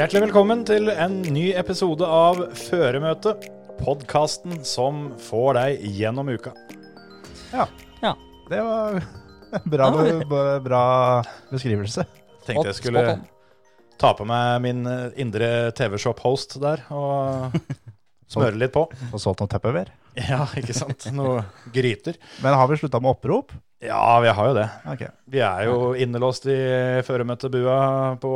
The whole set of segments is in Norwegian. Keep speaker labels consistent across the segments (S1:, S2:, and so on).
S1: Hjertelig velkommen til en ny episode av Føremøte. Podkasten som får deg gjennom uka.
S2: Ja.
S3: Ja.
S2: Det var bra, bra beskrivelse.
S1: Tenkte jeg skulle ta på meg min eh, indre TV-shop-host der og smøre litt på.
S2: Og solgt noe tupperware.
S1: Ja, ikke sant? Noe gryter.
S2: Men har vi slutta med opprop?
S1: Ja, vi har jo det.
S2: Okay.
S1: Vi er jo innelåst i føremøtebua på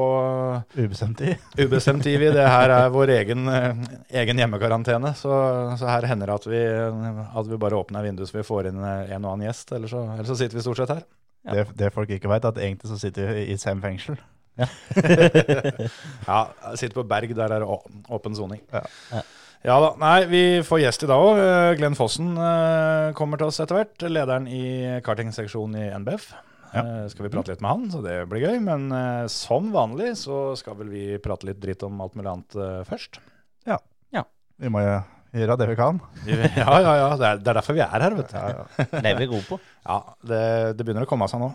S2: Ubestemt tid.
S1: ubestemt tid. Det her er vår egen, eh, egen hjemmekarantene, så, så her hender det at vi, at vi bare åpner vinduet så vi får inn eh, en og annen gjest. Eller så, eller så sitter vi stort sett her.
S3: Ja.
S2: Det, det folk ikke veit, at egentlig så sitter vi i Sem fengsel.
S1: Ja, ja. sitter på Berg, der er det åpen soning.
S2: Ja.
S3: Ja.
S1: Ja da. Nei, vi får gjest i dag òg. Glenn Fossen eh, kommer til oss etter hvert. Lederen i kartingseksjonen i NBF. Ja. Skal vi prate litt med han, så det blir gøy. Men eh, som vanlig så skal vel vi prate litt dritt om alt mulig annet først. Ja. ja.
S2: Vi må jo gjøre det vi kan.
S1: Ja, ja, ja. Det er, er derfor vi er her, vet du.
S2: Ja, ja.
S3: Det er vi gode på.
S1: Ja, det, det begynner å komme seg nå.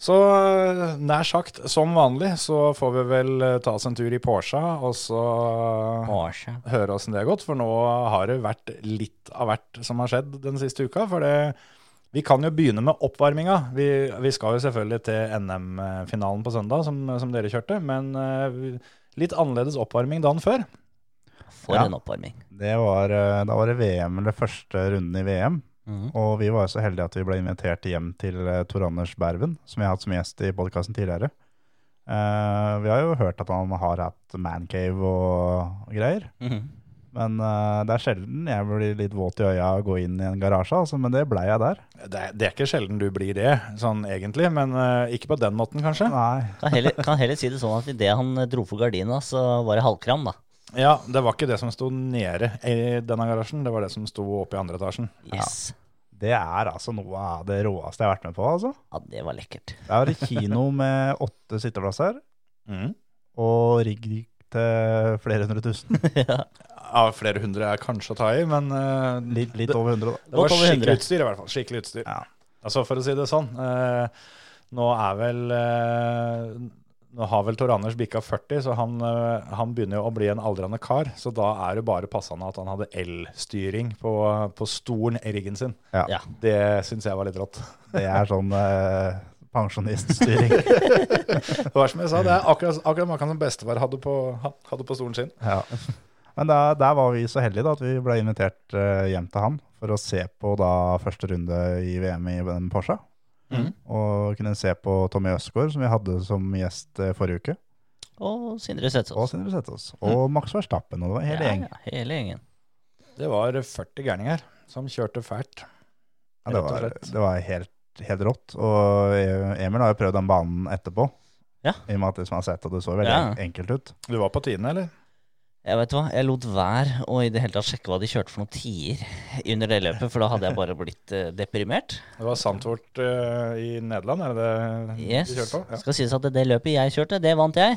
S1: Så eh, nær sagt, som vanlig, så får vi vel eh, ta oss en tur i Porsche, og så
S3: Porsche.
S1: høre åssen det har gått. For nå har det vært litt av hvert som har skjedd den siste uka. For det, vi kan jo begynne med oppvarminga. Vi, vi skal jo selvfølgelig til NM-finalen på søndag, som, som dere kjørte. Men eh, litt annerledes oppvarming dagen før.
S3: For
S2: Ja.
S3: en oppvarming.
S2: Det var, da var det VM, eller første runden i VM.
S3: Mhm.
S2: Og vi var jo så heldige at vi ble invitert hjem til eh, Tor Anders Berven, som vi har hatt som gjest i podkasten tidligere. Uh, vi har jo hørt at han har hatt mancave og, og greier.
S3: Mhm.
S2: Men uh, det er sjelden jeg blir litt våt i øya og går inn i en garasje, altså, men det blei jeg der.
S1: Det, er- det er ikke sjelden du blir det, sånn egentlig. Men uh, ikke på den måten, kanskje.
S2: Nei.
S3: Kan heller, kan heller si det sånn at idet han dro for gardina, så var det halvkram, da.
S1: Ja, det var ikke det som sto nede i denne garasjen, det var det som sto oppe i andre etasjen.
S3: Yes.
S2: Det er altså noe av det råeste jeg har vært med på, altså.
S3: Ja, det var lekkert.
S2: Det er et kino med åtte sitteplasser,
S1: Mm.
S2: og rigg til flere hundre tusen.
S3: ja.
S1: Ja, flere hundre er kanskje å ta i, men uh,
S2: Litt, litt over hundre, da.
S1: det var skikkelig
S3: 100.
S1: utstyr i hvert fall. Skikkelig utstyr.
S2: Ja.
S1: Altså, for å si det sånn, Uh, nå er vel eh, Nå har vel Tor Anders bikka 40, så han, eh, han begynner jo å bli en aldrende kar. Så da er det bare passende at han hadde elstyring på, på stolen i riggen sin.
S2: Ja.
S3: Ja.
S1: Det syns jeg var litt rått.
S2: Det er sånn eh, pensjoniststyring.
S1: Det var som jeg sa, det er akkurat, akkurat maken som bestefar hadde på, hadde på stolen sin.
S2: ja. Men da, der var vi så heldige da, at vi ble invitert eh, hjem til han for å se på da første runde i VM i Porsche.
S1: Mhm.
S2: Og kunne se på Tommy Østgaard, som vi hadde som gjest eh, forrige uke.
S3: Og Sindre Setsaas.
S2: Og Sindre Setås. Og Max Verstappen. Og det var hele
S3: ja,
S2: gjeng.
S3: ja, hele gjengen.
S1: Det var 40 gærninger som kjørte fælt.
S2: Ja, det var, det var helt, helt rått. Og Emil har jo prøvd den banen etterpå.
S3: Ja.
S2: I og med at liksom har sett at det så veldig
S3: Ja.
S2: enkelt ut.
S1: Du var på tiende, eller?
S3: Jeg vet hva, jeg lot være å i det hele tatt sjekke hva de kjørte for noen tider under det løpet, for da hadde jeg bare blitt eh, deprimert.
S1: Det var Sandtvort eh, i Nederland, er det det
S3: Yes.
S1: de kjørte på? Ja.
S3: Skal sies at det løpet jeg kjørte, det vant jeg,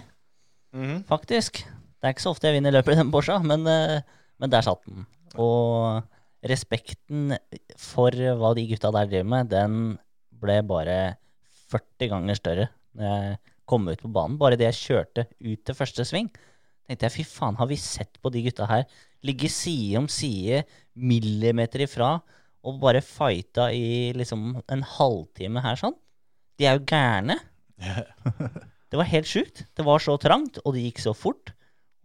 S1: Mhm.
S3: faktisk. Det er ikke så ofte jeg vinner løpet i den Porscha, men, eh, men der satt den. Og respekten for hva de gutta der driver med, den ble bare 40 ganger større når jeg kom ut på banen. Bare det jeg kjørte ut til første sving, tenkte jeg fy faen, har vi sett på de gutta her ligge side om side, millimeter ifra, og bare fighta i liksom en halvtime her sånn? De er jo gærne. Det var helt sjukt. Det var så trangt, og det gikk så fort.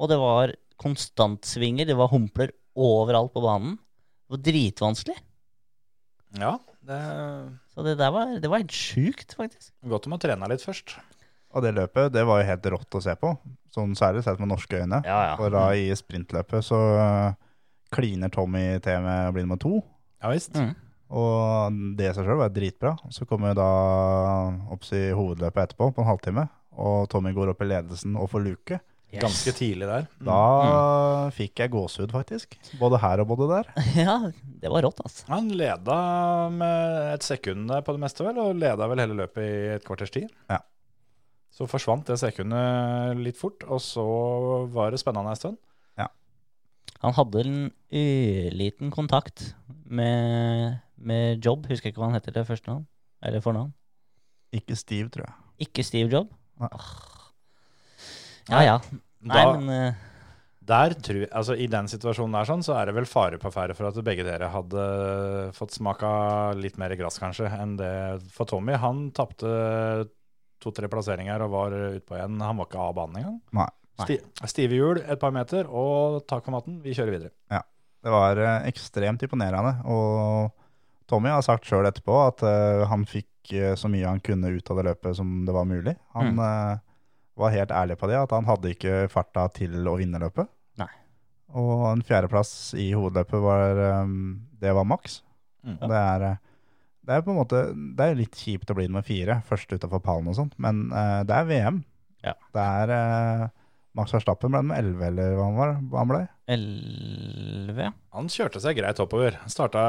S3: Og det var konstantsvinger, det var humpler overalt på banen. Det var dritvanskelig.
S1: Ja, det
S3: Så det der var, det var helt sjukt, faktisk.
S1: godt om å trene litt først.
S2: Og det løpet det var jo helt rått å se på. Sånn særlig sett med norske øyne.
S3: Ja, ja.
S2: For da i sprintløpet så eh, kliner Tommy til med å bli nummer to.
S1: Ja visst.
S3: Mm.
S2: Og det i seg sjøl var dritbra. Så kommer da Opps i hovedløpet etterpå, på en halvtime. og Tommy går opp i ledelsen og får luke,
S1: Ganske tidlig der.
S2: da fikk jeg gåsehud, faktisk. Både her og både der.
S3: Ja, det var rått, altså.
S1: Han leda med et sekund på det meste, vel, og leda vel hele løpet i et kvarters tid.
S2: Ja.
S1: Så forsvant det sekundet litt fort, og så var det spennende en stund. Ja.
S3: Han hadde en ørliten kontakt med, med Jobb, husker ikke hva han heter det første navn. Eller fornavn.
S2: Ikke Steve, tror jeg.
S3: Ikke Steve Jobb.
S2: Nei.
S3: Ja ja. Nei,
S1: Da-
S3: men uh,
S1: Der tror jeg, altså I den situasjonen der sånn, så er det vel fare på ferde for at begge dere hadde fått smaka litt mer gress, kanskje, enn det for Tommy. Han tapte to-tre plasseringer og var utpå igjen. Han var ikke av banen engang.
S2: Nei.
S1: Sti, stive hjul et par meter, og takk for maten, vi kjører videre.
S2: Ja, Det var eh, ekstremt imponerende. Og Tommy har sagt sjøl etterpå at uh, han fikk eh, så mye han kunne ut av det løpet som det var mulig. Han
S3: Mm.
S2: uh, var helt ærlig på det, at han hadde ikke farta til å vinne løpet.
S3: Nei.
S2: Og en fjerdeplass i hovedløpet var um, Det var maks.
S1: Mm.
S2: Det er det er på en måte Det er litt kjipt å bli nummer fire, først utafor pallen og sånt, men uh, det er VM.
S3: Ja.
S2: Det er uh, Max Verstappen ble med 11, eller hva han var? Hva han ble?
S3: 11.
S1: Han kjørte seg greit oppover. Starta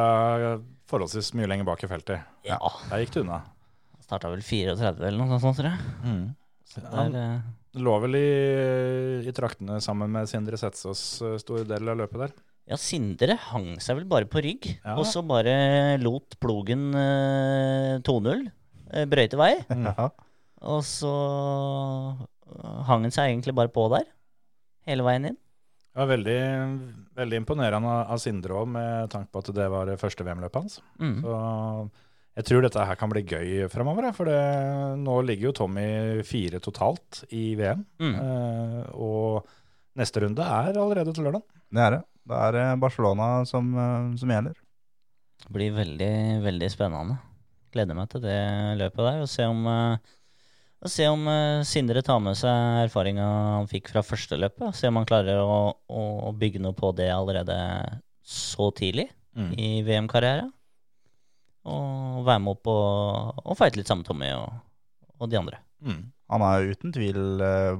S1: forholdsvis mye lenger bak i feltet.
S3: Ja.
S1: Der gikk det unna.
S3: Starta vel 34 eller noe sånt, tror jeg.
S1: Mm.
S3: Så det
S1: Han
S3: er, eh,
S1: lå vel i, i traktene sammen med Sindre Setsås eh, stor del av løpet der.
S3: Ja, Sindre hang seg vel bare på rygg,
S1: Ja.
S3: og så bare lot plogen eh, 2-0 eh, brøyte vei.
S2: Ja.
S3: Og så eh, hang han seg egentlig bare på der, hele veien inn.
S1: Det var veldig, veldig imponerende av- Sindre òg, med tanke på at det var det første VM-løpet hans.
S3: Mm.
S1: Så jeg tror dette her kan bli gøy fremover. For det, nå ligger jo Tommy fire totalt i VM.
S3: Mm.
S1: Eh, og neste runde er allerede til lørdag.
S2: Det er det. Det er Barcelona som, eh, som gjelder.
S3: Det blir veldig, veldig spennende. Gleder meg til det løpet der, og se om, eh, og se om eh, Sindre tar med seg erfaringa han fikk fra første løpet. Se om han klarer å, å bygge noe på det allerede så tidlig
S1: Mm.
S3: i VM-karriere. Og være med opp og, og fighte litt sammen med Tommy og, og de andre.
S1: Mm.
S2: Han er uten tvil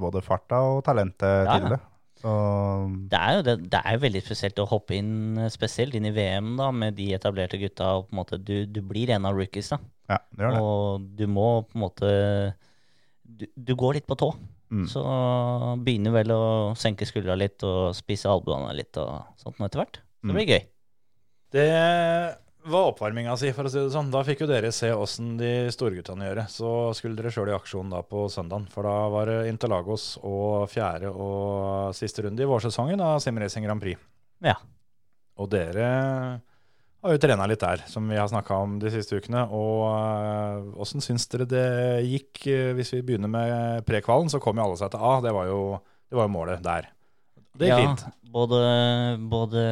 S2: både farta og talentet
S3: Ja,
S2: til det. Så
S3: Det er jo det, det er jo veldig spesielt å hoppe inn, eh, spesielt inn i VM da, med de etablerte gutta. og på en måte Du, du blir en av rookies, da.
S2: ja, det gjør det.
S3: Og du må på en måte Du, du går litt på tå.
S2: Mm.
S3: Så begynner vel å senke skuldra litt og spise albuene litt og sånt etter hvert. Så det
S2: Mm.
S3: blir gøy.
S1: Det var oppvarminga si, for å si det sånn. Da fikk jo dere se åssen de storguttene gjør det. Så skulle dere sjøl i aksjon da på søndagen. For da var det Interlagos og fjerde og siste runde i vårsesongen av Simracing Grand Prix.
S3: Ja.
S1: Og dere har jo trena litt der, som vi har snakka om de siste ukene. Og åssen syns dere det gikk? eh, Hvis vi begynner med prekvalen, så kom jo alle seg til A. Det var jo, det var jo målet der. Det gikk
S3: ja,
S1: fint.
S3: Både, både,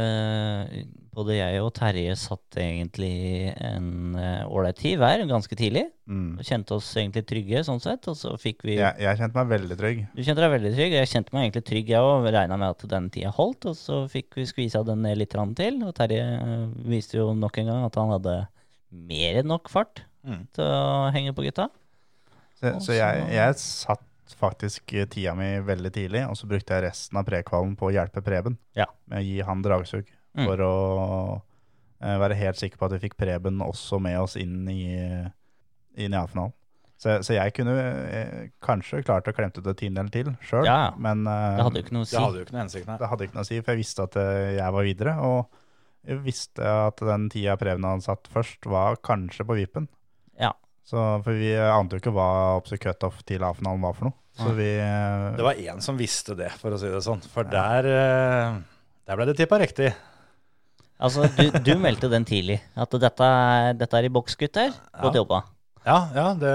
S3: både jeg og Terje satt egentlig en eh, ålreit tid hver ganske tidlig.
S2: Mm.
S3: Og kjente oss egentlig trygge sånn sett. Og så fikk vi
S2: Jeg, jeg kjente meg veldig trygg.
S3: Du kjente deg veldig trygg. Jeg kjente meg egentlig trygg, jeg òg. Regna med at den tida holdt. Og så fikk vi skvisa den ned litt til. Og Terje eh, viste jo nok en gang at han hadde mer enn nok fart
S1: Mm.
S3: til å henge på gutta.
S2: Så, så jeg, jeg satt faktisk tida mi veldig tidlig, og så brukte jeg resten av prekvalen på å hjelpe Preben.
S3: Ja.
S2: Med å gi han dragsug.
S3: Mm.
S2: For å eh, være helt sikker på at vi fikk Preben også med oss inn i, inn i A-finalen. Så, så jeg kunne jeg, kanskje klart å klemte ut en tiendedel til sjøl,
S3: Ja,
S2: men eh,
S3: Det hadde jo ikke noe å si.
S1: Det hadde jo ikke noe hensikt, nei.
S2: det hadde ikke noe å si, for jeg visste at eh, jeg var videre. Og jeg visste at den tida Preben hadde satt først, var kanskje på vippen.
S3: Ja.
S2: Så, for vi ante jo ikke hva cutoff til A-finalen var for noe. Så vi eh,
S1: Det var én som visste det, for å si det sånn. For der, eh, der ble det tippa riktig.
S3: Altså, du, du meldte den tidlig. At dette er, dette er i boks, gutter. Godt
S1: Ja.
S3: jobba.
S1: Ja, ja det,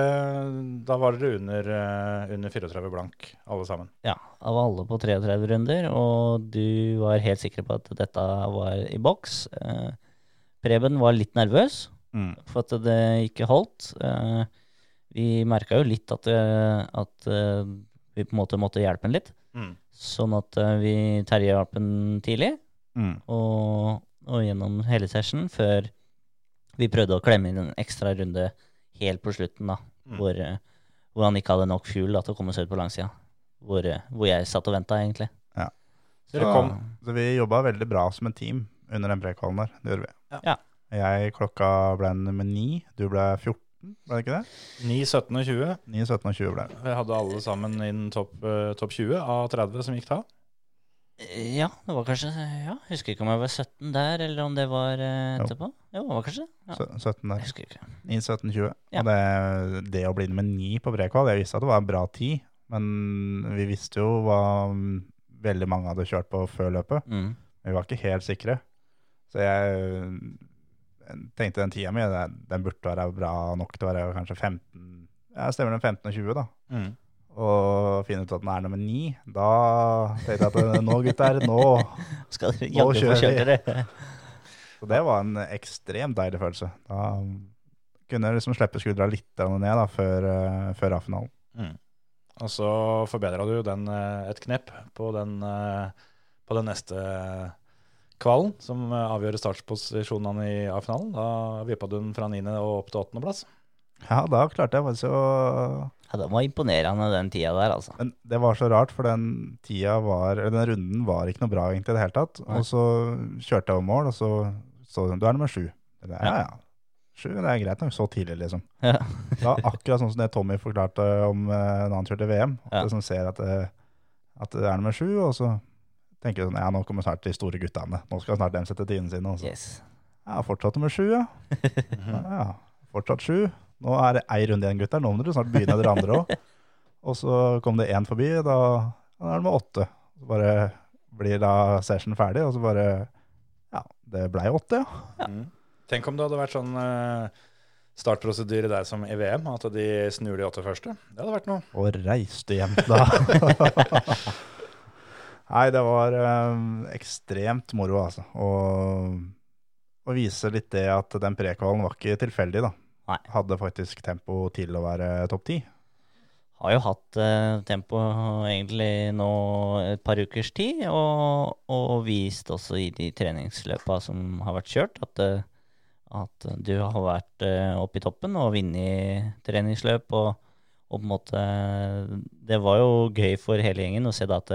S1: da var dere under, eh, under 34 blank, alle sammen.
S3: Ja, av alle på 33 runder, og du var helt sikker på at dette var i boks. Eh, Preben var litt nervøs
S2: mm,
S3: for at det ikke holdt. Eh, vi merka jo litt at, eh, at eh, vi på en måte måtte hjelpe ham litt.
S1: Mm.
S3: Sånn at vi Terje hjalp ham tidlig,
S2: mm,
S3: og, og gjennom hele session, før vi prøvde å klemme inn en ekstra runde helt på slutten, da.
S1: Mm.
S3: Hvor, hvor han ikke hadde nok fuel da, til å komme seg ut på langsida. Hvor, hvor jeg satt og venta, egentlig.
S1: Ja.
S2: Så-
S1: kom,
S2: Så vi jobba veldig bra som et team under den prekvalen der. Det gjorde vi.
S3: Ja.
S2: Jeg klokka ble nummer ni. Du ble 14, ble det ikke det?
S1: 9, 17 og 20.
S2: 9, 17 og 20 ble det.
S1: Vi hadde alle sammen innen topp eh, topp 20 av 30 som gikk da.
S3: Ja, det var kanskje Ja, jeg husker ikke om jeg var 17 der, eller om det var etterpå.
S2: Jo.
S3: Jo, det var kanskje ja.
S2: 17 der.
S3: Jeg husker ikke.
S2: 9, 17, 20.
S3: Ja.
S2: Og det, det å bli nummer 9 på prekval, jeg visste at det var en bra tid, men vi visste jo hva veldig mange hadde kjørt på før løpet.
S3: Mm.
S2: Vi var ikke helt sikre. Så jeg tenkte den tida mi, den burde være bra nok til å være kanskje 15 Ja, stemmer den 15 og 20, da.
S1: Mm.
S2: Og finne ut at den er nummer 9. Da tenkte jeg at nå, gutter, nå
S3: Skal dere
S2: Nå kjører vi. Så det var en ekstremt deilig følelse. Da kunne jeg liksom slippe skuldra litt ned da, før, eh, før A-finalen.
S1: Mm. Og så forbedra du den eh, et knepp på den, eh, på den neste kvalen, som eh, avgjør startposisjonene i A-finalen. Da vippa du den fra 9. og opp til 8. plass.
S2: Ja, da klarte jeg faktisk å
S3: Ja, Den var imponerende, den tida der, altså.
S2: Men det var så rart, for den tida var Eller den runden var ikke noe bra egentlig i det hele tatt. Og så kjørte jeg over mål, og så så du er nummer sju. Jeg Ja, ja. Sju, det er greit nok. Så tidlig, liksom.
S3: Ja.
S2: Det var akkurat sånn som det Tommy forklarte om eh, da han kjørte VM. At
S3: Ja.
S2: det som ser at det, at det er nummer sju, og så tenker sånn Ja, nå kommer snart de store guttene. Nå skal snart de sette tidene sine. Også.
S3: Yes.
S2: ja, fortsatt nummer sju, ja. ja. ja. Fortsatt sju. Nå er det ei runde igjen, gutter. Nå må dere snart begynne, dere andre òg. Og så kom det én forbi, da, da er det med åtte. Så bare blir da session ferdig, og så bare Ja, det blei åtte, ja.
S1: Mm. Tenk om det hadde vært sånn eh, startprosedyre der som i VM, at de snur de åtte første. Det hadde vært noe.
S2: Og reiste hjem da. Nei, det var eh, ekstremt moro, altså. Og, og vise litt det at den prekvalen var ikke tilfeldig, da.
S3: Nei.
S2: Hadde faktisk tempo til å være topp ti.
S3: Har jo hatt eh, tempo egentlig nå et par ukers tid, og, og vist også i de treningsløpa som har vært kjørt, at, eh, at du har vært oppe i toppen og vunnet treningsløp. Og, og på en måte Det var jo gøy for hele gjengen å se da at,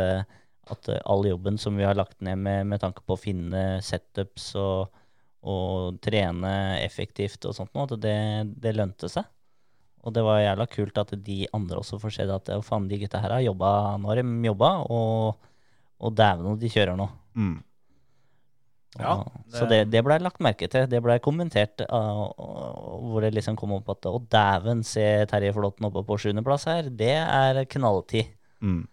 S3: at all jobben som vi har lagt ned med, med tanke på å finne setups og, og trene effektivt og sånt, noe, at det, det lønte seg. Og det var jævla kult at de andre også får se at «Å, faen, de gutta her har jobba, nå har de jobba, og, og dæven om de kjører nå.
S2: Mm.
S1: Ja,
S3: det... Så det, det blei lagt merke til. Det blei kommentert uh, hvor det liksom kom opp at å dæven, se Terje Flåtten oppe på sjuendeplass her. Det er knalltid.
S2: Mm.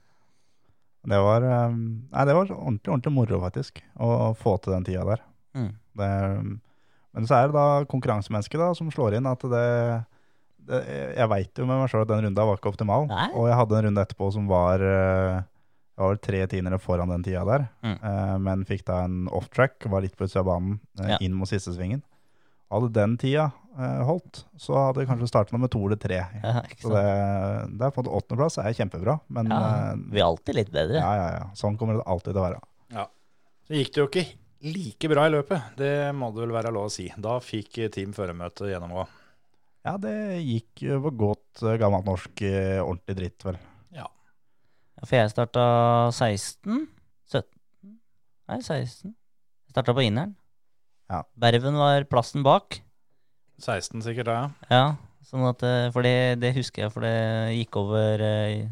S2: Det var, eh, nei, det var ordentlig, ordentlig moro, faktisk, å få til den tida der.
S3: Mm.
S2: Det, men så er det da konkurransemennesket da, som slår inn at det, det Jeg veit jo med meg sjøl at den runda var ikke optimal.
S3: Nei.
S2: Og jeg hadde en runde etterpå som var eh, Jeg var vel tre tiendere foran den tida der.
S3: Mm.
S2: eh, men fikk da en off-track, var litt på utsida av banen, eh,
S3: Ja.
S2: inn mot siste svingen. Hadde den tida eh, holdt, så hadde vi kanskje starta med to eller tre.
S3: Ja,
S2: Så det, det er på åttendeplass er kjempebra, men
S3: Ja,
S2: eh,
S3: vi er alltid litt bedre.
S2: ja, ja, ja. Sånn kommer det alltid til å være. Ja.
S1: Så gikk det jo ikke like bra i løpet, det må det vel være lov å si. Da fikk Team Føremøte gjennomgå.
S2: Ja, det gikk jo på godt eh, gammelt norsk eh, ordentlig dritt, vel.
S3: Ja, For jeg starta 16 17 Nei, 16. Jeg starta på inneren.
S2: Ja.
S3: Berven var plassen bak.
S1: 16 sikkert, da, ja.
S3: Ja, sånn at, eh, for det, det husker jeg, for det gikk over, eh,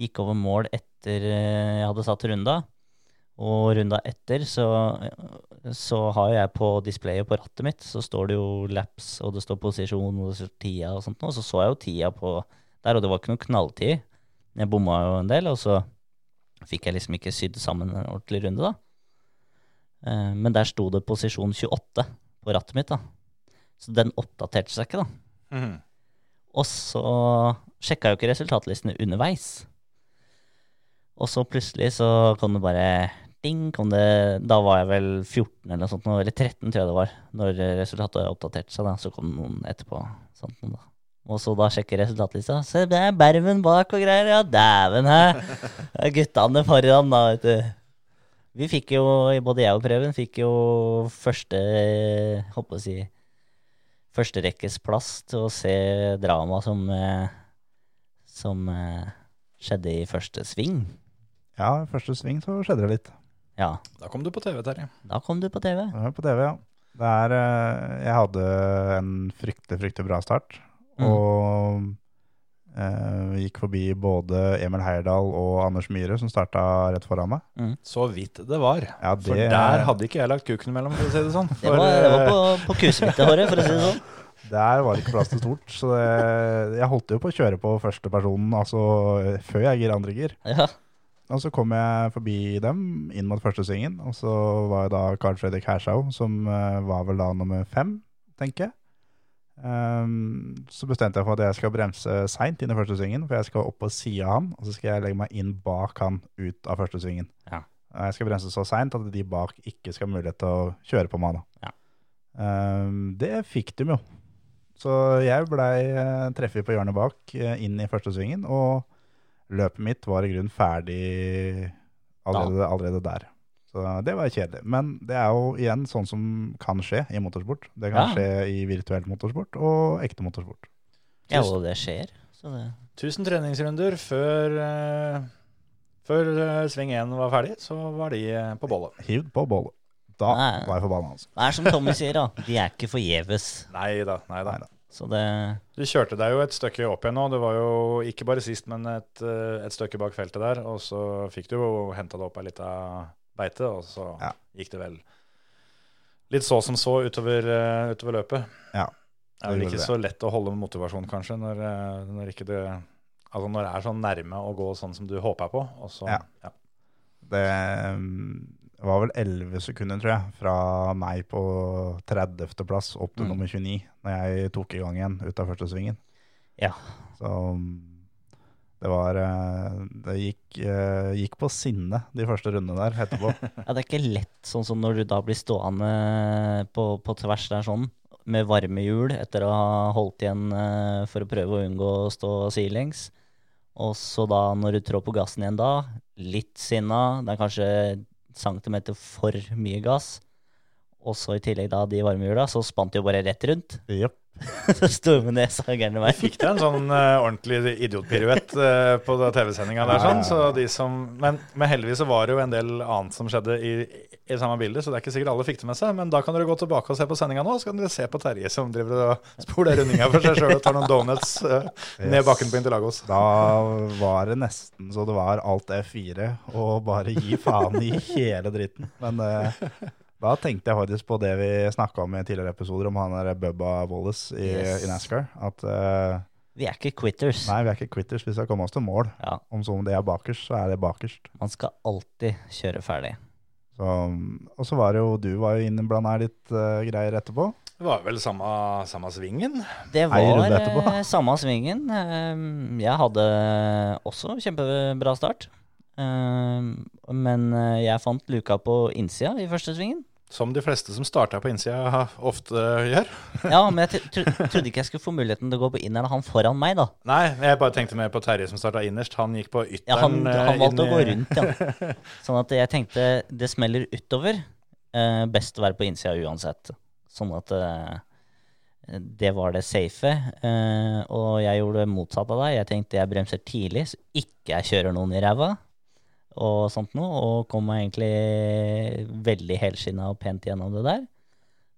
S3: gikk over mål etter eh, jeg hadde satt runda. Og runda etter så, så har jeg på displayet på rattet mitt, så står det jo laps, og det står posisjon, og det står tida og sånt, og så så jeg jo tida på der, og det var ikke noe knalltid. Jeg bomma jo en del, og så fikk jeg liksom ikke sydd sammen en ordentlig runde, da. Eh, Men der sto det posisjon 28 på rattet mitt, da. Så den oppdaterte seg ikke, da.
S1: Mm.
S3: Og så sjekka jeg jo ikke resultatlistene underveis. Og så plutselig så kom det bare ding, kom det Da var jeg vel 14 eller noe sånt, eller 13 tror jeg det var, når resultatet oppdaterte seg. da, Så kom noen etterpå. Sånt, noe da. Og så da sjekker resultatlista. Se, det er Berven bak og greier. Ja, dæven, hæ. Guttene foran, da, vet du. Vi fikk jo, både jeg og Preben, fikk jo første Håper å si førsterekkesplass til å se drama som, eh, som eh, skjedde i første sving.
S2: Ja, i første sving så skjedde det litt.
S3: Ja,
S1: Da kom du på TV, Terje.
S3: da kom du på TV.
S2: Ja, på TV, ja. Det er, eh, jeg hadde en fryktelig, fryktelig bra start.
S3: Mm.
S2: Og eh, gikk forbi både Emil Heierdal og Anders Myhre, som starta rett foran meg.
S1: Så vidt det var.
S2: Ja,
S1: For der hadde ikke jeg lagt kuken imellom, for å si det sånn.
S3: Det var, det var på, på kusehåret, for å si det sånn.
S2: Der var det ikke plass til stort. Så det, jeg holdt jo på å kjøre på første personen, altså før jeg gir andre gir.
S3: Ja.
S2: Og så kom jeg forbi dem inn mot første svingen, og så var det da Carl Fredrik Hershaug, som eh, var vel da nummer fem, tenker jeg. Ehm, så bestemte jeg for at jeg skal bremse seint inn i første svingen, for jeg skal opp på sida av han, og så skal jeg legge meg inn bak han ut av første svingen.
S3: Ja.
S2: Eh, Jeg skal bremse så seint at de bak ikke skal ha mulighet til å kjøre på meg. da.
S3: Ja.
S2: Um, det fikk de jo. Så jeg blei uh, treffet på hjørnet bak, uh, inn i første svingen, og løpet mitt var i grunnen ferdig allerede, allerede der. Så det var kjedelig. Men det er jo igjen sånn som kan skje i motorsport. Det kan
S3: Ja.
S2: skje i virtuell motorsport og ekte motorsport.
S3: ja, og det skjer. Så det,
S1: Tusen treningsrunder før, uh, før uh, sving 1 var ferdig, så var de uh, på bollet.
S2: Hivd på bollet. Da
S3: Nei.
S2: var jeg forbanna, altså.
S3: det er som Tommy sier, da. De er ikke forgjeves.
S1: Nei da, nei da.
S3: Så det
S1: Du kjørte deg jo et stykke opp igjen nå. Det var jo ikke bare sist, men et, et stykke bak feltet der. Og så fikk du jo henta deg opp ei lita beite, og så
S2: Ja.
S1: gikk det vel litt så som så utover, eh, utover løpet.
S2: Ja,
S1: Det er vel ikke
S2: det.
S1: så lett å holde motivasjon, kanskje, når, eh, når det Altså når det er sånn nærme å gå sånn som du håper på. Så,
S2: Ja.
S1: ja.
S2: Det var vel 11 sekunder, tror jeg, fra meg på 30. plass opp til
S3: Mm.
S2: nummer 29, når jeg tok i gang igjen ut av første svingen.
S3: Ja.
S2: Så mm, det var eh, Det gikk, eh, gikk på sinne de første rundene der etterpå.
S3: Ja, det er ikke lett sånn som når du da blir stående på, på tvers der sånn, med varme hjul etter å ha holdt igjen eh, for å prøve å unngå å stå sidelengs. Og så da, når du trår på gassen igjen da, litt sinna, det er kanskje centimeter for mye gass. Og så i tillegg da de varmehjula, så spant de jo bare rett rundt.
S2: Yep.
S3: så sto med nesa gærne vei.
S1: Fikk deg en sånn uh, ordentlig idiotpiruett uh, på TV-sendinga der, sånn. Så de som, men, men heldigvis så var det jo en del annet som skjedde i, i samme bilde, så det er ikke sikkert alle fikk det med seg. Men da kan dere gå tilbake og se på sendinga nå, så kan dere se på Terje som driver og spoler rundinga for seg sjøl og tar noen donuts eh, ned bakken på Interlagos.
S2: Da var det nesten så det var alt F4 og bare gi faen i hele dritten. Men eh, da tenkte jeg faktisk på det vi snakka om i tidligere episoder, om han der Bubba Wallace i,
S3: Yes.
S2: i NASCAR. At uh,
S3: Vi er ikke quitters.
S2: nei, vi er ikke quitters, vi skal komme oss til mål.
S3: Ja,
S2: Om som det er bakerst, så er det bakerst.
S3: man skal alltid kjøre ferdig.
S2: Så, og så var det jo du var jo innblanda her litt uh, greier etterpå.
S1: Det var vel samme, samme svingen.
S3: Det var eh, samme svingen. Eh, Jeg hadde også kjempebra start. Eh, Men jeg fant luka på innsida i første svingen.
S1: Som de fleste som starta på innsida ofte gjør.
S3: Ja, men jeg tro- trodde ikke jeg skulle få muligheten til å gå på inneren han foran meg, da.
S1: Nei, jeg bare tenkte mer på Terje som starta innerst. Han gikk på ytteren.
S3: Ja, han,
S1: eh,
S3: han valgte
S1: inn
S3: å gå rundt, ja. Sånn at jeg tenkte det smeller utover. Eh, best å være på innsida uansett. Sånn at eh, det var det safe. Eh, og jeg gjorde det motsatt av deg. Jeg tenkte jeg bremser tidlig, så ikke jeg kjører noen i ræva. Og sånt noe. Og kom meg egentlig veldig helskinna og pent gjennom det der.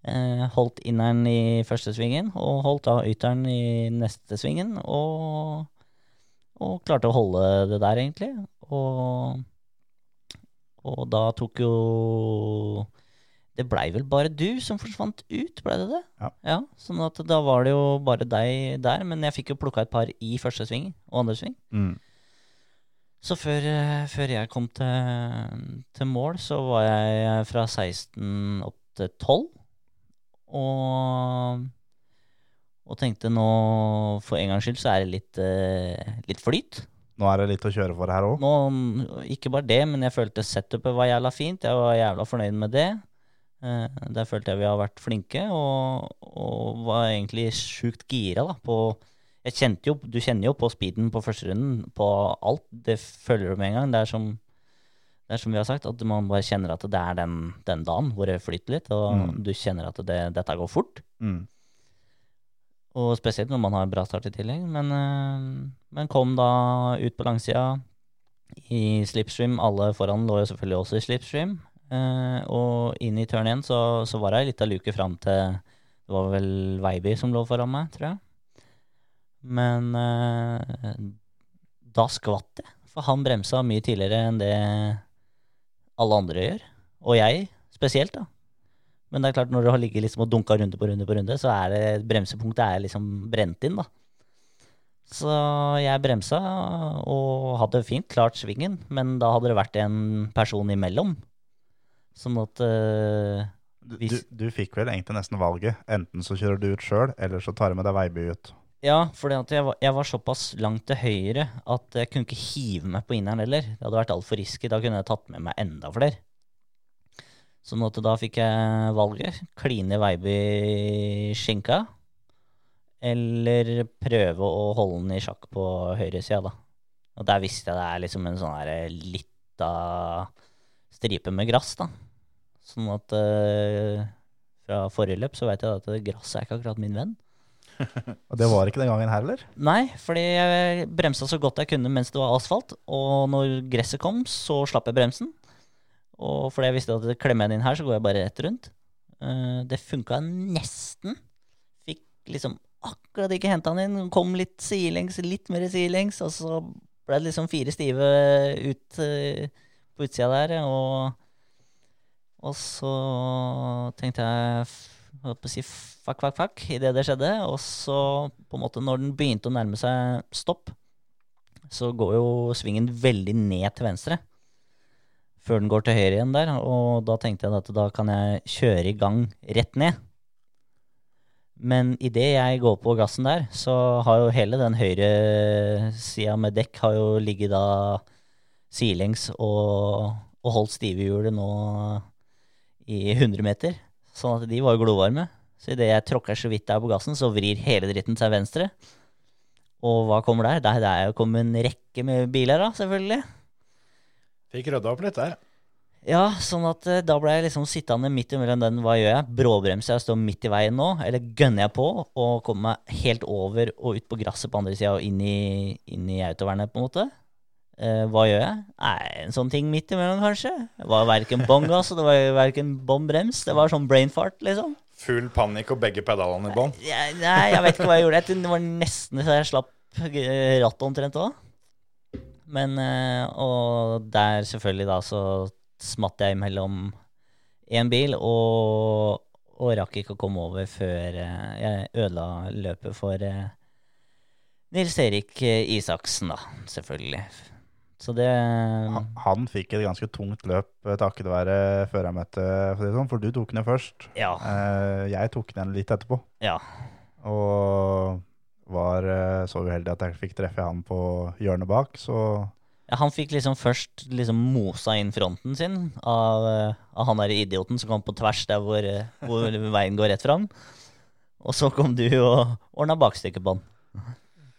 S3: Eh, holdt inneren i første svingen, og holdt av ytteren i neste svingen. Og og klarte å holde det der, egentlig. Og, og da tok jo Det blei vel bare du som forsvant ut, blei det det?
S2: Ja.
S3: Sånn at da var det jo bare deg der, men jeg fikk jo plukka et par i første sving og andre sving.
S2: Mm.
S3: Så før, eh, før jeg kom til, til mål, så var jeg fra 16 opp til 12. Og, og tenkte nå, for en gangs skyld, så er det litt, eh, litt flyt.
S2: Nå er det litt å kjøre for her òg.
S3: Ikke bare det, men jeg følte setupet var jævla fint. Jeg var jævla fornøyd med det. Eh, der følte jeg vi har vært flinke, og, og var egentlig sjukt gira da, på jo, Du kjenner jo på speeden på første runden, på alt. Det følger du med en gang. Det er som, det er som vi har sagt, at man bare kjenner at det er den, den dagen hvor det flyter litt, og
S2: Mm.
S3: du kjenner at det, dette går fort.
S2: Mm.
S3: Og spesielt når man har en bra start i tillegg. Men, eh, men kom da ut på langsida i slipstream. Alle foran lå jo selvfølgelig også i slipstream. Eh, og inn i turn 1 så, så var det ei lita luke fram til Det var vel Veiby som lå foran meg, tror jeg. Men eh, da skvatt jeg. For han bremsa mye tidligere enn det alle andre gjør. Og jeg spesielt, da. Men det er klart, når du har ligget liksom og dunka runde på runde på runde, så er det bremsepunktet er liksom brent inn, da. Så jeg bremsa og hadde fint klart svingen, men da hadde det vært en person imellom. Sånn at
S2: Du,
S3: Hvis-
S2: du, du fikk vel egentlig nesten valget. Enten så kjører du ut sjøl, eller så tar du med deg Veiby ut.
S3: Ja, for jeg, jeg var såpass langt til høyre at jeg kunne ikke hive meg på inneren heller. Det hadde vært altfor risky. Da kunne jeg tatt med meg enda flere. Sånn at da fikk jeg valget. Kline Veiby skinka. Eller prøve å holde den i sjakk på høyresida, da. Og der visste jeg det er liksom en sånn her lita stripe med gress, da. Sånn at eh, fra forrige løp så vet jeg at gresset er ikke akkurat min venn.
S2: Og det var ikke den gangen her, eller?
S3: Nei, fordi jeg bremsa så godt jeg kunne mens det var asfalt. Og når gresset kom, så slapp jeg bremsen. Og fordi jeg visste at klemmer jeg den inn her, så går jeg bare rett rundt. Eh, det funka nesten. Fikk liksom akkurat ikke henta den inn. Kom litt sidelengs, litt mer sidelengs, og så ble det liksom fire stive ut eh, på utsida der. Og, og så tenkte jeg holdt å si fuck, fuck, fuck idet det skjedde. Og så, på en måte, når den begynte å nærme seg stopp, så går jo svingen veldig ned til venstre. Før den går til høyre igjen der. Og da tenkte jeg at da kan jeg kjøre i gang rett ned. Men idet jeg går på gassen der, så har jo hele den høyre sida med dekk har jo ligget da sidelengs og, og holdt stive hjulet nå i 100 meter. Sånn at de var jo glovarme. Så idet jeg tråkker så vidt der på gassen, så vrir hele dritten seg venstre. Og hva kommer der? Der, der er kommet en rekke med biler, da, selvfølgelig.
S1: Fikk rydda opp litt der.
S3: Ja, sånn at eh, da ble jeg liksom sittende midt imellom den, hva gjør jeg? Bråbremser jeg står midt i veien nå, eller gønner jeg på og kommer meg helt over og ut på gresset på andre sida og inn i, inn i autovernet, på en måte? Eh, hva gjør jeg? Nei, en sånn ting midt imellom, kanskje. Det var verken bånn gass og det var verken bånn brems. Det var sånn brain fart, liksom.
S1: Full panikk og begge pedalene i bånn.
S3: Nei, nei, jeg vet ikke hva jeg gjorde. Det var nesten så jeg slapp eh, rattet omtrent òg. Men eh, Og der selvfølgelig da så smatt jeg imellom én bil, og, og rakk ikke å komme over før eh, jeg ødela løpet for eh, Nils Erik eh, Isaksen, da, selvfølgelig. Så det
S2: Han, han fikk et ganske tungt løp eh, takket være førermøtet, for, sånn, for du tok den jo først.
S3: Ja.
S2: Eh, jeg tok den litt etterpå,
S3: ja.
S2: og var eh, så uheldig at jeg fikk treffe han på hjørnet bak, så
S3: Ja, han fikk liksom først liksom mosa inn fronten sin av, av han der idioten som kom på tvers der hvor, hvor veien går rett fram. Og så kom du og ordna bakstykket på han.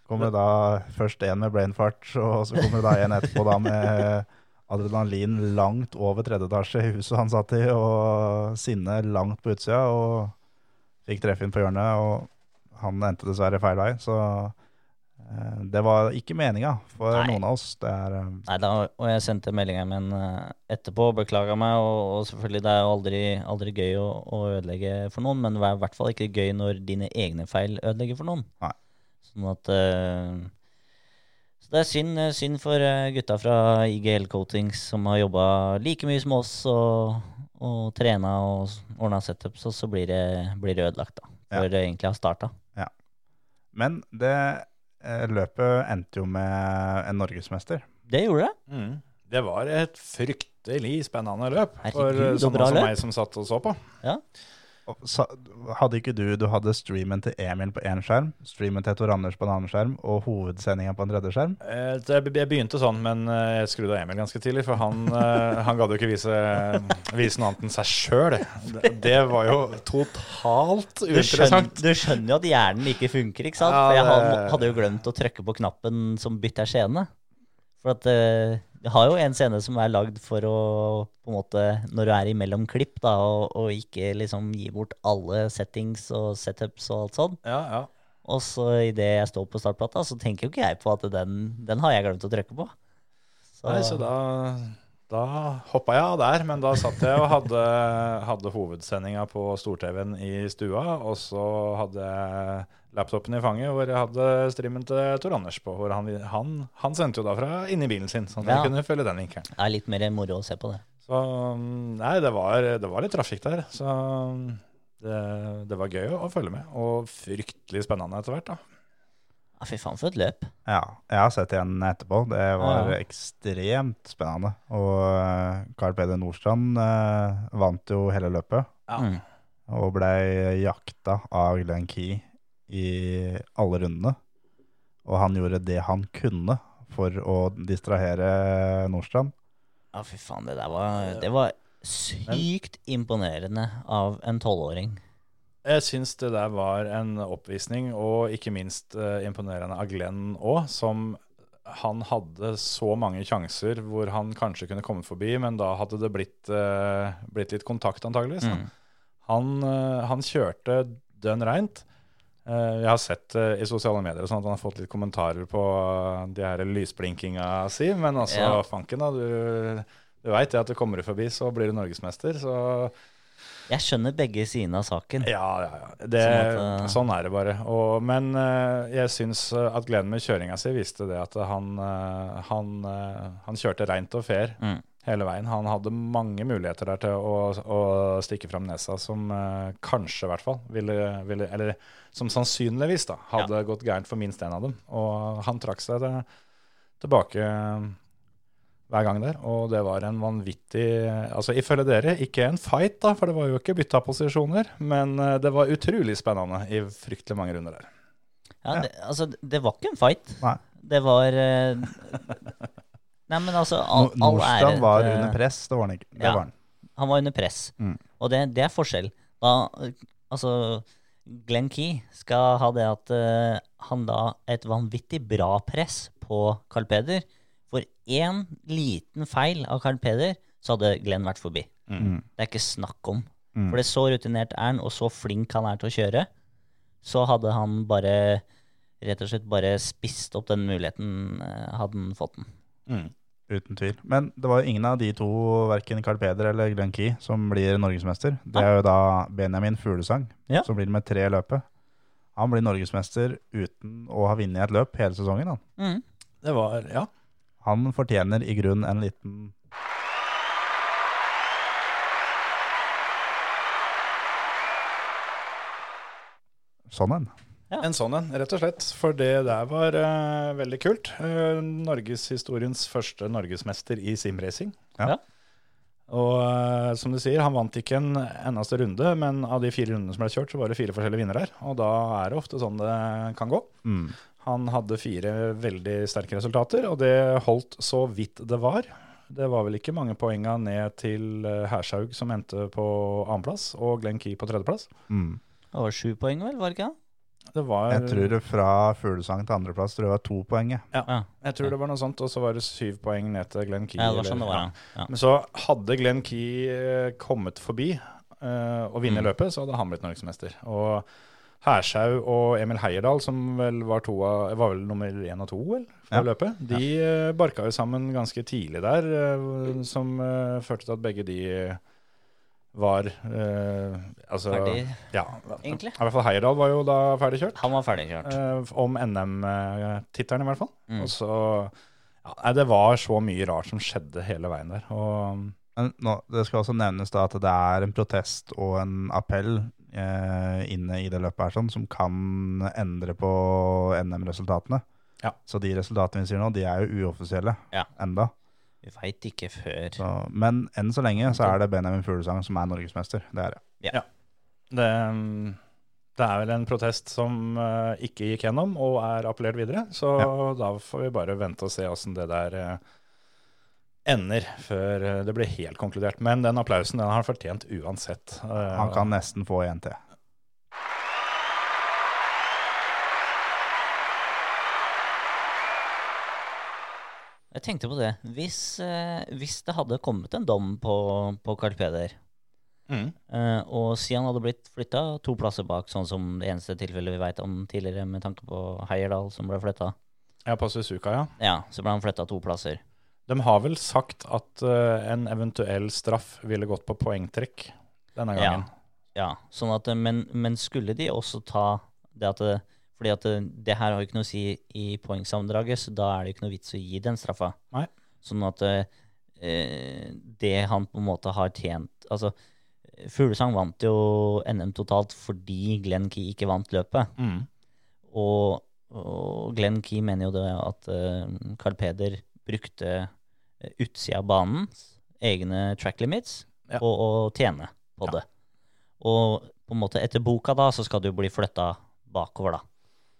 S2: Kommer da først en med brainfart, og så kommer det da en etterpå da med adrenalin langt over tredje etasje i huset han satt i, og sinne langt på utsida, og fikk treffe inn på hjørnet, og han endte dessverre feil vei, så eh, det var ikke meninga for
S3: Nei.
S2: noen av oss. Det er eh,
S3: Nei, da, og jeg sendte meldinga min eh, etterpå og beklaga meg. Og, og selvfølgelig, det er jo aldri, aldri gøy å, å ødelegge for noen, men det er i hvert fall ikke gøy når dine egne feil ødelegger for noen.
S2: Nei.
S3: Sånn at eh, Så det er synd, eh, synd for eh, gutta fra IGL Coatings som har jobba like mye som oss og, og trena og ordna setups, og så blir det, blir det ødelagt, da.
S2: Ja.
S3: Før det egentlig har starta.
S2: Men det løpet endte jo med en norgesmester.
S3: Det gjorde det.
S1: Mm. Det var et fryktelig spennende løp for
S3: Herregud,
S1: sånne som
S3: løp.
S1: meg som satt og så på.
S3: Ja.
S2: Hadde ikke du Du hadde streamen til Emil på én skjerm, streamen til Tor Anders på en annen skjerm, og hovedsendinga på en tredje skjerm?
S1: Eh, Jeg begynte sånn, men eh, jeg skrudde av Emil ganske tidlig, for han, eh, han gadd jo ikke vise, vise noe annet enn seg sjøl. Det, det var jo totalt
S3: Du skjønner,
S1: uinteressant.
S3: du skjønner jo at hjernen ikke funker, ikke sant? For jeg hadde, hadde jo glemt å trykke på knappen som bytter scene. For at jeg har jo en scene som er lagd for å på en måte, Når du er imellom klipp, da, og, og ikke liksom gi bort alle settings og setups og alt sånn.
S1: Ja, ja.
S3: Og så idet jeg står på startplata, så tenker jo ikke jeg på at den, den har jeg glemt å trykke på. Så,
S1: Nei, så da, da hoppa jeg av der, men da satt jeg og hadde, hadde hovedsendinga på stor-TV-en i stua, og så hadde jeg laptopen i fanget hvor jeg hadde streamen til Tor Anders på. Hvor han, han, han sendte jo da fra inni bilen sin, sånn at
S3: Ja.
S1: jeg kunne følge den vinkelen.
S3: det er litt mer moro å se på det.
S1: Så nei, det var, det var litt trafikk der. Så det, det var gøy å følge med, og fryktelig spennende etter hvert, da.
S3: Ja, fy faen, for et løp.
S2: Ja, jeg har sett igjen etterpå. Det var
S3: Ja.
S2: ekstremt spennende. Og eh, Carl Peder Nordstrand eh, vant jo hele løpet.
S1: Ja.
S3: Mm.
S2: Og ble jakta av Glenn Key i alle rundene. Og han gjorde det han kunne for å distrahere Nordstrand.
S3: Ja, fy faen, det der var, det var sykt imponerende av en tolvåring.
S1: Jeg syns det der var en oppvisning, og ikke minst eh, imponerende av Glenn òg, som han hadde så mange sjanser hvor han kanskje kunne kommet forbi, men da hadde det blitt, eh, blitt litt kontakt, antageligvis.
S3: Mm.
S1: Han, eh, han kjørte dønn reint. Jeg har sett eh, i sosiale medier sånn at han har fått litt kommentarer på de her lysblinkinga si, men altså,
S3: Ja.
S1: fanken da, du, du veit at du kommer du forbi, så blir du norgesmester, så
S3: Jeg skjønner begge sidene av saken.
S1: ja, ja, ja. Det,
S3: Sånn at, eh,
S1: sånn er det bare. Og, men uh, jeg syns eh, at Glenn med kjøringa si viste det at han, uh, han, uh, han kjørte reint og fair
S3: Mm.
S1: hele veien. Han hadde mange muligheter der til å, å stikke fram nesa som kanskje, i hvert fall, ville, ville Eller som sannsynligvis da, hadde gått gærent for minst én av dem. Og han trakk seg til, tilbake hver gang der, og det var en vanvittig Altså ifølge dere, ikke en fight, da, for det var jo ikke bytta posisjoner, men eh, det var utrolig spennende i fryktelig mange runder der.
S3: Ja, det, altså, det var ikke en fight.
S2: Nei.
S3: Det var eh, Nei, men altså all, all
S2: Nordstrand var under press, det var han ikke. Det
S3: Ja.
S2: var han.
S3: Han var under press.
S2: Mm.
S3: Og det, det er forskjell. Da, altså, Glenn Key skal ha det at uh, han da et vanvittig bra press på Carl Peder. For én liten feil av Carl Peder, så hadde Glenn vært forbi.
S2: Mm.
S3: Det er ikke snakk om.
S2: Mm.
S3: For det så rutinert er han, og så flink han er til å kjøre, så hadde han bare rett og slett bare spist opp den muligheten, eh, hadde han fått den.
S1: Mm.
S2: Uten tvil. Men det var jo ingen av de to, verken Carl Peder eller Glenn Key, som blir norgesmester. Det er jo da Benjamin Fuglesang
S3: Ja.
S2: som blir med tre i løpet. Han blir norgesmester uten å ha vunnet et løp hele sesongen. Han.
S3: Mm.
S1: Det var Ja.
S2: Han fortjener i grunnen en liten Sånn en. Ja.
S1: En sånn en, rett og slett. For det der var uh, veldig kult. Uh, Norgeshistoriens første norgesmester i simracing.
S2: Ja.
S3: Ja.
S1: Og uh, som du sier, han vant ikke en eneste runde, men av de fire rundene som ble kjørt, så var det fire forskjellige vinnere her. Og da er det ofte sånn det kan gå.
S2: Mm.
S1: Han hadde fire veldig sterke resultater, og det holdt så vidt det var. Det var vel ikke mange poenga ned til eh, Hershaug, som endte på annenplass, og Glenn Key på tredjeplass.
S2: Mm.
S3: Det var sju poeng, vel? Var det ikke det?
S1: Det var,
S2: Jeg tror det fra Fuglesang til andreplass tror jeg var to poeng. jeg.
S3: Ja.
S1: jeg tror det var noe sånt, og så var det syv poeng ned til Glenn Key.
S3: ja, det var sånn det var,
S1: ja.
S3: ja. ja.
S1: Men så hadde Glenn Key eh, kommet forbi uh, og vunnet
S3: Mm.
S1: løpet, så hadde han blitt norgesmester. Og Hershaug og Emil Heierdal, som vel var, to av, var vel nummer én og to vel, fra
S2: Ja.
S1: løpet, de ja. barka jo sammen ganske tidlig der, eh, som eh, førte til at begge de var eh, altså,
S3: Ferdig,
S1: Ja,
S3: egentlig.
S1: I hvert fall Heierdal var jo da ferdig kjørt.
S3: Han var ferdigkjørt.
S1: eh, om NM-tittelen, i hvert fall.
S3: Mm.
S1: Og så ja, Det var så mye rart som skjedde hele veien der. Og
S2: Men nå, det skal også nevnes da at det er en protest og en appell eh, inne i det løpet her sånn, som kan endre på NM-resultatene.
S1: Ja.
S2: Så de resultatene vi sier nå, de er jo uoffisielle
S3: Ja.
S2: enda.
S3: Vi veit ikke før.
S2: Så, men enn så lenge så er det Benjamin Fuglesang som er norgesmester. Det er det.
S1: Det, mm, det er vel en protest som eh, ikke gikk gjennom og er appellert videre. Så da får vi bare vente og se åssen det der eh, ender før eh, det blir helt konkludert. Men den applausen den har han fortjent uansett. Eh,
S2: Han kan nesten få en til.
S3: Jeg tenkte på det. Hvis, eh, hvis det hadde kommet en dom på, på Carl Peder,
S1: Mm.
S3: Eh, og Sian hadde blitt flytta to plasser bak, sånn som det eneste tilfellet vi veit om tidligere, med tanke på Heierdal, som ble flytta.
S1: Ja, på Suzuka, ja.
S3: Ja, så ble han flytta to plasser.
S1: De har vel sagt at uh, en eventuell straff ville gått på poengtrekk denne gangen.
S3: Ja, sånn at, eh, men, men skulle de også ta det at det, Fordi at det, det her har jo ikke noe å si i poengsammendraget, så da er det ikke noe vits å gi den straffa.
S1: Nei.
S3: Sånn at uh, det han på en måte har tjent Altså, Fuglesang vant jo NM totalt fordi Glenn Key ikke vant løpet.
S1: Mm.
S3: Og, og Glenn Key mener jo det at uh, Carl Peder brukte eh, utsida av banens egne track limits
S1: Ja.
S3: og, og, tjene på
S1: Ja.
S3: det. Og på en måte etter boka da, så skal du bli flytta bakover, da.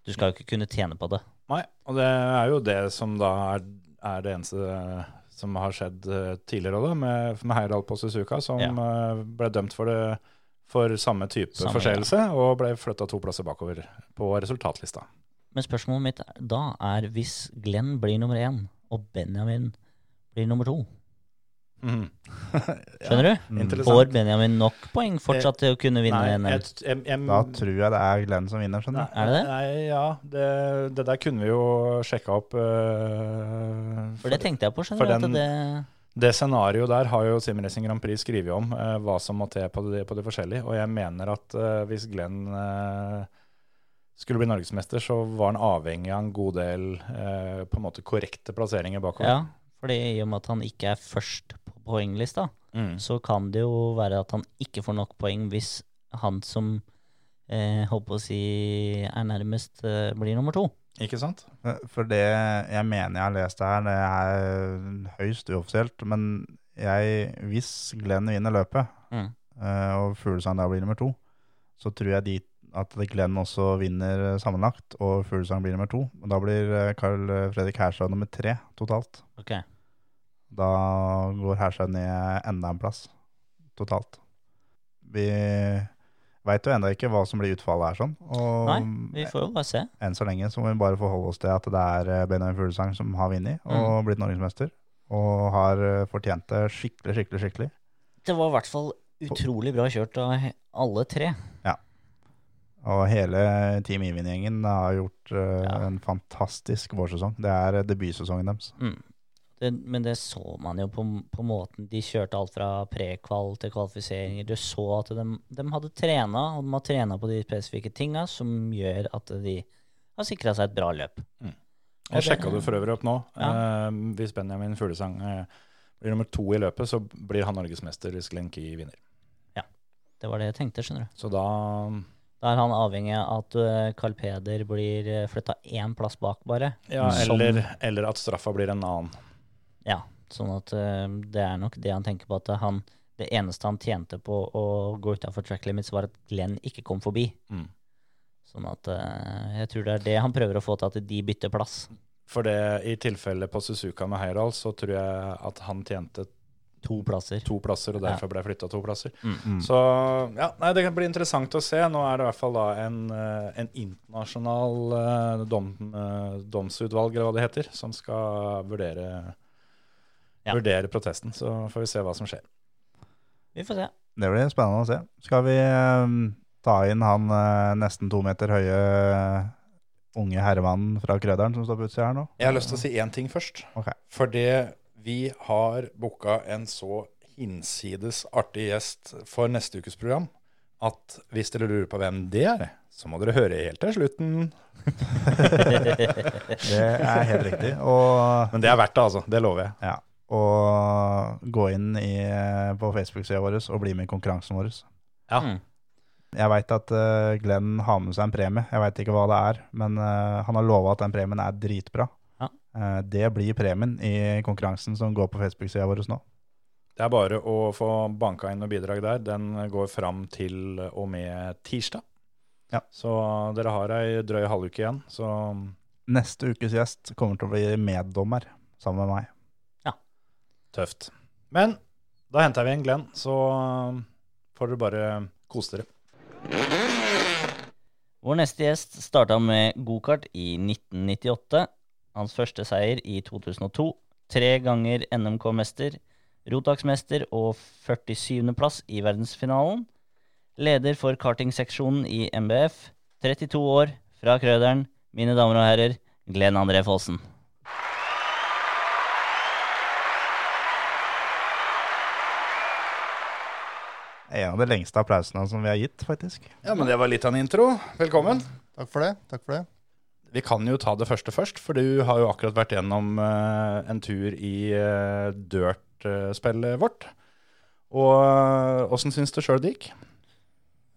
S3: Du skal jo ikke kunne tjene på det.
S1: Nei, og det er jo det som da er, er det eneste som har skjedd eh, tidligere da, med, med Heierdal på Suzuka, som
S3: Ja.
S1: eh, ble dømt for, det, for samme type
S3: Samme,
S1: forseelse, og ble flytta to plasser bakover på resultatlista.
S3: Men spørsmålet mitt da er hvis Glenn blir nummer én, og Benjamin blir nummer to.
S1: Mm.
S3: Skjønner du?
S1: Interessant.
S3: Får Benjamin nok poeng fortsatt til å kunne vinne
S1: Nei,
S3: NM?
S1: jeg, jeg, jeg,
S2: Da tror jeg det er Glenn som vinner, skjønner du.
S3: Er det det?
S1: Nei, ja, det, det der kunne vi jo sjekka opp. Uh,
S3: For det tenkte jeg på,
S1: for
S3: skjønner du.
S1: den-
S3: At det,
S1: Det scenarioet der har jo Sim Racing Grand Prix skrevet om, uh, hva som må til på det, på de, forskjellige. Og jeg mener at uh, hvis Glenn eh, skulle bli norgesmester, så var han avhengig av en god del eh, på en måte korrekte plasseringer bakover.
S3: ja, fordi i og med at han ikke er først på poenglista,
S1: Mm.
S3: så kan det jo være at han ikke får nok poeng hvis han som eh, håper å si er nærmest, eh, blir nummer to.
S1: Ikke sant?
S2: For det jeg mener jeg har lest her, det er høyst uoffisielt, men jeg, hvis Glenn vinner løpet,
S3: Mm.
S2: eh, og Fuglesang da blir nummer to, så tror jeg de, at Glenn også vinner sammenlagt, og Fuglesang blir nummer to. Og da blir eh, Carl Fredrik Herstad nummer tre totalt.
S3: Ok.
S2: Da går Herstad ned enda en plass totalt. Vi veit jo ennå ikke hva som blir utfallet her, sånn. Og
S3: Nei, vi får jo bare se.
S2: enn så lenge så må vi bare forholde oss til at det er eh, Benjamin Fuglesang som har vunnet og blitt norgesmester. Og har eh, fortjent det skikkelig, skikkelig, skikkelig.
S3: Det var i hvert fall utrolig bra kjørt av alle tre.
S2: Og hele Team Even-gjengen har gjort uh,
S3: Ja.
S2: en fantastisk vårsesong. Det er eh, debutsesongen deres.
S3: Mm. Det, men det så man jo på, på måten de kjørte alt fra prekval til kvalifiseringer. Du så at de, de hadde trena, og de har trena på de spesifikke tinga som gjør at de har sikra seg et bra løp.
S1: Jeg sjekka det for øvrig opp nå.
S3: Ja.
S1: Eh, hvis Benjamin Fuglesang eh, blir nummer to i løpet, så blir han norgesmester hvis Glenn Key vinner.
S3: Det var det jeg tenkte, skjønner du.
S1: Så da
S3: Da er han avhengig av at Carl Peder blir uh, flytta én plass bak, bare.
S1: Ja,
S3: Som-
S1: eller, eller at straffa blir en annen.
S3: Ja, sånn at eh, det er nok det han tenker på, at han, det eneste han tjente på å gå utafor track limits, var at Glenn ikke kom forbi.
S1: Mm.
S3: Sånn at eh, jeg tror det er det han prøver å få til, at de bytter plass.
S1: For det, i tilfelle på Suzuka med Heyerdahl, så tror jeg at han tjente
S3: To plasser.
S1: to plasser, og
S3: Ja.
S1: derfor ble flytta to plasser.
S3: Mm.
S1: Så ja, nei, det kan bli interessant å se. Nå er det i hvert fall da en, eh, en internasjonal eh, dom, eh, domsutvalg, eller hva det heter, som skal vurdere,
S3: Ja.
S1: vurdere protesten. Så får vi se hva som skjer.
S3: Vi får se.
S2: Det blir spennende å se. Skal vi um, ta inn han uh, nesten to meter høye unge herremannen fra Krøderen som står på utsida her nå?
S1: Jeg har lyst til å si én ting først.
S2: for
S1: Fordi vi har booka en så hinsides artig gjest for neste ukes program at hvis dere lurer på hvem det er, så må dere høre helt til slutten.
S2: Det er helt riktig. Og
S1: Men det er verdt det, altså. Det lover jeg.
S2: Ja, og gå inn i, på Facebook-sida vår og bli med i konkurransen vår.
S1: Ja.
S3: Mm.
S2: Jeg veit at eh, Glenn har med seg en premie. Jeg veit ikke hva det er, men eh, han har lova at den premien er dritbra. Eh, det blir premien i konkurransen som går på Facebook-sida vår nå.
S1: Det er bare å få banka inn noe bidrag der. Den går fram til og med tirsdag.
S2: Ja.
S1: Så dere har ei drøy halvuke igjen. Så
S2: Neste ukes gjest kommer til å bli meddommer sammen med meg. Ja.
S1: tøft. Men da henter vi en Glenn, så får dere bare kose dere.
S3: Vår neste gjest starta med gokart i 1998. Hans første seier i 2002. Tre ganger NMK-mester. Rotaksmester og 47. plass i verdensfinalen. Leder for kartingseksjonen i MBF. 32 år, fra Krøderen. Mine damer og herrer, Glenn André Fossen.
S2: En av de lengste applausene som vi har gitt, faktisk.
S1: Ja, men det var litt av en intro. Velkommen.
S4: Takk for det. Takk for det.
S1: Vi kan jo ta det første først, for du har jo akkurat vært gjennom eh, en tur i uh, Dirt-spillet vårt. Og åssen syns du sjøl det gikk?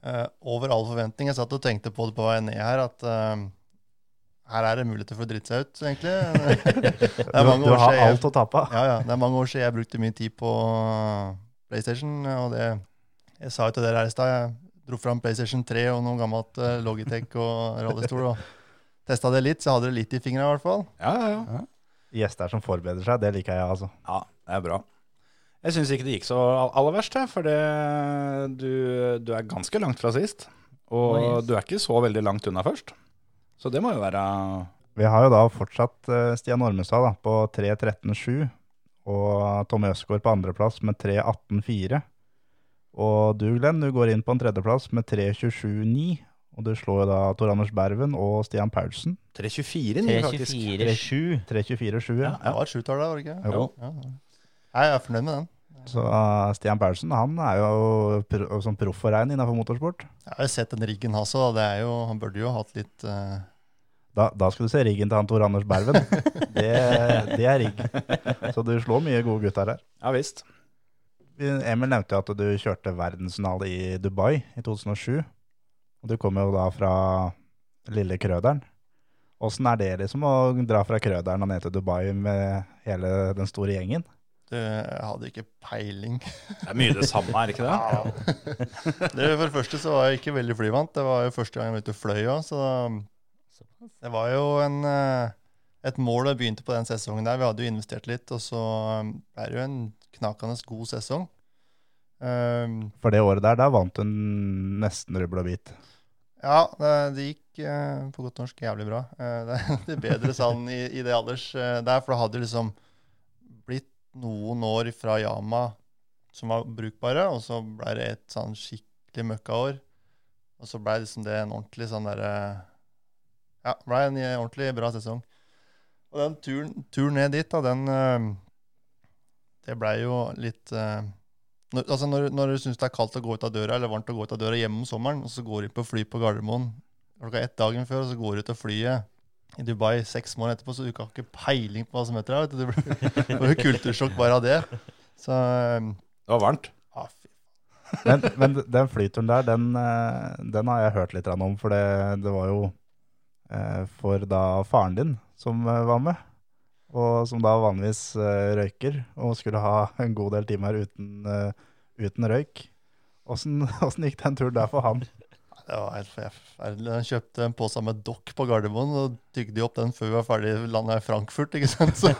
S4: Eh, over all forventning. Jeg satt og tenkte på det på vei ned her, at eh, her er det muligheter for å drite seg ut, egentlig.
S2: Du, har alt å tape.
S4: ja, ja, det er mange år siden jeg brukte mye tid på PlayStation. Og det, jeg sa jo til dere her i stad, jeg dro fram PlayStation 3 og noe gammelt eh, Logitech og rollestol og testa det litt, så hadde dere litt i fingrene i hvert fall.
S1: Ja, ja, ja.
S2: Gjester som forbereder seg, det liker jeg, altså.
S1: Ja, det er bra. Jeg syns ikke det gikk så aller verst, for det, du, du er ganske langt fra sist. Og
S3: yes.
S1: du er ikke så veldig langt unna først. Så det må jo være
S2: Vi har jo da fortsatt eh, Stian Ormestad da, på 3.13,7, og Tommy Østgaard på andreplass med 3.18,4. Og du, Glenn, du går inn på en tredjeplass med 3.27,9. Og du slår jo da Tor Anders Berven og Stian Paulsen.
S1: 3.24 ny, faktisk.
S3: 324-7.
S2: 3.24,7. Ja.
S4: Det var sjutall der, var det ikke?
S2: Jo.
S4: Ja. Jeg er fornøyd med den.
S2: Så uh, Stian Paulsen han er jo pro som proff å regne innenfor motorsport.
S4: Jeg har jo sett den riggen hans òg. Det er jo, han burde jo hatt litt uh...
S2: Da, da skal du se riggen til han Tor Anders Berven. Det, det er rigg. Så du slår mye gode gutter her.
S1: Ja visst.
S2: Emil nevnte jo at du kjørte verdensfinale i Dubai i 2007. Og du kommer jo da fra lille Krøderen. Åssen er det liksom å dra fra Krøderen og ned til Dubai med hele den store gjengen?
S4: Du, jeg hadde ikke peiling.
S1: Det er mye det samme, er det ikke det?
S4: Det, for det første så var jeg ikke veldig flyvant. Det var jo første gang jeg var ute og fløy òg, så det var jo en, eh, et mål jeg begynte på den sesongen der. Vi hadde jo investert litt, og så um, er det jo en knakende god sesong. Um,
S2: For det året der, da vant du nesten rubbel og bit.
S4: Ja, det, gikk eh, på godt norsk jævlig bra. Eh, det, er bedre sånn i, i det alders eh, der, for det hadde liksom blitt noen år fra Yama som var brukbare, og så ble det et sånn skikkelig møkkaår. Og så ble liksom det en ordentlig sånn derre Ja, ble en ordentlig bra sesong. Og den turen, turen ned dit, da, den Det blei jo litt eh, når, altså når, når du syns det er kaldt å gå ut av døra, eller varmt å gå ut av døra hjemme om sommeren, og så går du på fly på Gardermoen klokka ett dagen før, og så går du ut av flyet i Dubai seks måneder etterpå, så du har ikke peiling på hva som heter deg. du. Det blir- jo kultursjokk bare av det. Så eh,
S1: Det var varmt.
S4: ja, fy.
S2: Men, men den flyturen der, den, eh, den har jeg hørt litt om, for det, det var jo eh, for da faren din som eh, var med. Og som da vanligvis eh, røyker, og skulle ha en god del timer uten, eh, uten røyk. Åssen gikk den turen der for han?
S4: Det var helt forferdelig. Han kjøpte en pose med dokk på Gardermoen og tygde opp den før vi var ferdig i Frankfurt. ikke sant? Så,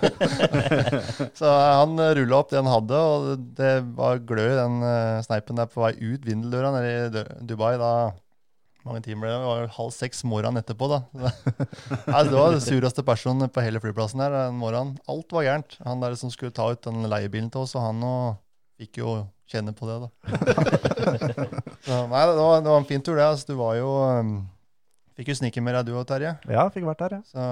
S4: så han rulla opp det han hadde, og det var glød i den eh, sneipen der på vei ut vindeldøra nede i Dubai. da mange timer det? Var halv seks morgenen etterpå. da. Nei, det var den sureste personen på hele flyplassen her den morgenen. Alt var gærent. Han der som skulle ta ut den leiebilen til oss, og han og fikk jo kjenne på det, da. Så, nei, det var, det var en fin tur, det. Altså, du var jo um, Fikk jo snike med deg, du og Terje.
S2: Ja, fikk vært der, ja.
S4: Så,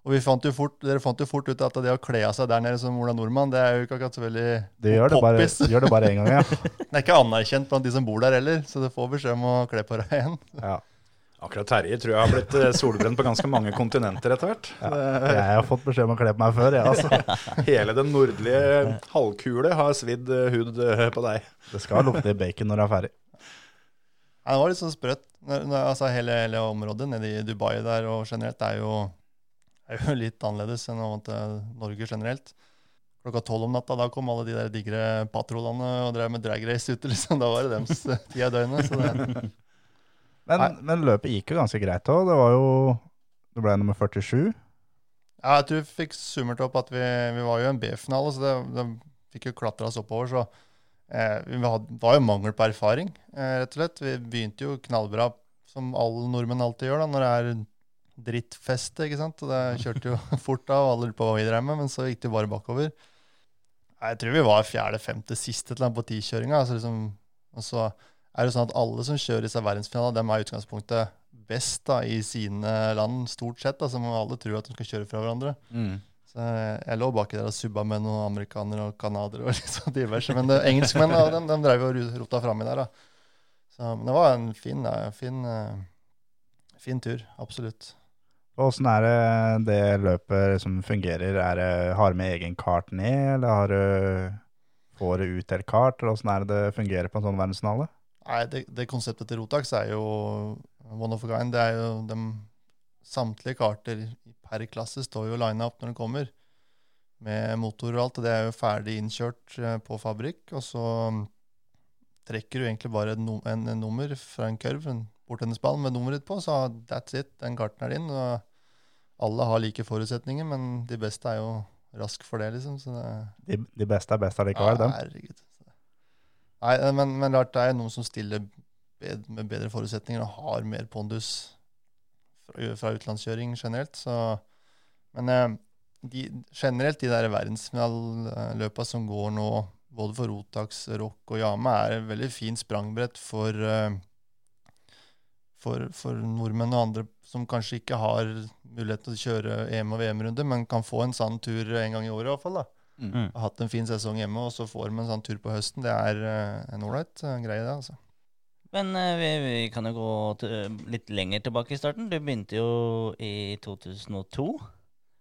S4: og vi fant jo fort, dere fant jo fort ut at det å kle av seg der nede som Ola Nordmann, det er jo ikke akkurat så veldig
S2: det gjør det bare, gjør det bare én gang, ja.
S4: Det er ikke anerkjent blant de som bor der heller, så du får beskjed om å kle på deg igjen.
S2: ja.
S1: Akkurat Terje tror jeg har blitt eh, solbrent på ganske mange kontinenter etter hvert.
S2: Jeg har fått beskjed om å kle på meg før, jeg, altså.
S1: Hele den nordlige halvkule har svidd eh, hud eh, på deg.
S2: Det skal lukte bacon når du er ferdig.
S4: Ja, det var litt sånn sprøtt. Altså, hele, hele området nede i Dubai der og generelt er jo, er jo litt annerledes enn til Norge generelt. Klokka tolv om natta, da kom alle de der digre patrolene og drev med dragrace ute. liksom. Da var det dems eh, tid av døgnet. Så det,
S2: Men, men løpet gikk jo ganske greit òg. Det var jo Det ble nummer 47.
S4: ja, jeg tror vi fikk summert opp at vi, vi var jo i en B-finale, så det, det fikk jo klatra oss oppover. Så eh, vi hadde, det var jo mangel på erfaring, eh, rett og slett. Vi begynte jo knallbra, som alle nordmenn alltid gjør da, når det er drittfeste. ikke sant? Og det kjørte jo fort av, og alle lurte på hva vi drev med, men så gikk det jo bare bakover. Jeg tror vi var fjerde, femte, siste til på tikjøringa. Altså liksom, og så er det sånn at alle som kjører disse verdensfinalene, dem er i utgangspunktet best da, i sine land, stort sett. Altså, alle tror at de skal kjøre fra hverandre. Så jeg, lå baki der og subba med noen amerikanere og canadiere og litt sånn diverse. Men det, engelskmenn da, de, de drev og rota framme der. da. Så, men det var en fin, da, fin, eh, fin tur. Absolutt.
S2: Åssen er det det løpet som fungerer? Er det, har du med egen kart ned, eller har du, får du utdelt kart? Eller åssen er det det fungerer på en sånn verdensfinale?
S4: Nei, det, det konseptet til Rotax er jo one of a kind. Det er jo de Samtlige karter per klasse står jo lina opp når den kommer, med motor og alt. Og det er jo ferdig innkjørt eh, på fabrikk. Og så mm, trekker du egentlig bare en, en, en nummer fra en kurv, en bordtennisball med nummeret på, så that's it. Den karten er din. Og alle har like forutsetninger, men de beste er jo rask for det, liksom. Så det,
S2: De, de beste er best allikevel, dem.
S4: Herregud. Nei, eh, men, men klart det er noen som stiller bed, med bedre forutsetninger og har mer pondus fra, fra utenlandskjøring generelt. Så, men eh, de, generelt de der verdensfinaleløpa som går nå, både for Rotax, Rock og Yama, er et veldig fint sprangbrett for, eh, for, for nordmenn og andre som kanskje ikke har mulighet til å kjøre EM- og VM-runde, men kan få en sånn tur en gang i året i hvert fall. da har hatt en fin sesong hjemme, og så får de en sånn tur på høsten. Det er uh, en ålreit uh, greie, det. altså.
S3: Men uh, vi, vi kan jo gå til, litt lenger tilbake i starten. Du begynte jo i 2002.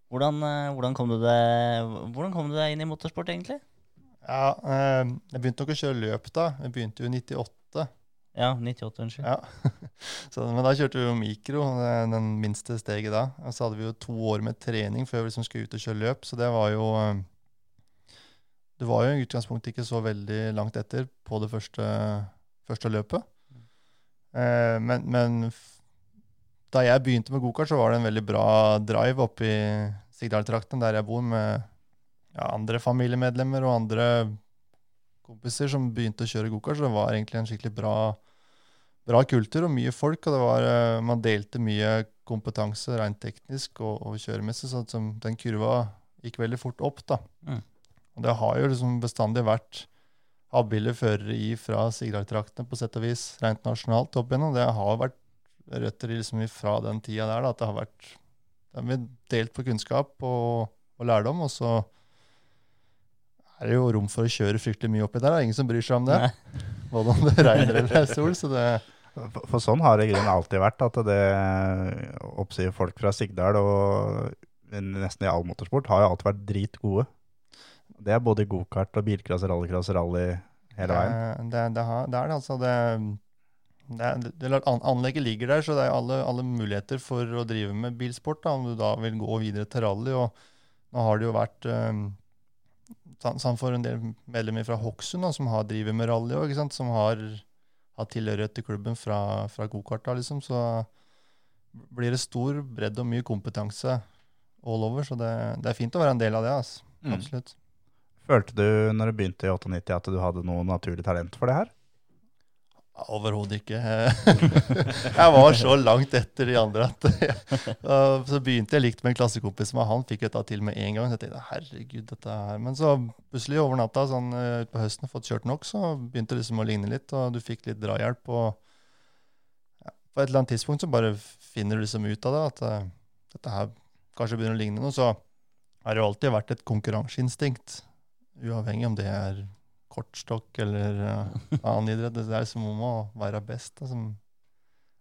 S3: Hvordan, hvordan, kom, du deg, hvordan kom du deg inn i motorsport, egentlig?
S4: Ja, eh, Jeg begynte nok å kjøre løp da. Jeg begynte jo i 98.
S3: Ja, 98, unnskyld.
S4: Ja. så, men da kjørte vi jo mikro, den minste steget da. Og så hadde vi jo to år med trening før vi liksom skulle ut og kjøre løp, så det var jo Du var jo i utgangspunktet ikke så veldig langt etter på det første, første løpet. Eh, men, men da jeg begynte med gokart, så var det en veldig bra drive oppe i Sigdal-trakten, der jeg bor, med ja, andre familiemedlemmer og andre kompiser som begynte å kjøre gokart. Så det var egentlig en skikkelig bra, bra kultur og mye folk. Og det var, eh, man delte mye kompetanse rent teknisk og, og kjøremessig, så den kurva gikk veldig fort opp. da.
S3: Mm.
S4: Og det har jo liksom bestandig vært habile førere i fra Sigdal-traktene på sett og vis, rent nasjonalt opp igjennom. Det har vært røtter liksom fra den tida der, da, at det har vært det har vi delt på kunnskap og, og lærdom, og så er det jo rom for å kjøre fryktelig mye oppi der. Det er ingen som bryr seg om det.
S3: Nei.
S4: Både om det regner eller er sol. Så det,
S2: For, for sånn har det grunnen alltid vært, at det oppsier folk fra Sigdal og nesten i all motorsport har jo alltid vært dritgode. Det er både i gokart og bilcross, rallycross, rally hele veien.
S4: Det, det, det, har, det er det, altså. Det, an- anlegget ligger der, så det er alle, alle muligheter for å drive med bilsport. Da, om du da vil gå videre til rally. Og nå har det jo vært um, sånn han for en del medlemmer fra Hokksund som har driver med rally òg, som har hatt tilhørighet til klubben fra, fra gokarta, liksom. Så blir det stor bredd og mye kompetanse all over. Så det, det er fint å være en del av det. Altså.
S1: Mm.
S4: Absolutt.
S2: Følte du når du begynte i 98 at du hadde noe naturlig talent for det her?
S4: Overhodet ikke. jeg var så langt etter de andre at Så begynte jeg likt med en klassekompis med han fikk jeg ta til med en gang. Så jeg tenkte herregud, dette her Men så plutselig over natta, sånn utpå høsten, fått kjørt nok, så begynte det liksom å ligne litt, og du fikk litt drahjelp. Og på et eller annet tidspunkt så bare finner du liksom ut av det, at uh, dette her kanskje begynner å ligne noe. Så har det jo alltid vært et konkurranseinstinkt, uavhengig om det er kortstokk eller uh, annen idrett. Det er som om å være best, da, som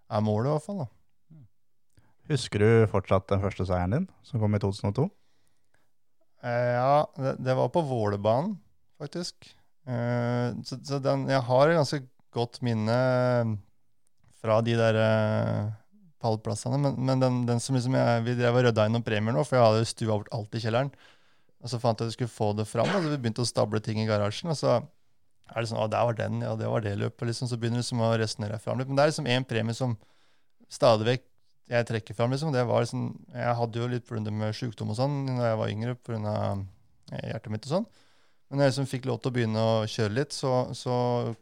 S4: er målet, i hvert fall. da.
S2: Husker du fortsatt den første seieren din, som kom i 2002?
S4: Uh, ja, det, det var på Vålerbanen, faktisk. Uh, så så den, jeg har et ganske godt minne fra de der eh, pallplassene. Men, men den, den som liksom jeg, vi drev og rydda inn noen premier nå, for jeg hadde stua bort alt i kjelleren. Og så fant jeg at jeg skulle få det fram, og så vi begynte å stable ting i garasjen. Og så er det sånn Å, der var den, ja, det var det løpet. liksom, Så begynner liksom å resonnere fram litt. Men det er liksom én premie som stadig vekk jeg trekker fram. liksom, det var liksom, Jeg hadde jo litt problemer med sykdom og sånn da jeg var yngre pga. hjertet mitt og sånn. Men når jeg liksom fikk lov til å begynne å kjøre litt, så, så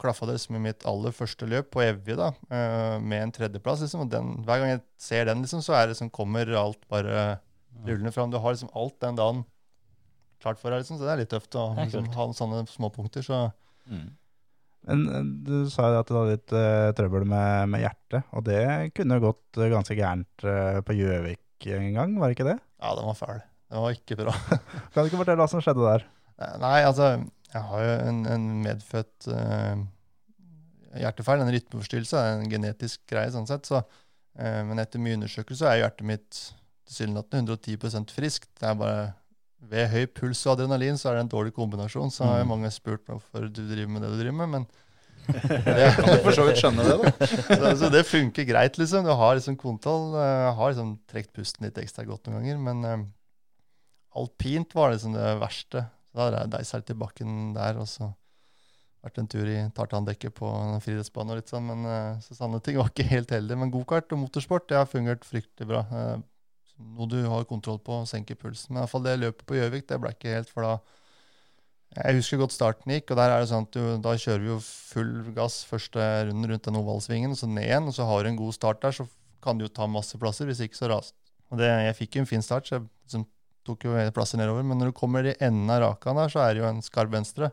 S4: klaffa det liksom i mitt aller første løp på Evje, da, eh, med en tredjeplass. liksom, og den, Hver gang jeg ser den, liksom, så er det liksom, kommer alt bare rullende fram. Du har liksom alt den dagen klart for deg. Liksom. Så det er litt tøft å liksom, ha sånne småpunkter. Så
S1: Mm.
S2: Men eh, du sa jo at du hadde litt uh, trøbbel med, med hjertet, og det kunne jo gått eh, ganske gærent uh, på Gjøvik en gang, var det ikke det?
S4: ja, den var fæl. Det var ikke bra.
S2: Kan du ikke fortelle hva som skjedde der?
S4: Nei, altså, jeg har jo en, en medfødt uh, hjertefeil, en rytmeforstyrrelse, en genetisk greie sånn sett. Så, eh, men etter mye undersøkelse er hjertet mitt tilsynelatende 110% friskt. Det er bare ved høy puls og adrenalin så er det en dårlig kombinasjon. Så har jo mange spurt hvorfor du driver med det du driver med, men det,
S1: Kan du for så vidt skjønne det, da?
S4: så, så det funker greit, liksom. Du har liksom kontroll. Jeg har liksom trukket pusten litt ekstra godt noen ganger, men eh, alpint var liksom det verste. Så da deisa litt i bakken der, og så vært en tur i tartandekket på friidrettsbanen og litt sånn, men eh, så sånne ting var ikke helt heldig. Men gokart og motorsport det har fungert fryktelig bra. Eh, noe du har kontroll på, senker pulsen. Men i hvert fall det løpet på Gjøvik, det ble ikke helt, for da Jeg husker godt starten gikk, og der er det sånn at du, da kjører vi jo full gass første runden rundt den ovalsvingen, så ned igjen, og så har du en god start der, så kan du jo ta masse plasser, hvis ikke så ras. Og det, jeg fikk jo en fin start, så jeg liksom, tok jo plasser nedover, men når du kommer i enden av raka der, så er det jo en skarp venstre.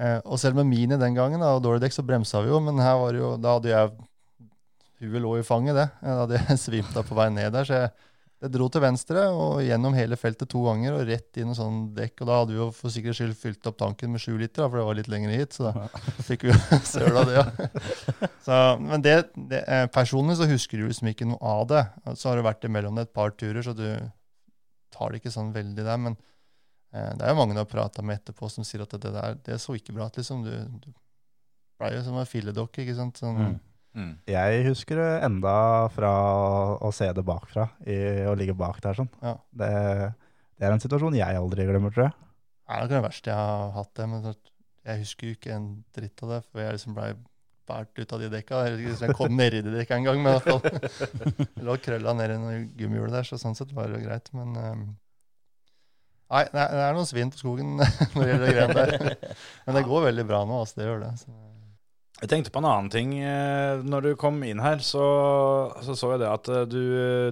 S4: Eh, og selv med Mini den gangen da, og dårlig dekk, så bremsa vi jo, men her var det jo, da hadde jeg Huet lå i fanget, det. Da hadde jeg svimt av på vei ned der. Så jeg, jeg dro til venstre og gjennom hele feltet to ganger og rett inn i sånn dekk. Og da hadde vi jo for sikkerhets skyld fylt opp tanken med sju liter, da, for det var litt lenger hit. Så da fikk vi jo søl av det, ja. Så, men det, det, eh, personlig så husker du liksom ikke noe av det. Så har det vært imellom det et par turer, så du tar det ikke sånn veldig der. Men eh, det er jo mange du har prata med etterpå som sier at det der det så ikke bra ut, liksom. Du, du blei jo som en filledokke, ikke sant. Sånn,
S3: Mm.
S1: Mm.
S2: Jeg husker det enda fra å se det bakfra, i, å ligge bak der sånn.
S4: Ja.
S2: Det, det er en situasjon jeg aldri glemmer, tror jeg.
S4: Det er nok det verste jeg har hatt det, men jeg husker jo ikke en dritt av det, for jeg liksom blei båret ut av de dekka. Jeg, husker ikke i jeg kom nedi de dekka en gang, men i hvert fall jeg lå krølla ned i noe gummihjul der, så sånn sett var det jo greit. Men um, nei, det er, noen svin noe svinn på skogen når det gjelder de greiene der. Men det går veldig bra nå, altså. Det gjør det. Så.
S1: Jeg tenkte på en annen ting. eh, Når du kom inn her, så så, så jeg det at eh, du,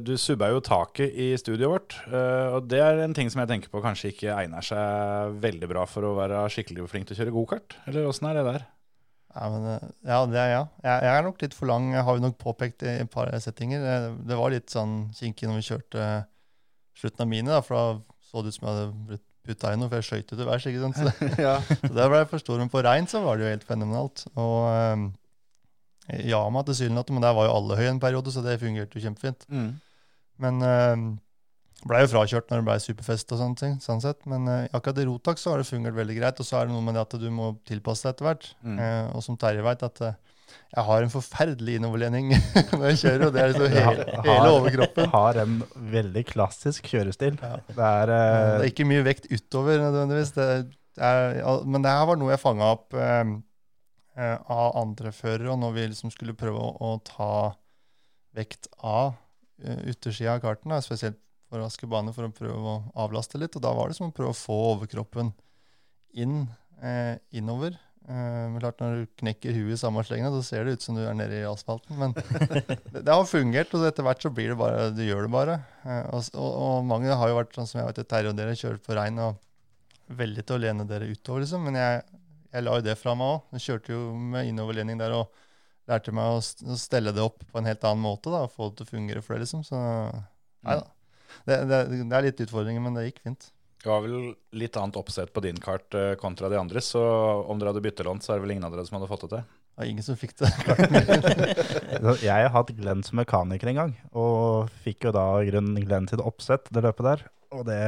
S1: du subba jo taket i studioet vårt. eh, Og det er en ting som jeg tenker på kanskje ikke egner seg veldig bra for å være skikkelig flink til å kjøre gokart. Eller åssen er det der?
S4: Ja, men, ja, det er ja. Jeg, jeg er nok litt for lang, har jo nok påpekt i et par settinger. Det, det var litt sånn kinkig når vi kjørte slutten av mine, da, for da så det ut som jeg hadde blitt putta i noe, for jeg skøyt til værs. ikke sant? Så, så der ble jeg for stor, men på rein så var det jo helt fenomenalt. Og um, Yama tilsynelatende, men der var jo alle høye en periode, så det fungerte jo kjempefint.
S1: Mm.
S4: Men um, blei jo frakjørt når det blei superfest og sånne ting. sånn sett. Men uh, akkurat i Rotak så har det fungert veldig greit. Og så er det noe med det at du må tilpasse deg etter hvert.
S1: Mm.
S4: Uh, og som Terje veit, at eh, jeg har en forferdelig innoverlening når jeg kjører, og det er liksom hele, hele overkroppen.
S2: Har en veldig klassisk kjørestil.
S4: Ja.
S2: Det er,
S4: Det
S2: eh,
S4: er ikke mye vekt utover nødvendigvis. Det er, men det her var noe jeg fanga opp uh, uh, av andre førere, og når vi liksom skulle prøve å, å ta vekt av uh, yttersida av karten, da, spesielt for raske baner, for å prøve å avlaste litt. Og da var det som å prøve å få overkroppen inn, eh, innover. Men klart Når du knekker huet i samme slengen, så ser det ut som du er nede i asfalten. Men det, det har fungert, og etter hvert så blir det bare Du gjør det bare. Uh, og, og, og mange har jo vært sånn som jeg vet, Terje og dere kjører på regn og veldig til å lene dere utover, liksom. Men jeg, jeg la jo det fra meg òg. Kjørte jo med innoverlening der og lærte meg å, å stelle det opp på en helt annen måte. da, og Få det til å fungere for det, liksom. Så nei da. Det, det, det er litt utfordringer, men det gikk fint.
S1: Det var vel litt annet oppsett på din kart eh, kontra de andres, så om dere hadde byttelånt, så er det vel ingen av dere som hadde fått det til.
S4: Det var ingen som fikk det.
S2: Jeg har hatt Glenn som mekaniker en gang, og fikk jo da grunnen Glenn sitt oppsett, det løpet der. Og det,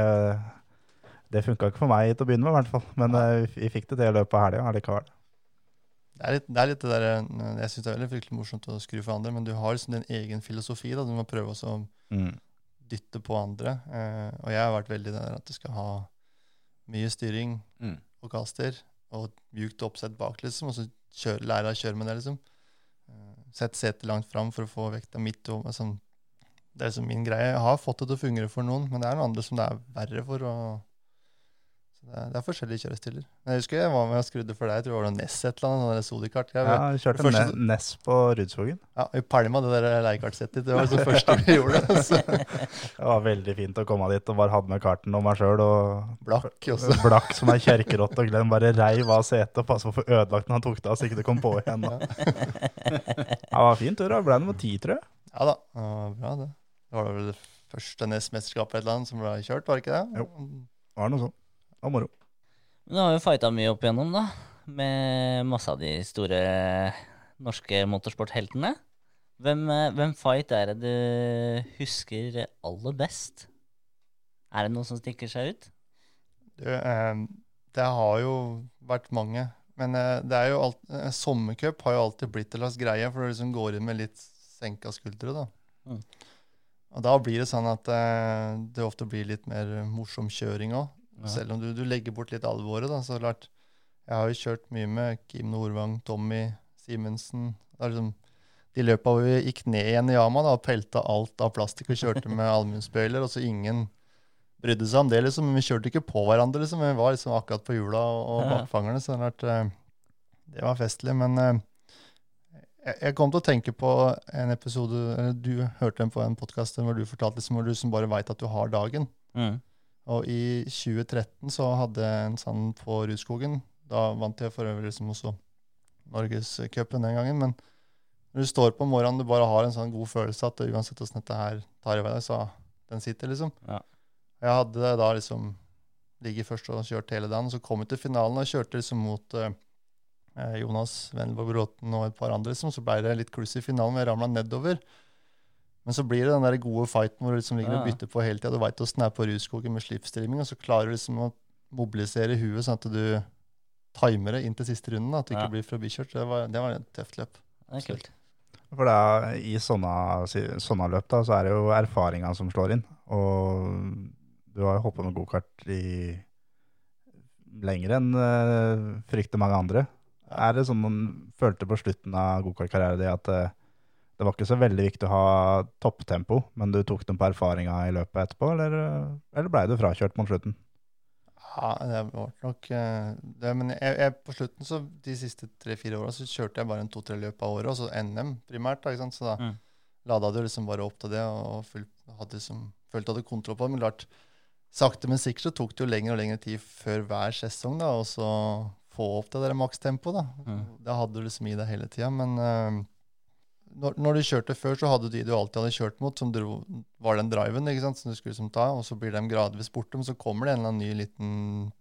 S2: det funka ikke for meg til å begynne med, i hvert fall. Men eh, vi fikk det til i løpet av helga allikevel.
S4: Det er litt det, er litt det der, eh, Jeg syns det er veldig fryktelig morsomt å skru for andre, men du har liksom din egen filosofi. da, Du må prøve å
S2: Mm.
S4: Dytte på andre. Eh, og jeg har vært veldig der at du skal ha mye styring
S1: Mm.
S4: og kaster, og mjukt oppsett bak, liksom, og så kjøre, lære å kjøre med det, liksom. Eh, Sett setet langt fram for å få vekta midt over. Liksom. Det er liksom min greie. Jeg har fått det til å fungere for noen, men det er noen andre som det er verre for. Og Så det, er, det er forskjellige kjørestiler. Jeg husker jeg var med og skrudde for deg. Jeg tror det var noe Ness et eller annet. sånn Sodikart.
S2: Ja,
S4: Ja,
S2: jeg kjørte
S4: Første-
S2: ne Ness på Rudskogen.
S4: ja, Vi pælma det der leiekartsettet. Det var det første vi gjorde. Så
S2: Det var veldig fint å komme dit og bare hadde med karten og meg sjøl. Og
S4: blakk også.
S2: blakk som ei kjerkerott, og Glenn bare reiv av setet og passa på å få ødelagt den han tok det av, så ikke det kom på igjen. Da. Ja, det var fint tur. Ble nummer ti, tror jeg.
S4: Ja da, det var bra det. Det var vel det første NES-mesterskapet eller annet som ble kjørt, var det ikke det?
S2: Jo. Det var noe sånt. Det var moro.
S3: Nå har jo fighta mye opp igjennom, da. Med masse av de store norske motorsportheltene. Hvem, eh, hvem fight er det du husker aller best? Er det noe som stikker seg ut?
S4: Du, eh, det har jo vært mange. Men eh, det er jo alt, eh, sommercup har jo alltid blitt en slags greie, for du liksom går inn med litt senka skuldre. da.
S3: Mm.
S4: Og da blir det sånn at eh, det ofte blir litt mer morsom kjøring òg.
S3: Ja.
S4: Selv om du, du legger bort litt alvoret. da, så klart. Jeg har jo kjørt mye med Kim Nordvang, Tommy Simensen. Det liksom, de løpa hvor vi gikk ned igjen i Yama da, og pelta alt av plastikk og kjørte med allmennspøyler, og så ingen brydde seg om det. liksom, Vi kjørte ikke på hverandre, liksom, vi var liksom akkurat på hjula og, bakfangerne. så det, har eh, det var festlig. Men eh, jeg, kom til å tenke på en episode Du hørte den på en podkast hvor du fortalte liksom, hvor du som bare veit at du har dagen.
S3: Mm.
S4: Og i 2013 så hadde jeg en sånn på Rudskogen. Da vant jeg for øvrig liksom også Norgescupen den gangen. Men når du står på morgenen, du bare har en sånn god følelse at uansett hvordan dette her tar i vei, så den sitter, liksom.
S3: Ja.
S4: Jeg hadde da liksom ligget først og kjørt hele dagen, så kom jeg til finalen og kjørte liksom mot eh, Jonas Wendelborg Bråten og et par andre. Liksom. Så ble det litt kluss i finalen, men jeg ramla nedover. Men så blir det den der gode fighten hvor du liksom ligger og bytter på hele tida. Du veit åssen det er på Rudskogen med slipstreaming, og så klarer du liksom å mobilisere huet sånn at du timer det inn til siste runden. At du
S3: Ja.
S4: ikke blir forbikjørt. Det var, det var et tøft løp.
S3: Det er kult.
S2: For er, I sånne, sånne løp da, så er det jo erfaringa som slår inn. Og du har jo hoppa med gokart i lenger enn uh, fryktelig mange andre. Er det sånn man følte på slutten av gokartkarrieren din at eh, det var ikke så veldig viktig å ha topptempo, men du tok dem på erfaringa i løpet etterpå, eller, eller blei du frakjørt mot slutten?
S4: Ja, det var nok eh, det, Men jeg, jeg, på slutten, så de siste tre-fire åra, så kjørte jeg bare en to-tre løp av året, og så NM primært. da, ikke sant? Så da
S3: Mm.
S4: lada du liksom bare opp til det, og følte hadde liksom, følte hadde kontroll på det. Men klart, sakte, men sikkert så tok det jo lengre og lengre tid før hver sesong, da, og så få opp det der makstempoet, da.
S3: Mm.
S4: Det hadde du liksom i deg hele tida. Men eh, når, når du kjørte før, så hadde du de du alltid hadde kjørt mot, som dro, var den driven ikke sant, som du skulle som ta, og så blir de gradvis borte, men så kommer det en eller annen ny liten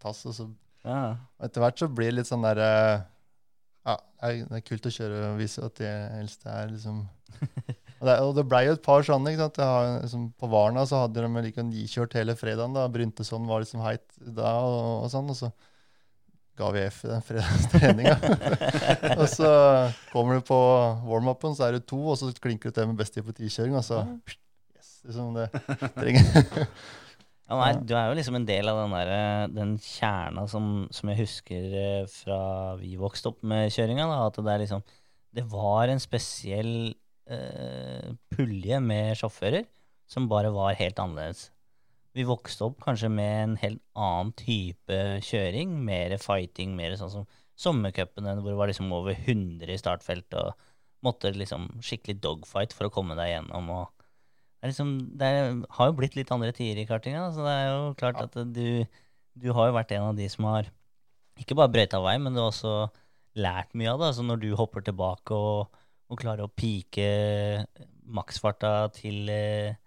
S4: tass, og så
S3: Ja.
S4: etter hvert så blir det litt sånn der eh, Ja, det er kult å kjøre og vise at de eldste er liksom Og det, og det blei jo et par sånne. ikke sant? Har, liksom, på Varna så hadde de liksom kjørt hele fredagen. da, Bryntesson var liksom heit da, og, og sånn. Og så ga vi F i den fredagstreninga. og så kommer du på warm-upen, så er det to, og så klinker du til med best tid på tikjøring. Og så yes, liksom det trenger
S3: Ja, nei, du er jo liksom en del av den, der, eh, den kjerna som, som jeg husker eh, fra vi vokste opp med kjøringa. At det liksom Det var en spesiell eh, pulje med sjåfører som bare var helt annerledes. Vi vokste opp kanskje med en helt annen type kjøring. Mer fighting, mer sånn som sommercupene, hvor det var liksom over 100 i startfelt og måtte liksom skikkelig dogfight for å komme deg gjennom. og det, er liksom, det er, har jo blitt litt andre tider i kartinga. Så det er jo klart at du, du har jo vært en av de som har ikke bare brøyta vei, men du har også lært mye av det. Altså når du hopper tilbake og, og klarer å pike maksfarta til, eh,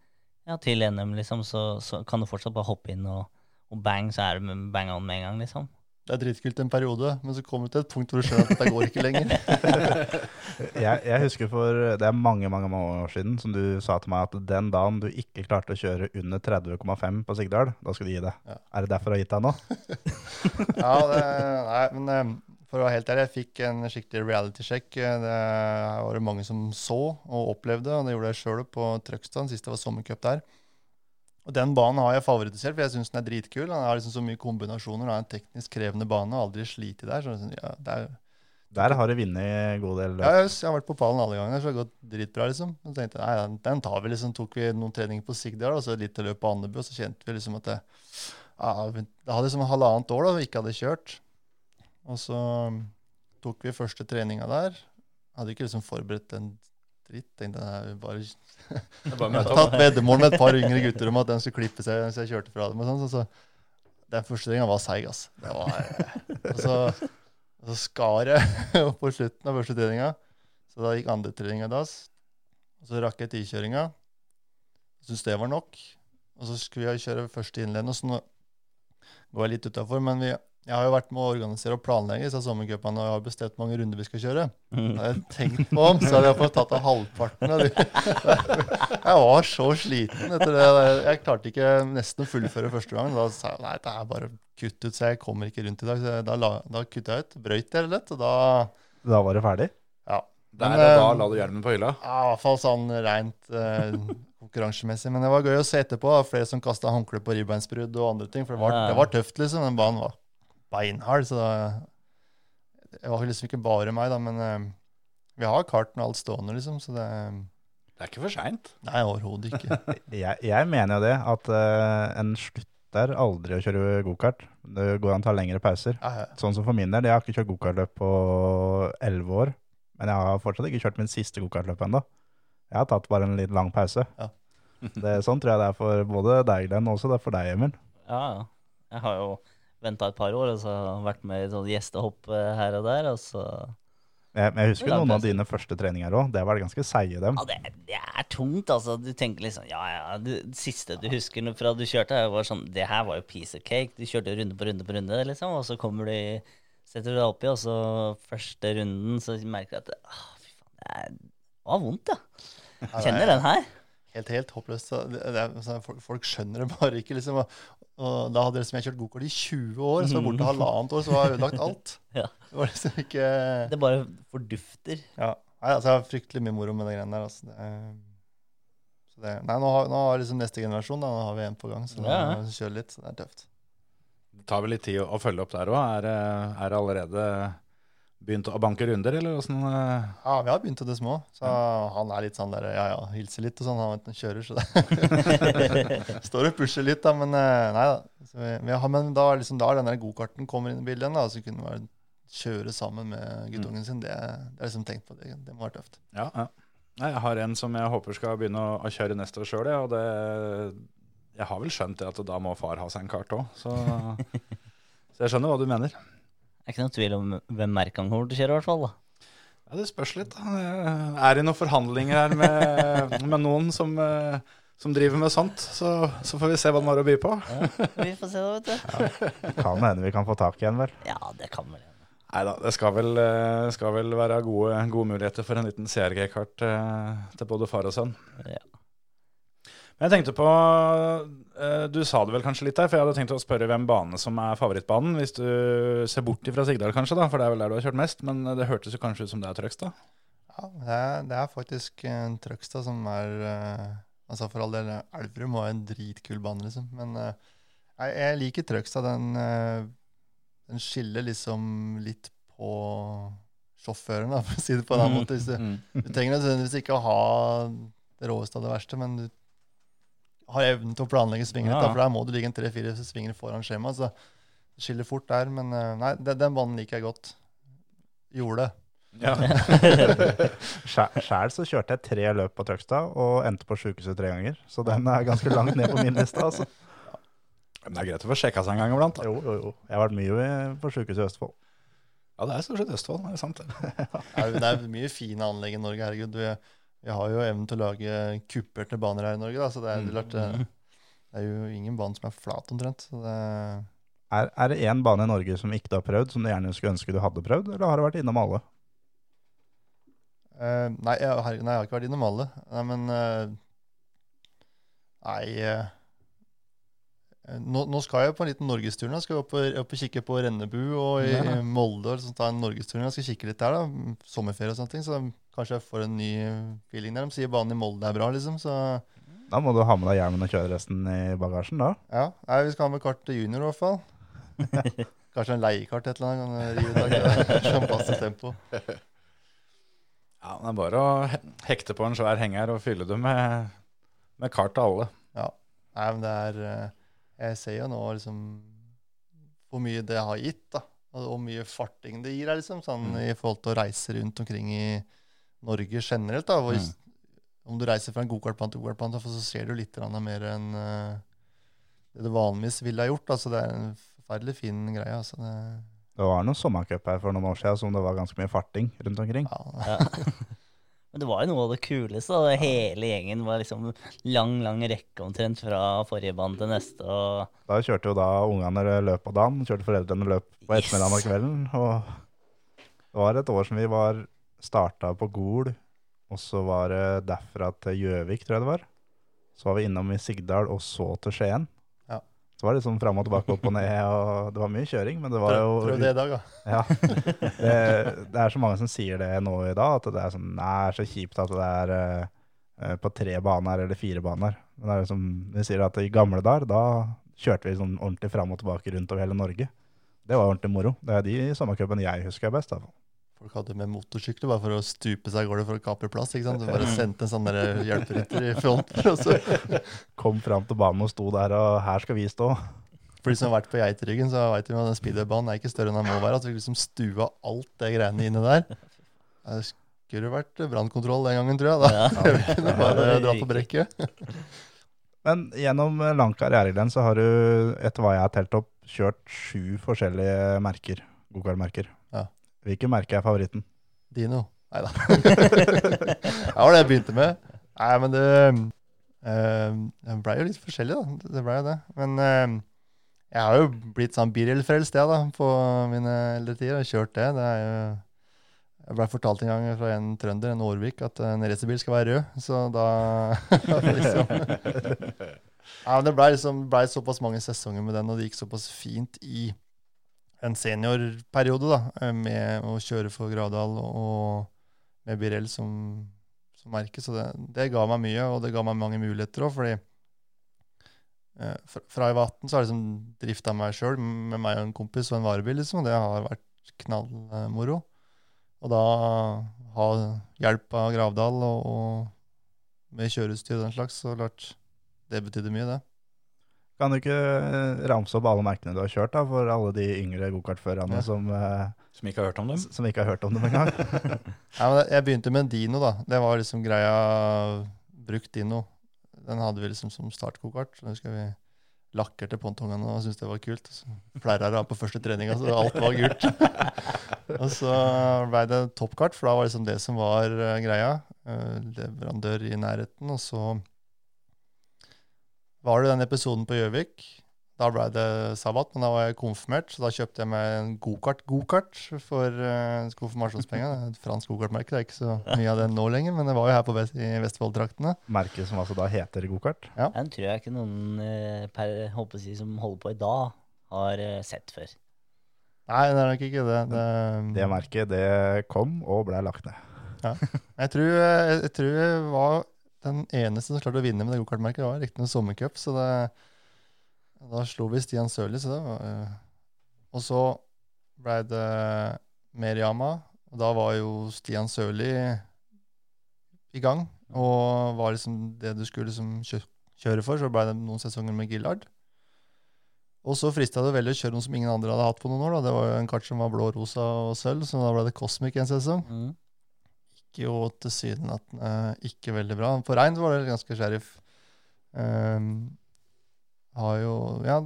S3: ja, til NM, liksom, så, så kan du fortsatt bare hoppe inn, og, og bang, så er du bang on med en gang, liksom.
S4: Det er dritkult en periode, men så kommer du til et punkt hvor du skjønner at dette går ikke lenger.
S2: Jeg, jeg husker for det er mange mange, mange år siden som du sa til meg at den dagen du ikke klarte å kjøre under 30,5 på Sigdal, da skulle du gi det.
S4: Ja.
S2: Er det derfor du har gitt deg nå?
S4: Ja, det, nei, men eh, for å være helt ærlig, jeg fikk en skikkelig reality-sjekk. Det var det mange som så og opplevde, og det gjorde jeg sjøl på Trøgstad sist det var sommercup der. Og Den banen har jeg favorittisert, for jeg syns den er dritkul. Den har liksom så mye kombinasjoner, den er en teknisk krevende bane, og aldri slitt der. Så ja, er,
S2: Der har du vunnet en god del løp.
S4: ja, jeg, har vært på pallen alle ganger, så det har gått dritbra, liksom. Så tenkte jeg, nei, den- den tar vi, liksom. Tok vi noen treninger på Sigdal, og så litt til løpet på Andebu, og så kjente vi liksom at det, ja, Det hadde liksom halvannet år da vi ikke hadde kjørt. Og så tok vi første treninga der. Hadde ikke liksom forberedt en dritt. Tenkte jeg bare
S1: Det bare opp.
S4: tatt veddemål med et par yngre gutter om at de skulle klippe seg mens jeg kjørte fra dem. og sånn, så, så Den første treninga var seig, ass. Det var, og, så, og så skar jeg på slutten av første treninga. Så da gikk andre treninga i dass. Og så rakk jeg tikjøringa. Syns det var nok. Og så skulle jeg kjøre første innledende, så nå går jeg litt utafor. Men vi, jeg har jo vært med å organisere og planlegge disse sommercupene, og jeg har bestemt mange runder vi skal kjøre.
S3: Mm.
S4: Hadde jeg tenkt på om, så hadde jeg fått tatt av halvparten av de. Jeg var så sliten etter det. Jeg klarte ikke nesten å fullføre første gang. Da sa jeg nei, det er bare kutt ut, så jeg kommer ikke rundt i dag. Så da, la, da kutta jeg ut. Brøyt jeg litt, og da
S2: Da var det ferdig.
S4: Ja.
S1: Der
S4: Men,
S1: og da
S4: eh,
S1: la du hjelmen på hylla.
S4: Ja, I hvert fall sånn rent eh, konkurransemessig. Men det var gøy å se etterpå. Flere som kasta håndkle på ribbeinsbrudd og andre ting. For det var, det var tøft, liksom. Den banen var beinhard. Så da, det var liksom ikke bare meg, da. Men eh, vi har karten og alt stående, liksom. Så det
S1: Det er ikke for seint.
S4: Nei, overhodet ikke.
S2: Jeg, jeg mener jo det, at eh, en slutter aldri å kjøre gokart. Det går an å ta lengre pauser.
S4: Ja, ja.
S2: Sånn som for min del, jeg har ikke kjørt gokartløp på elleve år. Men jeg har fortsatt ikke kjørt min siste gokartløp ennå. Jeg har tatt bare en litt lang pause.
S4: Ja.
S2: Det, sånn tror jeg det er for både deg, Glenn, og også det er for deg, Emil.
S3: Ja, ja. Jeg har jo venta et par år og så vært med i sånn gjestehopp eh, her og der. Og så
S2: Jeg, jeg husker
S3: jo
S2: noen av dine første treninger òg. Det var ganske seige, dem.
S3: Ja, det, det er tungt, altså. Du tenker liksom Ja, ja. Det siste du husker fra du kjørte, var sånn Det her var jo piece of cake. Du kjørte runde på runde på runde, liksom, og så kommer du Setter du deg oppi, og så første runden, så merker du at Å, Fy faen, det, er, det var vondt, ja. Kjenner den her.
S4: Helt, helt håpløst. Så det, det så folk, folk skjønner det bare ikke, liksom. Og, og da hadde liksom jeg kjørt gokart i 20 år, så var borte halvannet år, så var jeg ødelagt alt.
S3: Ja.
S4: Det var liksom ikke
S3: Det bare fordufter.
S4: Ja. Nei, altså, jeg har fryktelig mye moro med de greiene der. Altså. Det, er- så det, nei, nå har, nå har liksom neste generasjon, da, nå har vi en på gang, så
S3: Ja, ja.
S4: kjører litt. Så det er tøft.
S1: Det tar vel litt tid å, å følge opp der òg. Er, er det allerede begynt å banke runder, eller åssen eh?
S4: Ja, vi har begynt i det små, så han er litt sånn der, ja ja, hilser litt og sånn, han vet han kjører, så det står og pusher litt, da, men eh, nei da. Så vi, men da, liksom, da den der gokarten kommer inn i bildet, da, så kunne man kjøre sammen med guttungen sin, det, det er liksom tenkt på, det, det må være tøft.
S1: Ja, ja. Nei, jeg har en som jeg håper skal begynne å, å kjøre neste år sjøl, ja, og det Jeg har vel skjønt det at da må far ha seg en kart òg, så, så jeg skjønner hva du mener.
S3: Er ikke noen tvil om hvem merket han kommer til å kjøre, i hvert fall. da.
S1: Ja, Det spørs litt. da. Er det noen forhandlinger her med, med noen som, eh, som driver med sånt, så, så får vi se hva de har å by på.
S3: Vi får se, da, vet du.
S2: Kan hende vi kan få tak i en, vel.
S3: Ja, det kan vel hende.
S1: Nei da, det skal vel, eh, skal vel være gode, gode muligheter for en liten CRG-kart eh, til både far og sønn.
S3: Ja.
S1: Jeg tenkte på eh, Du sa det vel kanskje litt der, for jeg hadde tenkt å spørre hvem bane som er favorittbanen. Hvis du ser bort ifra Sigdal, kanskje, da, for det er vel der du har kjørt mest. Men det hørtes jo kanskje ut som det er Trøgstad.
S4: Ja, det er, det er faktisk en Trøgstad som er eh, Altså for all del, Elverum var en dritkul bane, liksom. Men eh, jeg, jeg liker Trøgstad. Den, eh, den skiller liksom litt på sjåføren, da, for å si det på en annen måte. Hvis du,
S1: Mm.
S4: du trenger nødvendigvis ikke å ha det råeste av det verste, men du har evnen til å planlegge svingene,
S3: Ja.
S4: for der må du ligge en tre-fire svinger foran skjema. Så det skiller fort der. Men eh, nei, den, den banen liker jeg godt. Gjorde det.
S1: Ja.
S2: Sjæl så kjørte jeg tre løp på Trøgstad og endte på sjukehuset tre ganger. Så den er ganske langt ned på min liste. altså.
S1: Men det er greit å få sjekka seg en gang iblant.
S2: Jo, jo, jo. Jeg har vært mye på sjukehuset i Østfold.
S1: Ja, det er stort sett Østfold. Det er sant, det.
S4: Det er, det er mye fine anlegg i Norge. herregud. Vi, vi har jo evnen til å lage kupperte baner her i Norge. Da, så det er, det er, klart, det, det er jo ingen bane som er flat, omtrent. Så det,
S2: Er, er det én bane i Norge som ikke du har prøvd, som du gjerne skulle ønske du hadde prøvd, eller har du vært innom alle?
S4: Uh, nei, jeg, har, nei, jeg har ikke vært innom alle. Nei, men uh, Nei uh, nå, nå skal jeg på en liten norgestur. Jeg Skal opp og, opp og kikke på Rennebu og i
S1: Ja.
S4: Molde. og sånt, ta en norgestur. Jeg skal kikke litt der, da. Sommerferie og sånne ting. Så kanskje jeg får en ny feeling der. De sier banen i Molde er bra, liksom. Så
S2: Da må du ha med deg hjelmen og kjøre resten i bagasjen, da.
S4: Ja, Nei, vi skal ha med kart til junior i hvert fall. Kanskje en leiekart et eller annet. Kan. Sånn passe tempo.
S1: Ja, Det er bare å hekte på en svær henger og fylle det med, med kart til alle.
S4: Nei, men det er eh, jeg ser jo nå liksom hvor mye det har gitt, da. Og hvor mye farting det gir, liksom, sånn,
S1: Mm.
S4: i forhold til å reise rundt omkring i Norge generelt. da, hvor,
S1: Mm.
S4: Om du reiser fra en gokartbane til gokartbane, så ser du litt mer enn uh, det du vanligvis ville ha gjort. altså Det er en forferdelig fin greie. altså det,
S2: Det var noen sommercup her for noen år siden som det var ganske mye farting rundt omkring.
S4: ja,
S3: Ja. Men det var jo noe av det kuleste. da. Hele gjengen var liksom lang, lang rekke omtrent fra forrige bane til neste. og
S2: Da kjørte jo da ungene løp på dagen, kjørte foreldrene løp på ettermiddagen og kvelden. Og det var et år som vi var starta på Gol, og så var det derfra til Gjøvik, tror jeg det var. Så var vi innom i Sigdal og så til Skien.
S4: Ja.
S2: Så var det liksom fram og tilbake, opp og ned, og det var mye kjøring, men det var jo
S4: Prøv, du det i dag, da.
S2: Ja. Det, det er så mange som sier det nå i dag, at det er sånn Nei, er så kjipt at det er eh, på tre baner eller fire baner. Men det er liksom, vi sier at i gamle dager, da kjørte vi sånn ordentlig fram og tilbake rundt over hele Norge. Det var ordentlig moro. Det er de sommercupene jeg husker best. Da.
S4: Folk hadde med motorsykler bare for å stupe seg av gårde for å kapre plass. ikke sant? Du bare sendte en sånn der hjelperytter i front. Og så,
S2: Kom fram til banen og sto der, og her skal vi stå.
S4: for de som har vært på Geiteryggen, så vet de at den speedwaybanen er ikke større enn den må være. At vi liksom stua alt det greiene inne der. Det skulle vært brannkontroll den gangen, tror jeg. da.
S3: Ja.
S4: Vi kunne bare dra på brekket.
S2: Men gjennom en lang karriere så har du, etter hva jeg har telt opp, kjørt sju forskjellige merker. Gokartmerker.
S4: Ja.
S2: merke er favoritten?
S4: Dino. Nei da. det var det jeg begynte med. Nei, men det øh, Det blei jo litt forskjellig, da. Det ble jo det. Men øh, jeg har jo blitt sånn bilrellfrelst, jeg, da, på mine eldre tider. Og kjørt det. Det er jo Jeg blei fortalt en gang fra en trønder, en Årvik, at en racerbil skal være rød. Så da liksom Ja, men det blei liksom, ble såpass mange sesonger med den, og det gikk såpass fint i en seniorperiode, da, eh, med å kjøre for Gravdal og med Birell som, som merke. Så det, det ga meg mye, og det ga meg mange muligheter òg, fordi eh, fra- jeg var 18 så har jeg liksom drifta meg sjøl med meg og en kompis og en varebil, liksom, og det har vært knallmoro. Og da ha hjelp av Gravdal og, og med kjøreutstyr og den slags, så klart det betydde mye, det.
S2: Kan du ikke eh, ramse opp alle merkene du har kjørt, da, for alle de yngre gokartførerne
S4: Ja.
S2: som, eh,
S1: Som ikke har hørt om dem.
S2: som ikke har hørt om dem engang?
S4: Ja, jeg begynte med en Dino, da. Det var liksom greia Brukt Dino. Den hadde vi liksom som startgokart. Så husker vi lakkerte pontongene og syntes det var kult. Flere så pleier jeg det på første treninga, så alt var gult. og så ble det toppkart, for da var liksom det som var eh, greia. Eh, leverandør i nærheten. Og så var det den episoden på Gjøvik. Da ble det sabbat, men da var jeg konfirmert, så da kjøpte jeg meg en gokart-gokart for uh, konfirmasjonspengene. Et fransk gokartmerke, det er ikke så mye av det nå lenger, men det var jo her på Vest i Vestfold-traktene.
S2: Merket som altså da heter gokart.
S3: Den tror jeg ikke noen uh, per, håper å si, som holder på i dag, har uh, sett før.
S4: Nei, det er nok ikke det. det
S2: Det merket det kom og ble lagt ned.
S4: jeg, tror, jeg, jeg tror jeg var den eneste som klarte å vinne med det gokartmerket. Var riktignok sommercup, så det, da slo vi Stian Sørli. Så det var, uh, og så ble det Meriama, og da var jo Stian Sørli i gang. Og var liksom det du skulle liksom kjø kjøre for, så ble det noen sesonger med Gillard. Og så frista det veldig å kjøre noe som ingen andre hadde hatt på noen år. Da. Det var jo en kart som var blå, rosa og sølv, så da ble det Cosmic en sesong
S3: Mm.
S4: Gikk jo tilsynelatende ikke veldig bra. På regn var det ganske sheriff. Um, har jo Ja,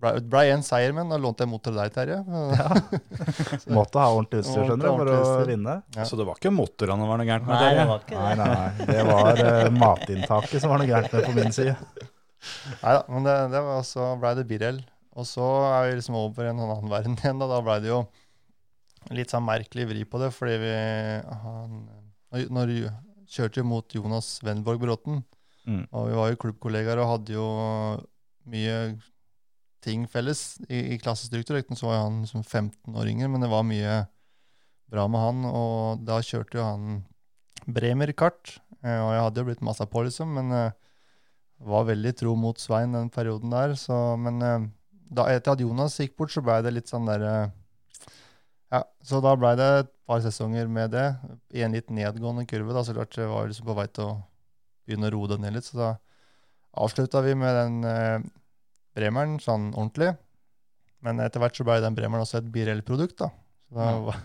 S4: ble, ble en seier, men da lånte jeg motor til deg, Terje. Ja.
S2: Måtte ha ordentlig utstyr skjønner du, for å vinne.
S4: Ja.
S1: Så det var ikke motorene det var noe gærent med?
S3: Nei, det var ikke det.
S2: nei, nei. Det var uh, matinntaket som var noe gærent med på min side.
S4: Nei da, men det, det var så blei det Birel. Og så er vi liksom over i en annen verden igjen. Da, da blei det jo litt sånn merkelig vri på det, fordi vi han, når, vi kjørte jo mot Jonas Wenborg Bråten,
S2: Mm.
S4: og vi var jo klubbkollegaer og hadde jo mye ting felles i, i klassestruktur. Riktignok så var han som 15 år yngre, men det var mye bra med han. Og da kjørte jo han Bremer-kart, eh, og jeg hadde jo blitt massa på, liksom, men eh, var veldig tro mot Svein den perioden der. Så, men eh, da, etter at Jonas gikk bort, så blei det litt sånn derre Ja, så da blei det et par sesonger med det, i en litt nedgående kurve. da, Så klart var liksom på vei til å begynne å roe det ned litt. Så da avslutta vi med den eh, Bremeren sånn ordentlig. Men etter hvert så ble den Bremeren også et Birell-produkt, da. Så da
S3: Ja.
S4: var,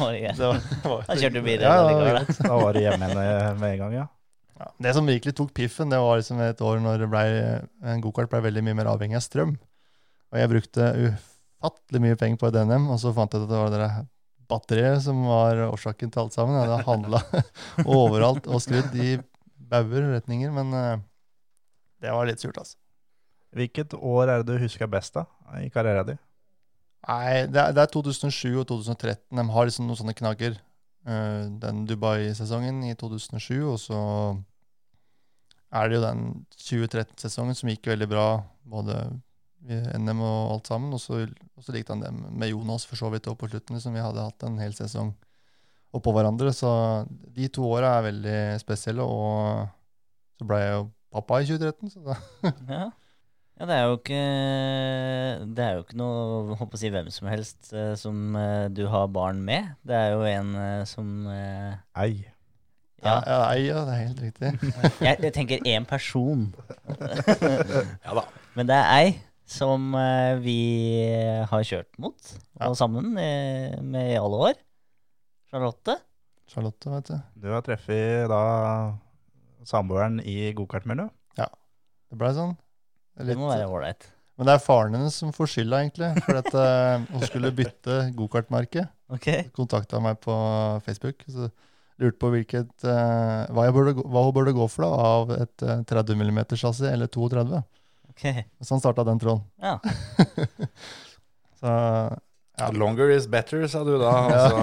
S3: oh, yeah.
S4: da, var,
S3: Da kjørte du Birell?
S4: Ja,
S3: da.
S2: Da var det hjemme med en gang, ja.
S4: Ja, det som virkelig tok piffen, det var liksom et år når det ble, en gokart ble veldig mye mer avhengig av strøm. Og jeg brukte ufattelig mye penger på et NM, og så fant jeg ut at det var det batteriet som var årsaken til alt sammen. Jeg hadde handla overalt og skrudd i bauger retninger, men eh, det var litt surt, altså.
S2: Hvilket år er det du husker best da, i karrieren din?
S4: Nei, det er, det er 2007 og 2013. De har liksom noen sånne knagger. Eh, den Dubai-sesongen i 2007, og så er det jo den 2013-sesongen som gikk veldig bra, både NM og alt sammen. Og så, og så likte han det med Jonas for så vidt òg på slutten, liksom. Vi hadde hatt en hel sesong oppå hverandre. Så de to åra er veldig spesielle, og så ble jeg jo pappa i 2013, så da
S3: Ja. ja, det er jo ikke Det er jo ikke noe Håper å si hvem som helst eh, som eh, du har barn med. Det er jo en eh, som eh,
S2: Ei.
S4: Ja,
S3: Ja,
S4: ja, ja det er helt riktig.
S3: jeg, jeg tenker én person.
S1: Ja da.
S3: Men det er ei som eh, vi har kjørt mot,
S4: Ja.
S3: og sammen eh, med i alle år. Charlotte.
S4: Charlotte, vet du.
S2: Du har treffet da samboeren i gokartmiljøet.
S4: Det ble sånn.
S3: Det må være ålreit.
S4: men det er faren hennes som får skylda, egentlig. For at eh, hun skulle bytte gokartmerke.
S3: Ok.
S4: Kontakta meg på Facebook. Så lurte på hvilket, uh, hva, jeg burde, hva hun burde gå for da, av et uh, 30 mm chassis eller 32.
S3: ok.
S4: Sånn starta den tråden.
S3: Ja.
S4: Så Ja.
S1: Longer is better, sa du da. Altså,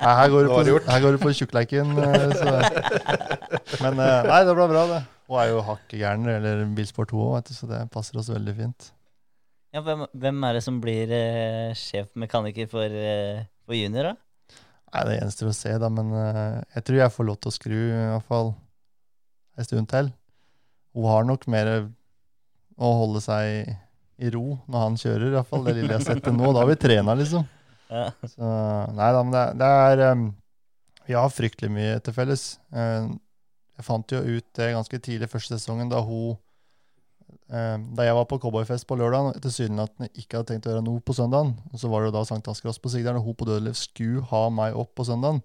S4: ja, her går du på, her går du på tjukkleiken. eh, så- Men eh, nei, det ble bra, det. Hun er jo hakket gæren eller Bilsport 2 òg, så det passer oss veldig fint.
S3: ja hvem, hvem er det som blir eh, sjefmekaniker for, eh, for junior, da?
S4: Nei, Det gjenstår å se, da, men eh, jeg tror jeg får lov til å skru i hvert fall en stund til. Hun har nok mer å holde seg i ro når han kjører, i hvert fall det lille jeg har sett til nå. Da har vi trena, liksom.
S3: Ja.
S4: Så, nei da, men det, det er um, Vi har fryktelig mye til felles. Uh, jeg fant jo ut det ganske tidlig første sesongen, da hun uh, Da jeg var på cowboyfest på lørdag, tilsynelatende ikke hadde tenkt å gjøre noe på søndagen. Og så var det jo da sankthanscross på Sigdal, og hun på Dødeliv skulle ha meg opp på søndagen.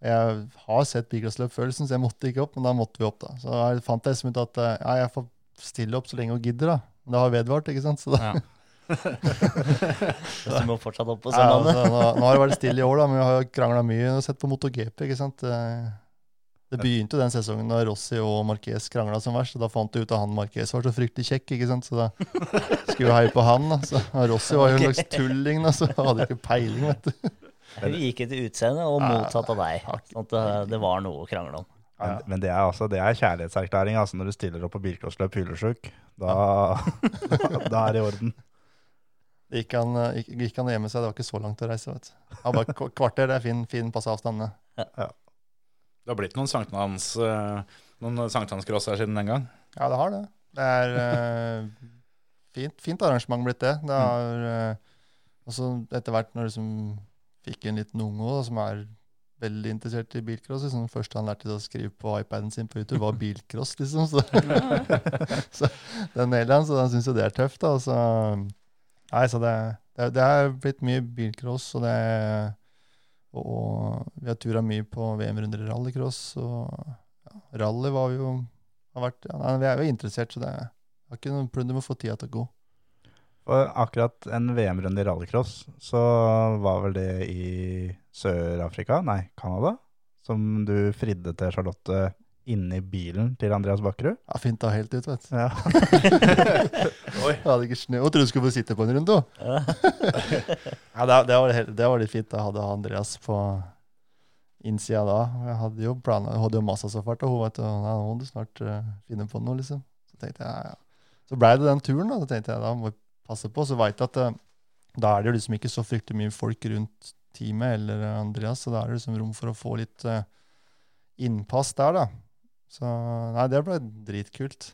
S4: Jeg har sett bilcrossløp-følelsen, så jeg måtte ikke opp, men da måtte vi opp, da. Så jeg fant jeg som ut at eh, ja, jeg får stille opp så lenge hun gidder, da. Men Det har vedvart, ikke sant. Så da,
S3: Ja. Så du må fortsatt opp på
S4: Ja, altså, nå, nå har det vært stille i år, da, men vi har krangla mye og sett på MotoGP. ikke sant? Eh, Det begynte jo den sesongen da Rossi og Marquez krangla som verst. Da fant du ut at han Marquez var så fryktelig kjekk, ikke sant? så da skulle vi heie på han. da. Så Rossi var jo en slags tulling, da, så hadde ikke peiling, vet du.
S3: Vi gikk etter utseende og motsatt av deg. Sånn at det, det var noe å krangle om.
S2: Men, men det er altså, det er kjærlighetserklæring altså, når du stiller opp på bilcrossløp hylesjuk. Da, da er det i orden.
S4: Det gikk han, eh, gikk, gikk han hjemme seg, det var ikke så langt å reise. vet du. Ja, bare kvarter, det er fin, fin passe avstand. det.
S1: det har blitt noen sankthans, eh, noen sankthanscross her siden den gang.
S4: Ja, det har det. Det er uh, fint, fint arrangement blitt det. Det har uh, også etter hvert når du liksom fikk en liten unge som er veldig interessert i bilcross. Liksom, første han lærte å skrive på iPaden sin på YouTube, var bilcross, liksom. Så, så den Elian, så han syns jo det er tøft. da. Så, nei, så det, det, det er blitt mye bilcross, og det og vi har tura mye på VM-runder i rallycross. Og ja, rally var vi jo har vært, ja, nei, Vi er jo interessert, så det er ikke noe plunder med å få tida til å gå.
S2: Og akkurat en VM-runde i rallycross, så var vel det i Sør-Afrika, nei, Canada, som du fridde til Charlotte inni bilen til Andreas Bakkerud.
S4: Ja, Fint da helt ut, vet du.
S2: Ja.
S4: Oi. Jeg hadde ikke snø. Hun trodde du skulle få sitte på en runde hun.
S3: Ja.
S4: Ja, det, det, var helt- det var litt fint. Da hadde Andreas på innsida da. Jeg hadde jo planer, jeg hadde jo masse så fart, og hun vet nei, nå må du snart uh, finne på noe, liksom. Så tenkte jeg, ja, ja. Så blei det den turen, da. Så tenkte jeg, da må jeg passe på. Så veit jeg at eh, da er det jo liksom ikke så fryktelig mye folk rundt teamet eller eh, Andreas, så da er det liksom rom for å få litt eh, innpass der, da. Så nei, det ble dritkult.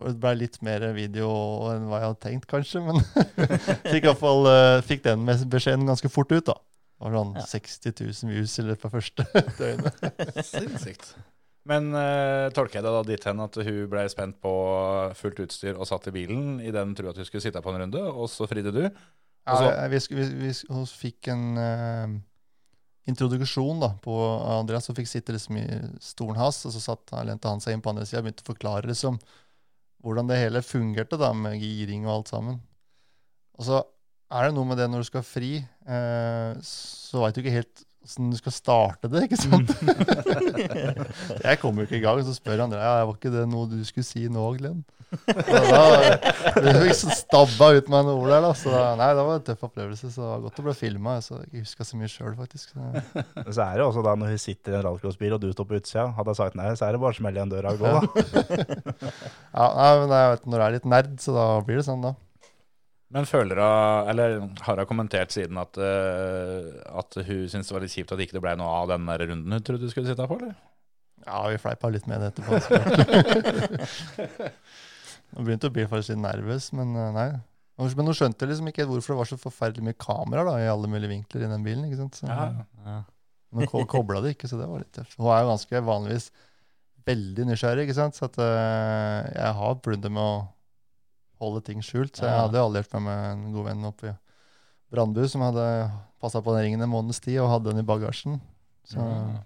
S4: Og det ble litt mer video enn hva jeg hadde tenkt, kanskje, men fikk iallfall fikk den beskjeden ganske fort ut, da. Det var sånn
S3: Ja.
S4: 60 000 views i løpet av første døgnet.
S1: Sinnssykt. Men uh, tolker jeg det da dit hen at hun ble spent på fullt utstyr og satt i bilen i den trua at hun skulle sitte på en runde, og så fridde du?
S4: Ja,
S1: så-
S4: vi, vi, vi, hun fikk en uh, introduksjon da, på Andreas, og fikk sitte liksom i stolen hans, og så satt, lente han seg inn på andre sida og begynte å forklare liksom, hvordan det hele fungerte da, med giring og alt sammen. Og så er det noe med det når du skal fri, uh, så veit du ikke helt åssen du skal starte det, ikke sant? jeg kommer jo ikke i gang, så spør han ja, var ikke det noe du skulle si nå, Glenn? Da jeg liksom stabba ut med noen ord der, da. Så nei, det var en tøff opplevelse. Så det var godt å bli filma. Så jeg huska så mye sjøl, faktisk. Så,
S2: så er det også da når hun sitter i en rallcrossbil og du står på utsida, hadde jeg sagt nei, så er det bare å smelle igjen døra og gå, da.
S4: ja, nei, men jeg vet, når du er litt nerd, så da blir det sånn, da.
S1: Men føler hun, eller har hun kommentert siden at, eh, at hun syntes det var litt kjipt at ikke det ble noe av den der runden hun trodde du skulle sitte på, eller?
S4: Ja, vi fleipa litt med det etterpå. Hun. Nå begynte å bli faktisk litt nervøs, men eh, nei. Men hun skjønte liksom ikke hvorfor det var så forferdelig mye kameraer da, i alle mulige vinkler i den bilen. ikke sant? Så,
S1: Ja.
S3: Ja.
S4: Men hun ko- kobla det ikke, så det var litt tøft. Hun er jo ganske vanligvis veldig nysgjerrig, ikke sant? så at, uh, jeg har blunda med å holde ting skjult. Så jeg
S3: hadde
S4: hadde alliert meg med en god venn oppe i Brandbu som hadde passa på den ringen en måneds tid og hadde den i bagasjen. Så
S3: Mm.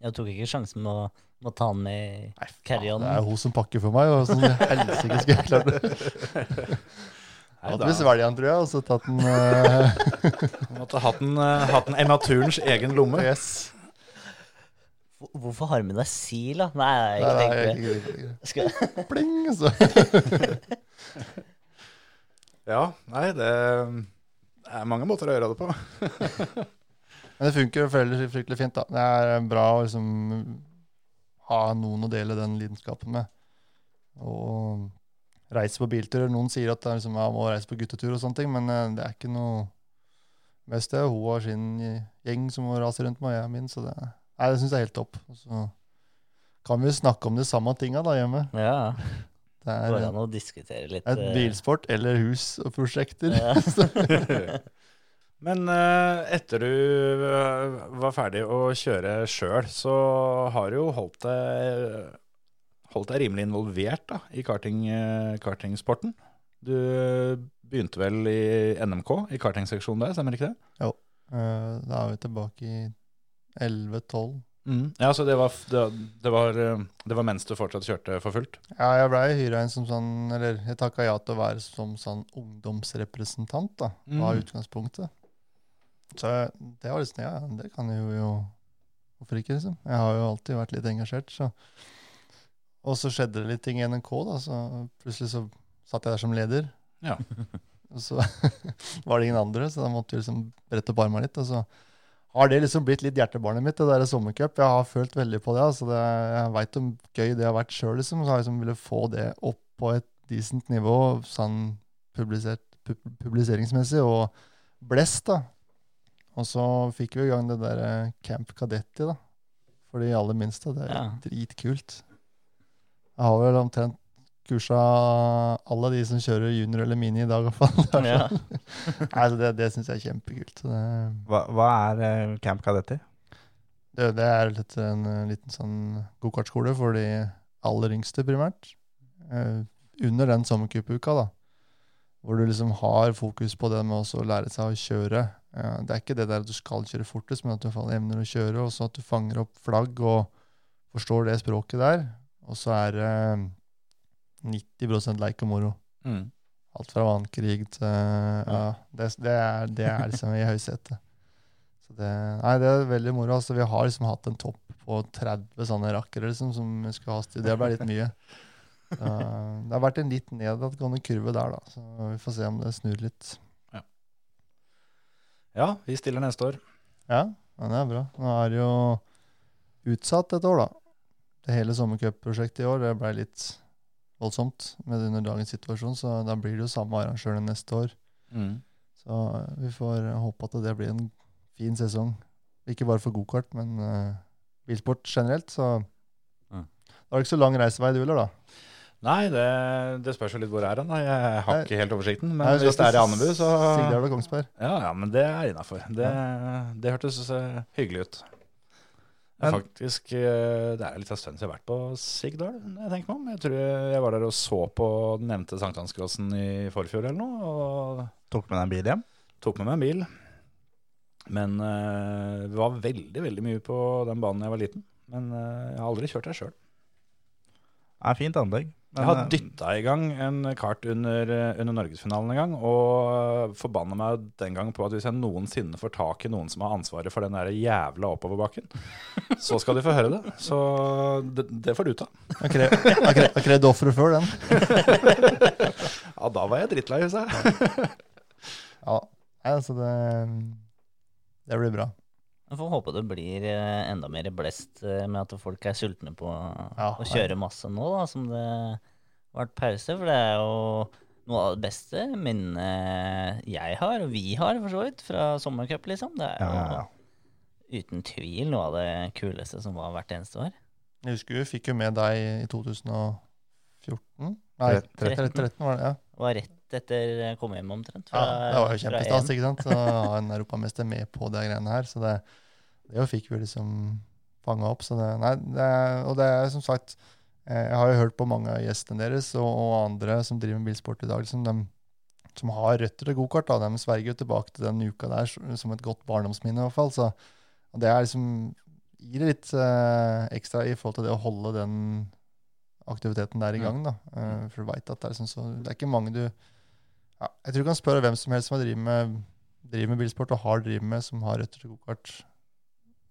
S3: Jeg tok ikke sjansen med å, med å ta den med i
S4: Nei,
S3: carry-on?
S4: det er jo hun som pakker for meg, og sånn helsike skulle jeg klart det.
S1: Jeg
S4: Hadde
S1: da
S4: vi svelget den, tror jeg, og så tatt den uh...
S1: måtte hatt den, uh, hatt den i naturens egen lomme.
S4: Yes.
S3: Hvorfor har du med deg sil, da? Nei,
S4: jeg,
S3: jeg, jeg, jeg,
S4: jeg, jeg, jeg.
S3: Skal,
S4: Pling, så.
S1: Ja, nei, det er mange måter å gjøre det på.
S4: Men det funker jo fryktelig fint. da. Det er bra å liksom ha noen å dele den lidenskapen med. Og reise på bilturer. Noen sier at det liksom, jeg må reise på guttetur og sånne ting, men eh, det er ikke noe mest det. Hun har sin gjeng som må rase rundt med, og jeg min, så det, nei, det syns jeg er helt topp. Og så kan vi jo snakke om de samme tinga da hjemme.
S3: ja,
S4: Det
S3: går
S4: er
S3: an å diskutere litt.
S4: et
S3: eh,
S4: bilsport eller hus og prosjekter.
S3: Ja.
S1: Men eh, etter du eh, var ferdig å kjøre sjøl, så har du jo holdt deg, holdt deg rimelig involvert da, i karting, kartingsporten. Du begynte vel i NMK, i kartingseksjonen der, stemmer ikke det?
S4: Jo. Da er vi tilbake i 11-12.
S1: Mm. Ja, så det var, det, det, var, eh, det var mens du fortsatt kjørte for fullt?
S4: Ja, jeg blei hyra inn som sånn Eller jeg takka ja til å være som sånn ungdomsrepresentant, da, var
S1: Mm.
S4: utgangspunktet. Så det var liksom Ja, det kan jeg jo, jo Hvorfor ikke, liksom? Jeg har jo alltid vært litt engasjert, så Og så skjedde det litt ting i NNK, da, så plutselig så satt jeg der som leder.
S1: Ja.
S4: Og så var det ingen andre, så da måtte vi liksom brette opp armene litt. Og så har det liksom blitt litt hjertebarnet mitt, det der sommercup. Jeg har følt veldig på det. altså det, Jeg veit hvor gøy det har vært sjøl, liksom. Så har jeg liksom ville få det opp på et decent nivå, sånn pu- publiseringsmessig, og blest, da. Og så fikk vi i gang det der eh, Camp Cadetti, da. For de aller minste. Det er
S3: Ja.
S4: dritkult. Jeg har vel omtrent kursa alle de som kjører junior eller mini i dag, i hvert fall. Det er
S3: Ja.
S4: altså, det det syns jeg er kjempekult. Så det,
S2: Hva, hva er eh, Camp Kadetti?
S4: det, det er litt, en eh, liten sånn gokartskole for de aller yngste, primært. Uh, under den sommercupuka, da. Hvor du liksom har fokus på det med også å lære seg å kjøre. Uh, det er ikke det der at du skal kjøre fortest, men at du evner å kjøre, og så at du fanger opp flagg og forstår det språket der. Og så er det eh, 90 leik og moro.
S1: Mm.
S4: Alt fra vannkrig til Ja, det, det, er, det er liksom i høysetet. Det, nei, det er veldig moro. Altså, vi har liksom hatt en topp på 30 sånne rakkere liksom, som skulle ha styr. Det ble litt mye. Uh, det har vært en litt nedadgående kurve der, da. Så vi får se om det snur litt.
S1: Ja, vi stiller neste år.
S4: Ja, ja det er bra. Nå er det jo utsatt et år, da. Det hele sommercupprosjektet i år det ble litt voldsomt med under dagens situasjon, så da blir det jo samme arrangørene neste år.
S1: Mm.
S4: Så eh, vi får håpe at det blir en fin sesong. Ikke bare for gokart, men uh, bilsport generelt. Så
S3: Mm.
S4: da er det ikke så lang reisevei du heller, da.
S1: Nei, det, det spørs jo litt hvor er han. Jeg har
S4: Nei.
S1: ikke helt oversikten. Men
S4: Nei,
S1: hvis det er i Andebu, så
S4: og Kongsberg.
S1: Ja, ja, men det er innafor. Det, det hørtes eh, hyggelig ut.
S2: Men-
S1: faktisk eh, Det er litt av stund siden jeg har vært på Sigdal. Jeg tenker meg om. Jeg tror jeg var der og så på den nevnte sankthanscrossen i forfjor eller noe. Og
S2: Tok med deg en bil hjem.
S1: tok med meg en bil. Men uh, det var veldig, veldig mye på den banen jeg var liten. Men uh, jeg har aldri kjørt der sjøl.
S2: Det er fint anlegg. Men,
S1: Jeg har
S2: eh,
S1: dytta i gang en kart under, eh, under norgesfinalen en gang, og forbanna meg den gang på at hvis jeg noensinne får tak i noen som har ansvaret for den der jævla oppoverbakken, så skal de få høre det. Så det, det får du ta.
S4: Har kre- krevd offeret før, den.
S1: Ja, da var jeg drittlei, husker jeg.
S4: Ja, altså det, det blir bra.
S3: Jeg får håpe det blir eh, enda mer blest eh, med at folk er sultne på
S4: Ja,
S3: å kjøre masse nå, da, som det har vært pause. For det er jo noe av det beste minnet jeg har, og vi har for så vidt, fra sommercup, liksom. Det er jo
S2: ja, ja.
S3: uten tvil noe av det kuleste som var hvert eneste år.
S4: Jeg husker vi fikk jo med deg i 2014. Nei,
S2: 13.
S4: 13 var det, ja.
S3: Det var rett etter jeg kom hjem omtrent.
S4: ja. Det var jo
S3: fra
S4: kjempestas, ikke sant? Å ha en europamester med på de greiene her. Så det, det jo fikk vi liksom fanga opp. Så det, nei, det, og det er som sagt eh, Jeg har jo hørt på mange av gjestene deres og, og andre som driver med bilsport i dag, liksom, de som har røtter til gokart. De sverger jo tilbake til den uka der som et godt barndomsminne, i hvert fall. Så det er liksom gir litt uh, ekstra i forhold til det å holde den aktiviteten der i gang. da. uh, for du vet at det er, liksom så, det er ikke mange du ja, Jeg tror du kan spørre hvem som helst som har driver med, driver med bilsport og har drevet med, som har røtter til gokart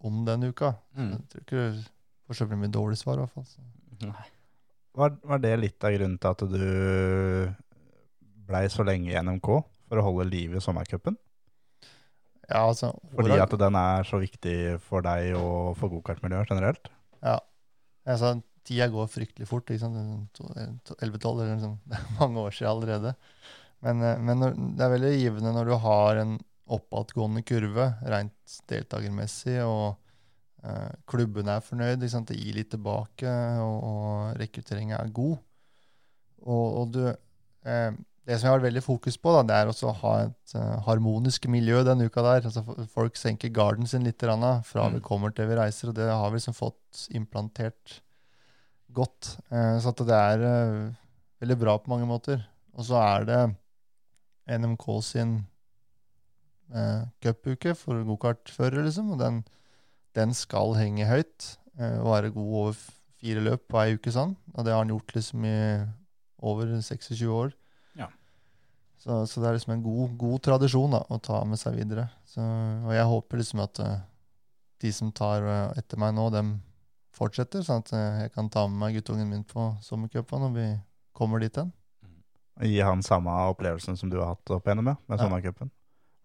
S4: om den uka.
S1: Mm.
S4: Jeg tror ikke du får så mye dårlig svar, i hvert fall. Så.
S3: Nei.
S2: Var, var det litt av grunnen til at du blei så lenge i NMK for å holde liv i sommercupen?
S4: Ja, altså,
S2: Fordi at den er så viktig for deg og for gokartmiljøet generelt?
S4: altså, tida går fryktelig fort. ikke sant? To- to- 11-12, eller liksom, det er mange år siden allerede. Men, eh, men når, det er veldig givende når du har en oppadgående kurve, rent deltakermessig, og eh, klubben er fornøyd. Sant? Det gir litt tilbake, og, og rekrutteringen er god. Og, og du, eh, det som jeg har veldig fokus på, da, det er også å ha et uh, harmonisk miljø denne uka der. Altså, folk senker garden sin litt fra vi
S1: Mm.
S4: kommer til vi reiser, og det har vi liksom fått implantert godt. Eh, så det er uh, veldig bra på mange måter. Og så er det NMK sin eh, cupuke for gokartførere, liksom. Og den, den skal henge høyt eh, være god over fire løp på ei uke sånn. Og det har han gjort liksom i over 26 år.
S1: Ja.
S4: Så, så det er liksom en god, god tradisjon da, å ta med seg videre. Så, og jeg håper liksom at uh, de som tar uh, etter meg nå, dem fortsetter, sånn at uh, jeg kan ta med meg guttungen min på sommercupen når vi kommer dit hen.
S2: Gi han samme opplevelsen som du har hatt opp igjennom, med
S4: Ja.
S2: sommercupen.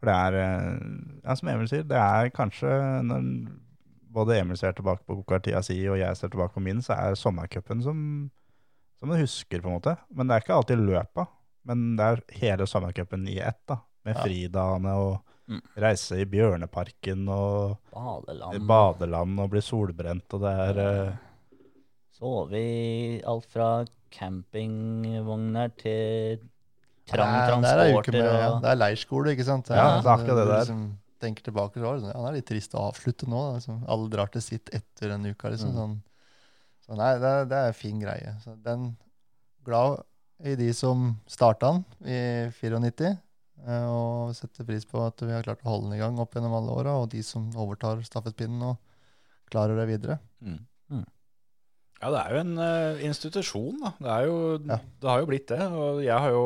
S2: For det er, eh, ja, som Emil sier, det er kanskje når både Emil ser tilbake på kokartida si, og jeg ser tilbake på min, så er sommercupen som, som du husker, på en måte. Men det er ikke alltid løpa. Men det er hele sommercupen i ett, da. Med
S4: Ja.
S2: fridagene og
S3: Mm.
S2: reise i Bjørneparken og
S3: Badeland.
S2: badeland og bli solbrent, og det er eh,
S3: Sove i alt fra campingvogner til trang
S4: Ja, er
S3: transporter.
S4: med,
S3: og,
S4: det er leirskole, ikke sant?
S2: Ja, det er akkurat det der.
S4: Liksom, tenker tilbake, så var det sånn, ja, det er litt trist å avslutte nå. Da, liksom. Alle drar til sitt etter en uke. Liksom,
S3: Mm.
S4: sånn. Så nei, det, er- det er en fin greie. Så den glad i de som starta den i 94, eh, og setter pris på at vi har klart å holde den i gang opp gjennom alle åra, og de som overtar stafettpinnen og klarer det videre.
S1: Mm.
S3: Mm.
S1: Ja, det er jo en uh, institusjon, da. Det, er jo,
S4: Ja.
S1: det har jo blitt det. Og jeg har jo,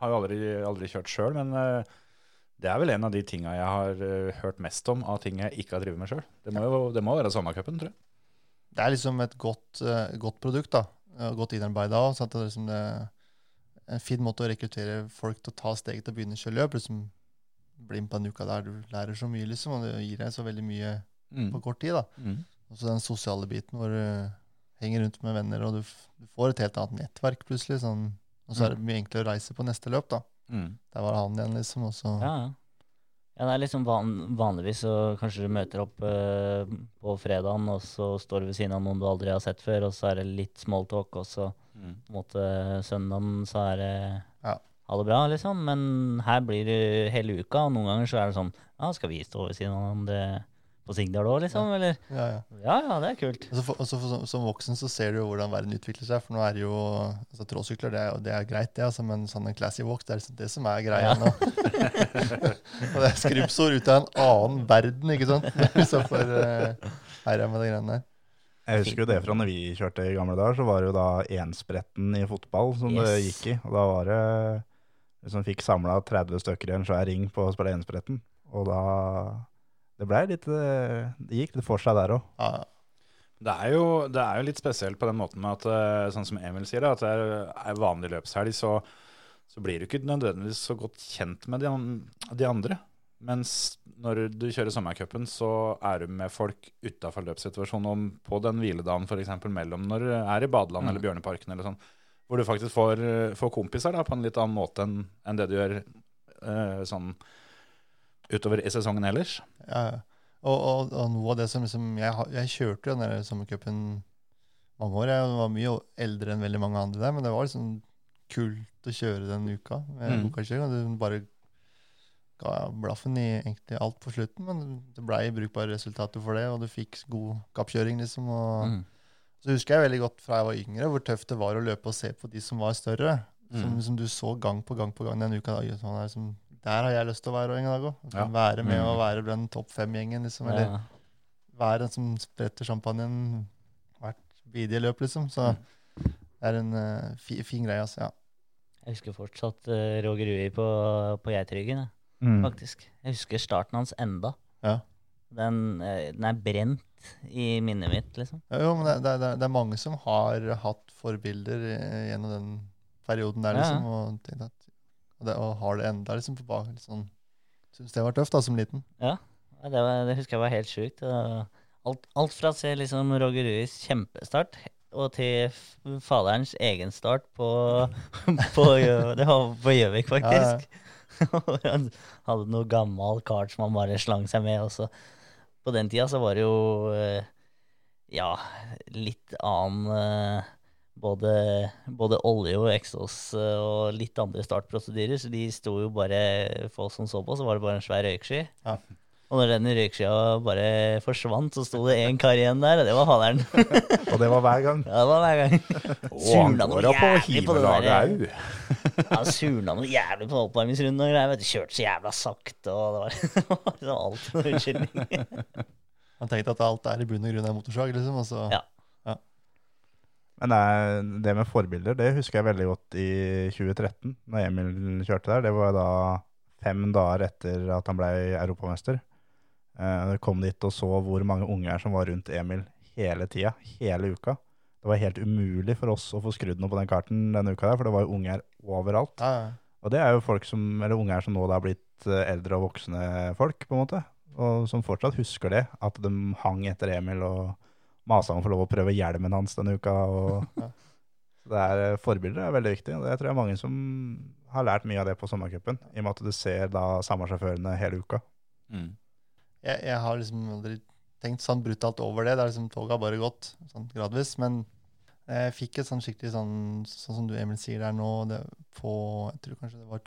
S1: har jo aldri, aldri kjørt sjøl, men uh, det er vel en av de tinga jeg har uh, hørt mest om av ting jeg ikke har drevet med sjøl. Det, må jo- det må være sommercupen, tror jeg.
S4: det er liksom et godt, godt produkt, da. Godt innarbeida òg. Det er liksom det en fin måte å rekruttere folk til å ta steget til å begynne å kjøre løp. Liksom bli med på en uke der du lærer så mye, liksom. Og det gir deg så veldig mye
S1: Mm.
S4: på kort tid, da.
S1: Mm.
S4: Og så den sosiale biten hvor henger rundt med venner, og du, du får et helt annet nettverk plutselig. Sånn, og så er det mye enklere å reise på neste løp, da.
S1: Mm.
S4: Der var han igjen, liksom. Og så
S3: ja, ja. ja, det er liksom van, vanligvis så kanskje du møter opp uh, på fredagen, og så står du ved siden av noen du aldri har sett før, og så er det litt smalltalk, og så
S1: Mm.
S3: på en måte søndagen så er det
S4: Ja.
S3: ha det bra, liksom. Men her blir det hele uka, og noen ganger så er det sånn Ja, skal vi stå ved siden av hverandre på Sigdal òg, liksom? Eller?
S4: Ja, ja.
S3: Ja, ja, det er kult.
S4: Og for, altså for, som- som voksen så ser du jo hvordan verden utvikler seg. For nå er det jo altså, Tråsykler det er, det er greit, det, altså, men sånn en classy walk, det er liksom det som er greia
S3: Ja.
S4: nå. og det er skrubbsår ut av en annen verden, ikke sant? så for uh, herja med de greiene der.
S2: Jeg husker jo det fra når vi kjørte i gamle dager, så var det jo da enspretten i fotball som det gikk i. Og da var det liksom fikk samla 30 stykker i en svær ring på å spille enspretten. Og da Det litt eh, Det gikk litt for seg der òg.
S4: Ja,
S1: Det er, jo, det er jo litt spesielt på den måten med at, eh, sånn som Emil sier, at det er, vanlig løpshelg, så, så blir du ikke nødvendigvis så godt kjent med de, de andre. Mens når du kjører sommercupen, så er du med folk utafor løpssituasjonen, om på den hviledagen f.eks. mellom når du er i badeland
S3: Mm.
S1: eller Bjørneparken eller sånn, hvor du faktisk får, får kompiser da, på en litt annen måte enn enn det du gjør eh, sånn utover i sesongen ellers.
S4: ja. Og, og, og noe av det som liksom Jeg, jeg kjørte den der sommercupen mange år. Jeg var mye eldre enn veldig mange andre der, men det var liksom kult å kjøre den uka med
S1: Mm.
S4: Du bare ga blaffen i egentlig alt på slutten, men det blei brukbare resultater for det, og du fikk god kappkjøring, liksom. og...
S3: Mm.
S4: Så husker jeg veldig godt fra jeg var yngre, hvor tøft det var å løpe og se på de som var større. Som,
S1: Mm.
S4: som du så gang på gang på gang den uka. Da, sånn han er som, der har jeg lyst til å være en dag òg.
S1: Ja.
S4: Være med
S1: Mm.
S4: og være blant topp fem-gjengen. Liksom, eller
S3: Ja.
S4: være den som spretter champagnen hvert bidige løp, liksom. Så
S1: Mm.
S4: det er en uh, fi, fin greie, altså. Ja.
S3: Jeg husker fortsatt uh, Roger Ui på, på Geitryggen,
S2: Mm.
S3: faktisk. Jeg husker starten hans enda.
S4: Ja.
S3: Den, eh, den er brent i minnet mitt, liksom.
S4: Ja, Jo, men det, det, det, er mange som har hatt forbilder gjennom den perioden der, liksom. Og, tenkt at, og, det, og har det enda, liksom. på bak- litt Sånn, Syns det var tøft, da, som liten.
S3: Ja, ja, det, var, det husker jeg var helt sjukt. Alt, alt fra å se liksom Roger Ruis kjempestart og til faderens egen start på, på, det var på Gjøvik,
S4: Ja, ja.
S3: faktisk. Han hadde noe gammel kart som han bare slang seg med. Også. På den tida så var det jo eh, ja, litt annen eh, både, både olje og eksos eh, og litt andre startprosedyrer. Så de sto jo bare For oss som så på, så var det bare en svær røyksky.
S4: Ja.
S3: Og når den røykskya bare forsvant, så sto det én kar igjen der, og det var faderen.
S2: Og det var hver gang.
S3: Ja, det var hver gang. Surna noe jævlig på det der. ja, surna noe jævlig på oppvarmingsrunden og greier. vet. Kjørte så jævla sakte, og det var, liksom alt unnskyldning.
S4: Han tenkte at alt er i bunn og grunn en motorsag, liksom. Og så,
S3: Ja.
S2: Men det, er- det med forbilder, det husker jeg veldig godt i 2013, når Emil kjørte der. Det var da fem dager etter at han ble europamester. Eh, Jeg kom dit og så hvor mange unger som var rundt Emil hele tida, hele uka. Det var helt umulig for oss å få skrudd noe på den karten denne uka, der, for det var jo unger overalt.
S4: ja, ja.
S2: Og det er jo folk som, eller unger som nå da er blitt eh, eldre og voksne folk, på en måte. Og som fortsatt husker det, at de hang etter Emil og masa om å få lov å prøve hjelmen hans denne uka. Og, det er, eh, forbilder er veldig viktig, og det tror jeg mange som har lært mye av det på sommercupen. I og med at du ser da samme sjåførene hele uka.
S1: Mm.
S4: jeg, jeg har liksom aldri tenkt sånn brutalt over det. Det er liksom Toget har bare gått sånn gradvis. Men jeg fikk et sånn skikkelig sånn Sånn som du Emil sier der nå, det, på Jeg tror kanskje det var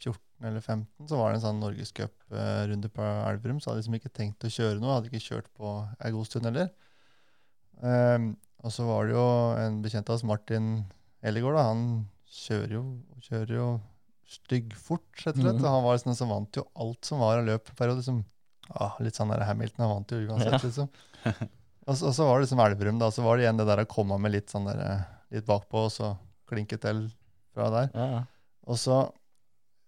S4: 2014 eller 15 så var det en sånn norgescuprunde på Elverum. Så hadde jeg liksom ikke tenkt å kjøre noe. Hadde ikke kjørt på ei god stund heller. Um, og så var det jo en bekjent av oss, Martin Ellegård, da, han kjører jo, kjører jo styggfort, rett og slett.
S3: Mm.
S4: Og han var liksom, som vant jo alt som var av løp. Liksom, ah, litt sånn der Hamilton, han vant jo uansett,
S3: Ja.
S4: liksom. Og så, og så var det liksom Elverum, da. Så var det igjen det der å komme med litt sånn der, eh, litt bakpå, og så klinke til fra der.
S3: Ja.
S4: Og så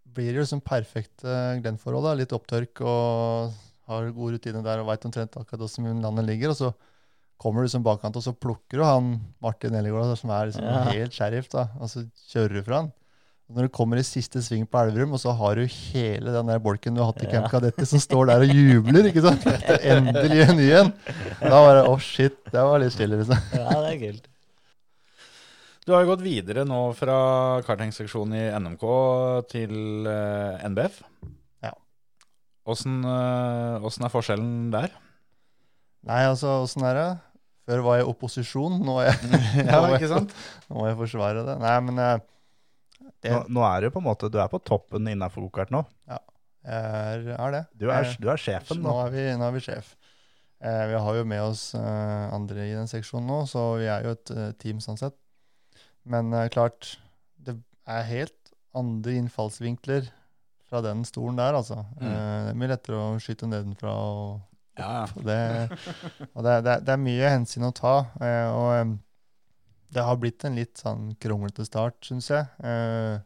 S4: blir det jo liksom perfekte Glenn-forhold. da, Litt opptørk og har god rutine der og veit omtrent akkurat hvordan landet ligger. Og så kommer du som bakkant, og så plukker du han Martin Ellegård, som er liksom
S3: Ja.
S4: helt sheriff, da, og så kjører du fra han. Og når du kommer i siste sving på Elverum, og så har du hele den der bolken du har hatt i Camp Kadetti, som står der og jubler, ikke sant? etter er endelig en ny en. Da var det å, shit, det var litt stille, liksom.
S3: ja, det er kult.
S1: Du har jo gått videre nå fra kartingseksjonen i NMK til eh, NBF.
S4: Ja.
S1: Åssen eh, er forskjellen der?
S4: Nei, altså, åssen er det? Før var jeg i opposisjon, nå er jeg,
S1: Ja, ikke sant?
S4: nå må jeg forsvare det. Nei, men eh, det,
S2: Nå, nå er det jo på en måte, du er på toppen innafor gokart nå.
S4: er, er det.
S2: Du er, du er sjefen
S4: nå
S2: nå.
S4: er vi, nå er vi sjef. Eh, vi har jo med oss eh, andre i den seksjonen nå, så vi er jo et eh, team sånn sett. Men eh, klart, det er helt andre innfallsvinkler fra den stolen der, altså.
S1: Mm.
S4: Uh, det er mye lettere å skyte nedenfra og
S1: Ja,
S4: det, og det, det, det er mye hensyn å ta. eh, og eh, det har blitt en litt sånn kronglete start, syns jeg. Eh,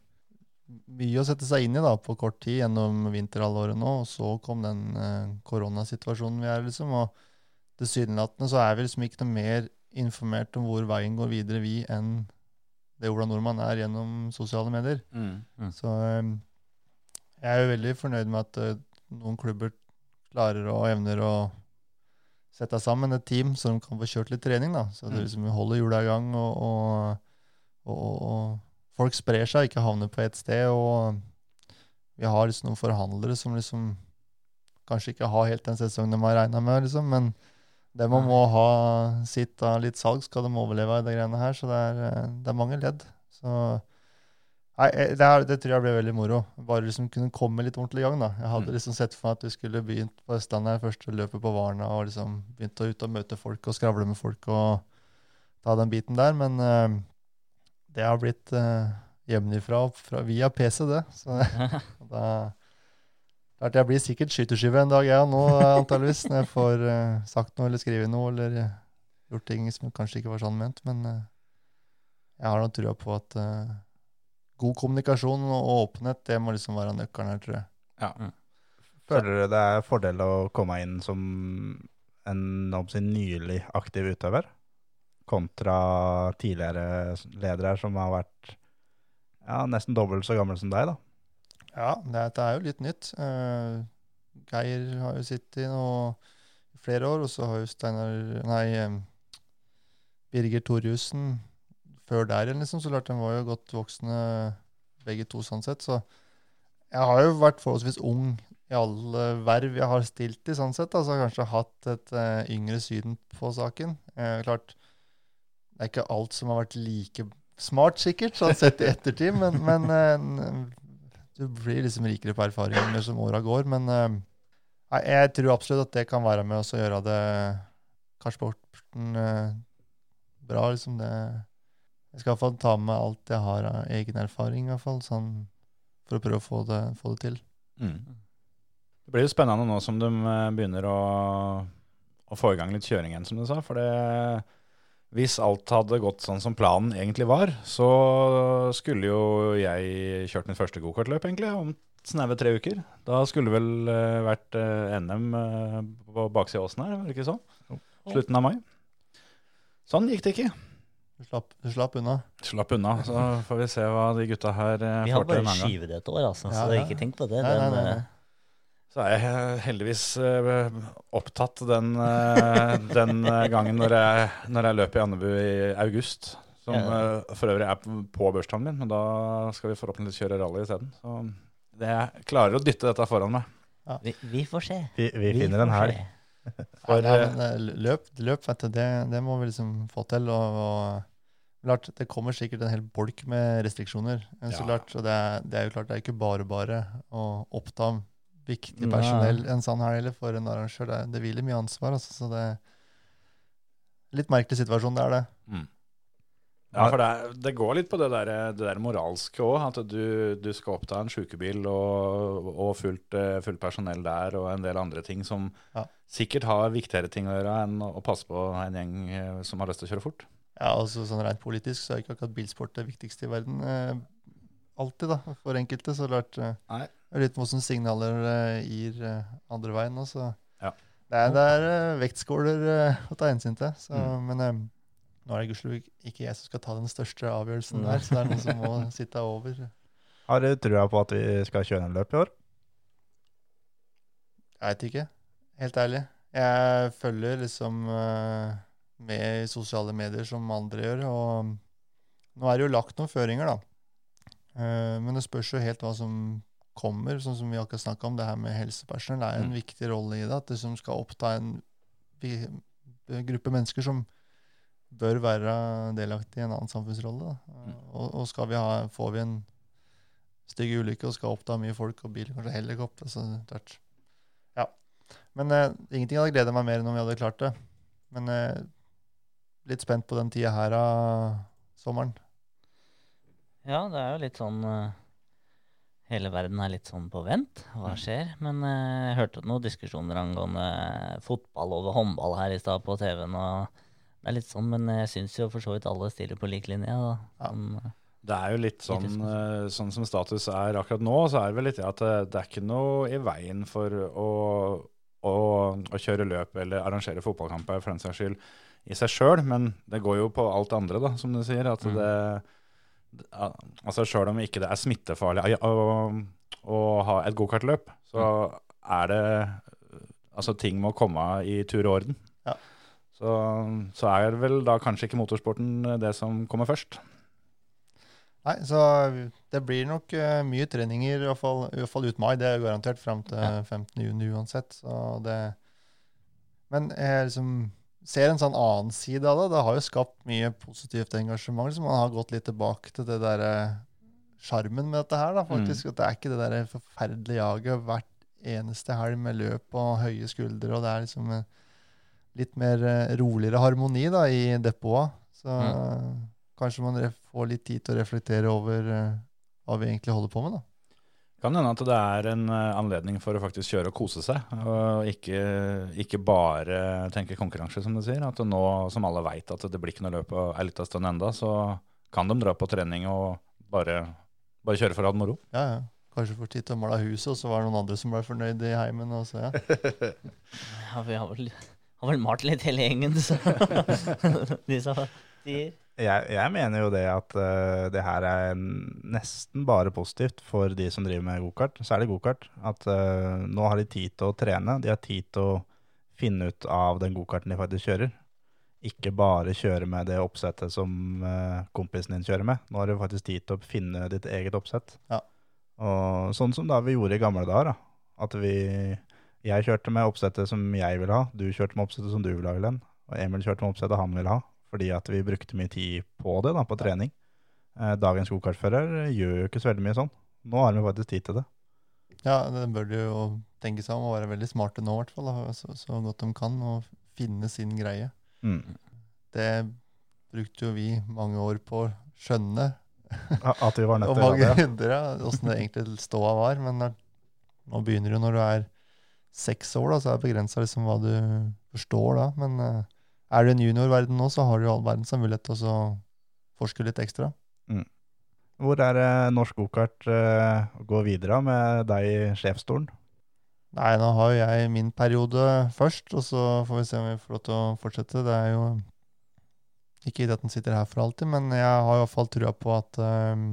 S4: mye å sette seg inn i da, på kort tid gjennom vinterhalvåret nå. Og så kom den eh, koronasituasjonen vi er, liksom. Og tilsynelatende så er vi liksom ikke noe mer informert om hvor veien går videre, vi, enn det Ola Nordmann er gjennom sosiale medier.
S1: Mm.
S4: Så eh, jeg er jo veldig fornøyd med at eh, noen klubber klarer og evner å sette sammen et team så de kan få kjørt litt trening. da, Så det
S1: Mm.
S4: liksom holder hjula i gang, og, og, og, og folk sprer seg, ikke havner på ett sted. Og vi har liksom noen forhandlere som liksom kanskje ikke har helt den sesongen de har regna med, liksom, men de må, ha sitt av litt salg, skal de overleve i de greiene her. Så det er, eh, det er mange ledd. Så Nei, eh, det, er, det tror jeg ble veldig moro. Bare liksom kunne komme litt ordentlig i gang. da. Jeg hadde
S1: Mm.
S4: liksom sett for meg at vi skulle begynt på Østlandet her, første løpet på Varna, og liksom begynt å ut og møte folk og skravle med folk og ta den biten der. Men uh, det har blitt uh, hjemmefra via PC, det. Så da Klart jeg blir sikkert skyterskyve en dag, jeg ja, nå eh, antageligvis. Når jeg får uh, sagt noe eller skrevet noe eller eh, gjort ting som kanskje ikke var sånn ment. Men uh, jeg har nå trua på at god kommunikasjon og åpenhet, det må liksom være nøkkelen her, tror jeg.
S1: Ja.
S2: Føler du det er fordel å komme inn som en skal nylig aktiv utøver, kontra tidligere ledere som har vært ja, nesten dobbelt så gammel som deg, da?
S4: Ja, dette er jo litt nytt. Uh, Geir har jo sittet i flere år, og så har jo Steinar Nei, Birger Torjussen før der igjen, liksom. Så klart, de var jo godt voksne begge to, sånn sett. Så jeg har jo vært forholdsvis ung i alle verv jeg har stilt i, sånn sett. Altså kanskje hatt et uh, yngre syn på saken. Uh, klart, det er ikke alt som har vært like smart, sikkert, sånn sett i ettertid, men, men eh, du blir liksom rikere på erfaringer som åra går. Men uh, jeg tror absolutt at det kan være med oss å gjøre det karsporten uh, bra. liksom det Jeg skal i hvert fall ta med alt jeg har av egen erfaring, i hvert fall, sånn, for å prøve å få det, få det til.
S1: Mm. Det blir jo spennende nå som de eh, begynner å, å få i gang litt kjøring igjen, som du sa. For det, hvis alt hadde gått sånn som planen egentlig var, så skulle jo jeg kjørt mitt første gokartløp egentlig om snaue tre uker. Da skulle det vel eh, vært eh, NM eh, på baksida av åsen her, var det ikke sånn? Slutten av mai. Sånn gikk det ikke.
S4: Du slapp, du slapp unna.
S1: Slapp unna. Så får vi se hva de gutta her får til.
S3: Vi
S1: har bare
S3: skyvet det et år, altså,
S4: Ja,
S3: så
S4: ja.
S3: ikke tenk på det.
S4: Nei, nei,
S3: Den,
S4: nei, nei.
S1: Så er jeg heldigvis eh, opptatt den, eh, den eh, gangen når jeg, når jeg løper i Andebu i august. Som for øvrig er på- bursdagen min, men da skal vi forhåpentligvis kjøre rally isteden. Så det jeg klarer å dytte dette foran meg.
S3: vi, vi får se.
S2: Vi, vi finner en helg.
S4: Løp, løp vet du, det, det må vi liksom få til. Og, og klart, det kommer sikkert en hel bolk med restriksjoner. Så
S1: Ja.
S4: klart, og det, er, det er jo klart det er ikke bare bare å oppta viktig personell en sånn helg eller for en arrangør. Det, det hviler mye ansvar. Altså, så det er litt merkelig situasjon, det er det.
S1: mm. Ja, for det, det går litt på det der, det der moralske òg. At du, du skal oppta en sjukebil og, og fullt, eh, fullt personell der, og en del andre ting som
S4: Ja.
S1: sikkert har viktigere ting å gjøre enn å passe på en gjeng eh, som har lyst til å kjøre fort.
S4: Ja, altså sånn Rent politisk så er ikke akkurat bilsport det viktigste i verden. Alltid, da, for enkelte. Så klart eh,
S1: Nei.
S4: det er litt hvordan signaler eh, gir eh, andre veien også.
S1: Ja.
S4: Det er, det er vektskåler å ta hensyn til. Så,
S1: Mm.
S4: Men nå er det gudskjelov ikke jeg som skal ta den største avgjørelsen
S3: mm.
S4: der, så det er noen som må sitte over.
S2: Har du trua på at vi skal kjøre en løp i år?
S4: Jeg veit ikke, helt ærlig. Jeg følger liksom med i sosiale medier som andre gjør, og nå er det jo lagt noen føringer, da. Eh, men det spørs jo helt hva som kommer, sånn som vi akkurat snakka om, det her med helsepersonell det er en
S1: Mm.
S4: viktig rolle i det. At det som skal oppta en gruppe mennesker som bør være delaktig i en annen samfunnsrolle.
S1: Mm.
S4: Og, og skal vi ha, får vi en, stygg ulykke og skal oppta mye folk, og bil, kanskje helikopter. Så klart. Ja. Men eh, ingenting hadde gleda meg mer enn om vi hadde klart det. Men eh, litt spent på den tida her av sommeren.
S3: Ja, det er jo litt sånn uh, Hele verden er litt sånn på vent. Hva skjer? Men uh, jeg hørte noen diskusjoner angående fotball over håndball her i stad på TV-en. og Det er litt sånn, men jeg syns jo for så vidt alle stiller på lik linje. Da.
S4: Ja.
S3: Sånn, eh,
S1: Det er jo litt sånn, sånn som status er akkurat nå, så er det vel litt det at det er ikke noe i veien for å, å, å kjøre løp eller arrangere fotballkamper for den saks skyld i seg sjøl, men det går jo på alt det andre, da, som du sier. At det ja, Altså Sjøl om ikke det er smittefarlig å, å ha et gokartløp, så er det Altså ting må komme i tur og orden.
S4: Ja.
S1: Så, så er vel da kanskje ikke motorsporten det som kommer først.
S4: Nei, så det blir nok eh, mye treninger, i hvert fall, i hvert fall ut mai. Det er garantert fram til
S3: Ja.
S4: 15. juni uansett. Så det Men jeg liksom ser en sånn annen side av det. Det har jo skapt mye positivt engasjement. Så Man har gått litt tilbake til det derre sjarmen med dette her, da, faktisk. At det er ikke det derre forferdelige jaget hvert eneste helg med løp og høye skuldre, og det er liksom eh, litt mer eh, roligere harmoni da, i depotet. Så kanskje man får litt tid til å reflektere over eh, hva vi egentlig holder på med, da.
S1: Kan hende at det er en eh, anledning for å faktisk kjøre og kose seg, og ikke, ikke bare tenke konkurranse, som du sier. At nå som alle veit at det blir ikke noe løp på ei lita stund enda, så kan de dra på trening og bare, bare kjøre for å ha det moro.
S4: Ja, ja. Kanskje får tid til å male huset, og så var det noen andre som ble fornøyd i heimen. Og så, ja.
S3: ja, vi har vel, har vel malt litt hele gjengen, så de sa sier.
S2: Jeg, jeg mener jo det at uh, det her er nesten bare positivt for de som driver med gokart, særlig gokart. At uh, nå har de tid til å trene, de har tid til å finne ut av den gokarten de faktisk kjører. Ikke bare kjøre med det oppsettet som uh, kompisen din kjører med. Nå har du faktisk tid til å finne ditt eget oppsett.
S4: Ja.
S2: Og sånn som da vi gjorde i gamle dager, da. At vi Jeg kjørte med oppsettet som jeg ville ha, du kjørte med oppsettet som du ville ha, Glenn. Og Emil kjørte med oppsettet han ville ha, fordi at vi brukte mye tid på det, da, på trening. Eh, dagens gokartfører gjør jo ikke så veldig mye sånn. Nå har vi faktisk tid til det.
S4: ja, det bør de jo tenke seg om og være veldig smarte nå, i hvert fall. Så, så godt de kan, og finne sin greie.
S2: Mm.
S4: Det brukte jo vi mange år på å skjønne,
S2: At vi var nødt til å gjøre det.
S4: ja, åssen det egentlig ståa var. Men nå begynner jo når du er seks år, da, så er det begrensa liksom hva du forstår da. Men eh, er du en juniorverden nå, så har du jo all verdens mulighet til å forske litt ekstra.
S2: Hvor er det norsk gokart eh, går videre med deg i sjefsstolen?
S4: Nei, nå har jo jeg min periode først, og så får vi se om vi får lov til å fortsette. Det er jo ikke at den sitter her for alltid, men jeg har i hvert fall trua på at eh,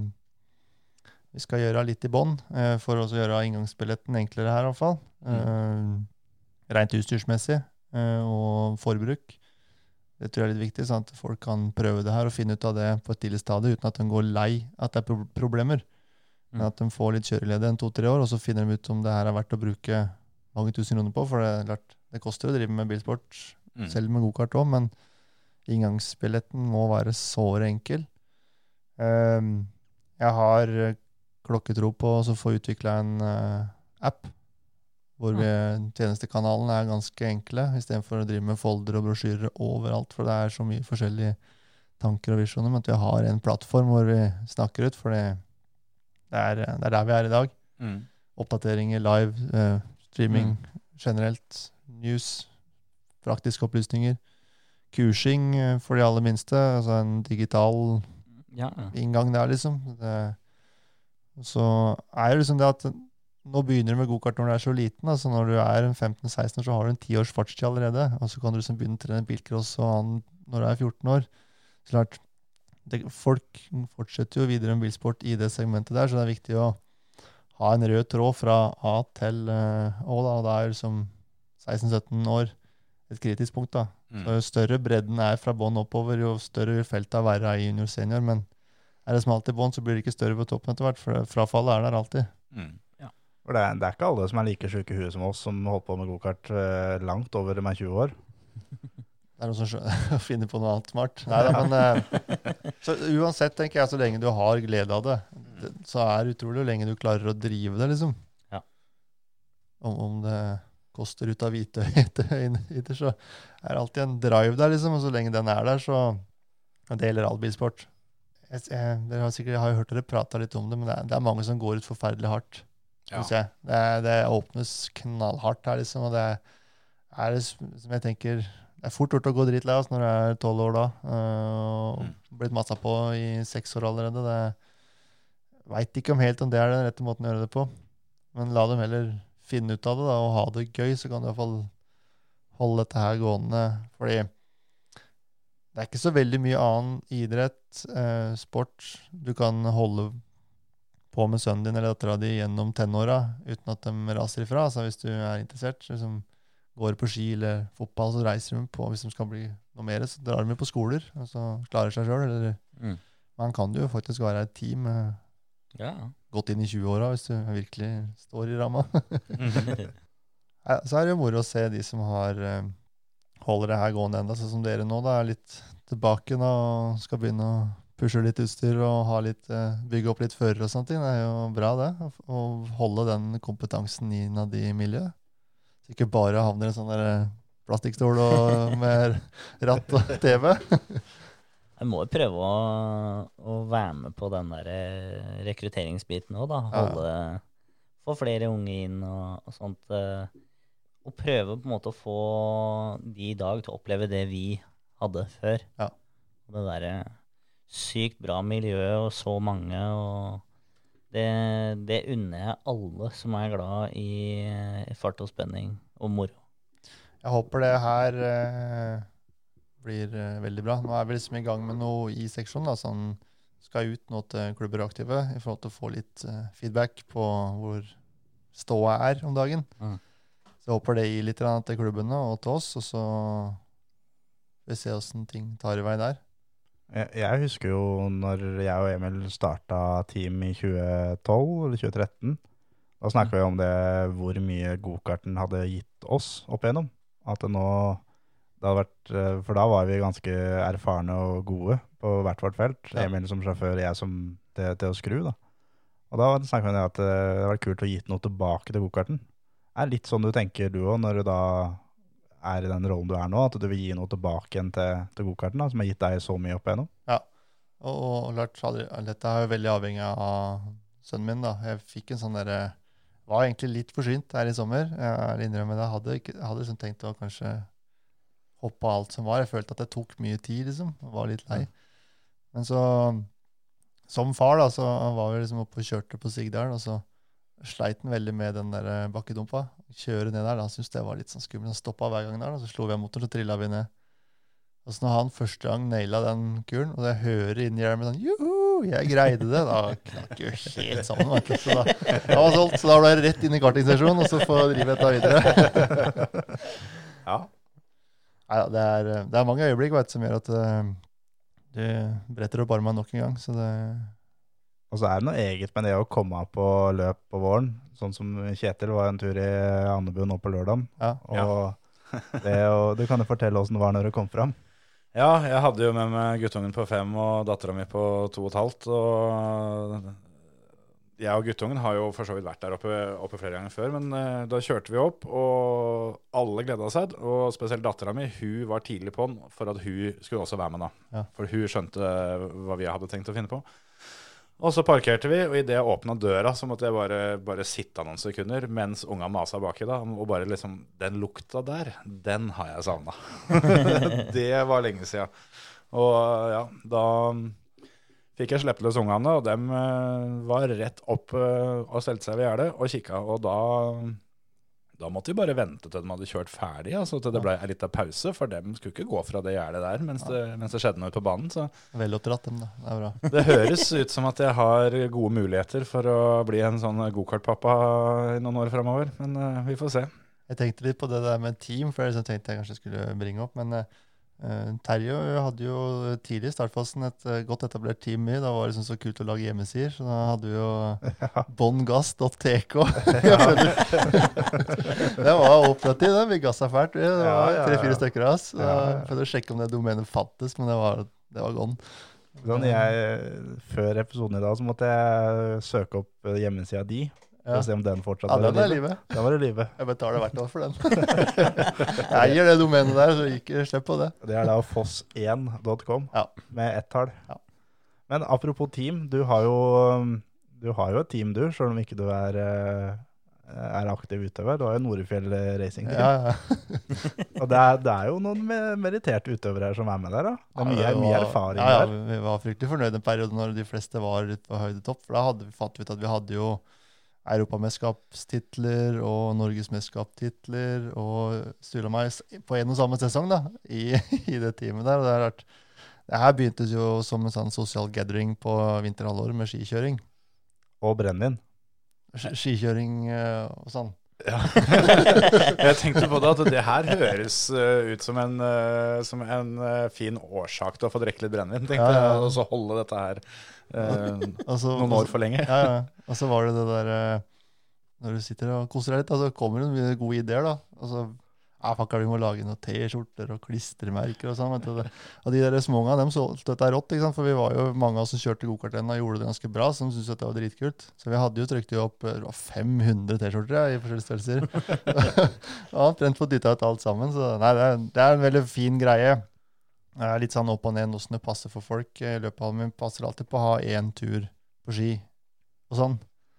S4: vi skal gjøre litt i bånn, eh, for å gjøre inngangsbilletten enklere her i hvert fall. Eh, rent utstyrsmessig eh, og forbruk. Det tror jeg er litt viktig, sånn at folk kan prøve det her og finne ut av det på et tidlig stadie, uten at de går lei at det er pro problemer. Men
S3: Mm.
S4: at de får litt kjørelede en to-tre år, og så finner de ut om det her er verdt å bruke mange tusen kroner på. For det, er klart, det koster å drive med bilsport,
S1: Mm.
S4: selv med gokart òg, men inngangsbilletten må være såre enkel. Um, jeg har eh, klokketro på å få utvikla en uh, app hvor vi, tjenestekanalene er ganske enkle, istedenfor å drive med folder og brosjyrer overalt, for det er så mye forskjellige tanker og visjoner. Men at vi har en plattform hvor vi snakker ut, for det, er, det er der vi er i dag.
S1: Mm.
S4: Oppdateringer, live, eh, streaming generelt, news, praktiske opplysninger. Kursing eh, for de aller minste, altså en digital
S3: Ja,
S4: inngang der, liksom. Det, så er det liksom det at nå begynner du med gokart når du er så liten. altså Når du er 15-16 år, så har du en 10 års fartstid allerede. Og så kan du liksom begynne å trene bilcross og annen når du er 14 år. Så klart, det, Folk fortsetter jo videre med bilsport i det segmentet der, så det er viktig å ha en rød tråd fra A til eh, Å. da, og da er liksom 16-17 år et kritisk punkt. da.
S1: Mm.
S4: Så jo større bredden er fra bånn oppover, jo større vil feltet være i junior-senior. Men er det smalt i bånn, så blir det ikke større på toppen etter hvert, for frafallet er der alltid.
S1: Mm.
S2: For det er, det er ikke alle som er like sjuke i huet som oss, som holdt på med gokart eh, langt over de er 20 år.
S4: Det er noen som finner på noe annet smart. Neida, men, eh, så uansett, tenker jeg, så lenge du har glede av det, det, så er det utrolig hvor lenge du klarer å drive det, liksom.
S3: Ja.
S4: Om, om det koster ut av hvite øyne, så er det alltid en drive der, liksom. Og så lenge den er der, så og Det gjelder all bilsport. Jeg, jeg, dere har sikkert, jeg har hørt dere prata litt om det, men det er, det er mange som går ut forferdelig hardt.
S1: Ja.
S4: jeg. Det, det åpnes knallhardt her, liksom. Og det er det som jeg tenker Det er fort gjort å gå dritlei oss når du er tolv år da. øh, og
S1: Mm.
S4: blitt massa på i seks år allerede. Det Veit ikke om helt om det er den rette måten å gjøre det på. Men la dem heller finne ut av det da, og ha det gøy, så kan du i hvert fall holde dette her gående. Fordi det er ikke så veldig mye annen idrett, eh, sport, du kan holde på med sønnen din eller dattera di gjennom tenåra uten at de raser ifra. Altså hvis du er interessert. Liksom, går på ski eller fotball, så reiser de på. Hvis de skal bli noe mer, så drar de på skoler og så klarer seg sjøl.
S3: Mm.
S4: man kan jo faktisk være et team eh,
S3: Ja.
S4: godt inn i 20-åra hvis du virkelig står i ramma. Så er det jo moro å se de som har eh, holder det her gående enda, sånn som dere nå. da, er litt tilbake nå og skal begynne å pushe litt utstyr og har litt, eh, bygge opp litt førere og sånne ting. Det er jo bra, det. Å, holde den kompetansen innad i miljøet. Så ikke bare havner i en sånn eh, plastikkstol og med ratt og TV.
S3: Jeg må jo prøve å, å være med på den der eh, rekrutteringsbiten òg, da.
S4: Ja.
S3: Få flere unge inn og, og sånt. Og prøve på en måte å få de i dag til å oppleve det vi hadde før.
S4: Ja.
S3: Og det derre sykt bra miljø og så mange og det, det unner jeg alle som er glad i i fart og spenning og moro.
S4: Jeg håper det her eh, blir eh, veldig bra. Nå er vi liksom i gang med noe i seksjonen. da, sånn Skal ut nå til klubber og aktive i forhold til å få litt eh, feedback på hvor ståa er om dagen.
S3: Mm.
S4: Så jeg håper det gir litt til klubbene og til oss, og så vi se åssen ting tar i vei der.
S2: Jeg, jeg husker jo når jeg og Emil starta team i 2012 eller 2013. Da snakka vi om det hvor mye gokarten hadde gitt oss opp igjennom. At det nå det hadde vært, eh, For da var vi ganske erfarne og gode på hvert vårt felt.
S4: Ja.
S2: Emil som sjåfør, jeg som til, til å skru. da. Og da snakka vi om det at eh, det hadde vært kult å gitt noe tilbake til gokarten. Er det litt sånn du tenker du òg, når du da er i den rollen du er nå, at du vil gi noe tilbake igjen til, til gokarten, som har gitt deg så mye opp igjennom?
S4: Og, og Lars, aldri- dette er jo veldig avhengig av sønnen min. da. Jeg fikk en sånn derre Var egentlig litt forsynt her i sommer. Jeg er innrømmer det. Jeg hadde, ikke, jeg hadde liksom tenkt å kanskje hoppe av alt som var. Jeg følte at det tok mye tid, liksom. og Var litt lei. Men så, som far, da, så var vi liksom oppe og kjørte på Sigdalen, og så sleit han veldig med den der eh, bakkedumpa. Kjøre ned der. Han syntes det var litt sånn skummelt. Han stoppa hver gang der, og så slo vi av motoren, så trilla vi ned. Og så når han første gang naila den kuren, og jeg hører inni hjelmen sånn Juhu, jeg greide det! Da knakk jo helt sammen. du. Så da, da var solgt, så da ble det rett inn i kartingsesjonen, og så få drive dette videre.
S1: Ja.
S4: Neida, det, er, det er mange øyeblikk vet, som gjør at eh, du bretter opp armene nok en gang. Så det
S2: Og så er det noe eget med det å komme på løp på våren. Sånn som Kjetil var en tur i Andebu nå på lørdag.
S4: Ja.
S2: Og det, og du kan jo fortelle åssen det var når du kom fram.
S1: Ja, jeg hadde jo med meg guttungen på fem og dattera mi på to og et halvt. Og jeg og guttungen har jo for så vidt vært der oppe, oppe flere ganger før. Men eh, da kjørte vi opp, og alle gleda seg. Og spesielt dattera mi, hun var tidlig på'n for at hun skulle også være med, da.
S4: Ja.
S1: For hun skjønte hva vi hadde tenkt å finne på. Og så parkerte vi, og idet jeg åpna døra, så måtte jeg bare, bare sitte noen sekunder mens unga masa baki. da, Og bare liksom Den lukta der, den har jeg savna. det var lenge sia. Og ja, da fikk jeg sluppet løs ungene, og dem eh, var rett opp eh, og stelte seg ved gjerdet og kikka. Og da, da måtte vi bare vente til de hadde kjørt ferdig, altså til det ble en liten pause. For dem skulle ikke gå fra det gjerdet der mens det, mens det skjedde noe på banen. Så
S4: Vel oppdratt, dem, da. Det er bra.
S1: det høres ut som at jeg har gode muligheter for å bli en sånn gokartpappa i noen år framover. Men uh, vi får se.
S4: Jeg tenkte litt på det der med team, for jeg tenkte jeg kanskje skulle bringe opp. Men eh, Terje hadde jo tidlig i startfasen et eh, godt etablert team i. Da var det liksom så kult å lage hjemmesider. Så da hadde vi jo bånngass.tk. det var operativ, det. Vi gassa fælt. Det var
S2: ja, ja.
S4: tre-fire stykker av oss.
S2: Ja, ja.
S4: Prøvde å sjekke om det domenet fantes, men det var, det var gone.
S2: Sånn, jeg, før episoden i dag så måtte jeg søke opp eh, hjemmesida di for
S4: Ja.
S2: å se om den fortsatt
S4: Ja,
S2: var
S4: den er
S2: i live. Den var i live.
S4: Jeg betaler hvert år for den. jeg eier det domenet der, så ikke slipp på det.
S2: Det er da foss1.com
S4: Ja.
S2: med ett tall.
S4: Ja.
S2: Men apropos team, du har jo, du har jo et team du, selv om ikke du er, eh, er aktiv utøver. Du har jo Norefjell Racing Team.
S4: Ja, ja.
S2: Og det er, det er jo noen me- meritterte utøvere som er med der. da. Det er mye,
S4: det
S2: mye erfaring
S4: ja, ja,
S2: der.
S4: Vi var fryktelig fornøyd en periode når de fleste var litt på høydetopp. For da hadde vi fatt ut at vi hadde jo europamesterskapstitler og norgesmesterskapstitler og Stulamais på en og samme sesong da, i, i det teamet der. Og det, er det her begyntes jo som en sånn sosial gathering på vinterhalvåret med skikjøring.
S2: Og brennevin.
S4: Skikjøring eh, og sånn.
S1: Jeg tenkte på det at det her høres eh, ut som en, eh, som en eh, fin årsak til å få drikke litt brennevin, tenkte
S4: Ja, ja.
S1: jeg. Og så holde dette her eh,
S4: altså,
S1: noen år for lenge.
S4: Ja, ja. Og så var det det der Når du sitter og koser deg litt, så så kommer det mye gode ideer, da. Og fucker, vi må lage noen T-skjorter og klistremerker og sånn. Og de der småunga, dem solgte dette rått, ikke sant? for vi var jo mange av oss som kjørte gokart ennå og gjorde det ganske bra, som syntes at det var dritkult. Så vi hadde jo trykt jo opp eh, det var 500 T-skjorter ja, i forskjellige størrelser. og omtrent fått dytta ut alt sammen. Så nei, det er, det er en veldig fin greie. Det er litt sånn opp og ned åssen det passer for folk. I løpet av min passer alltid på å ha én tur på ski og sånn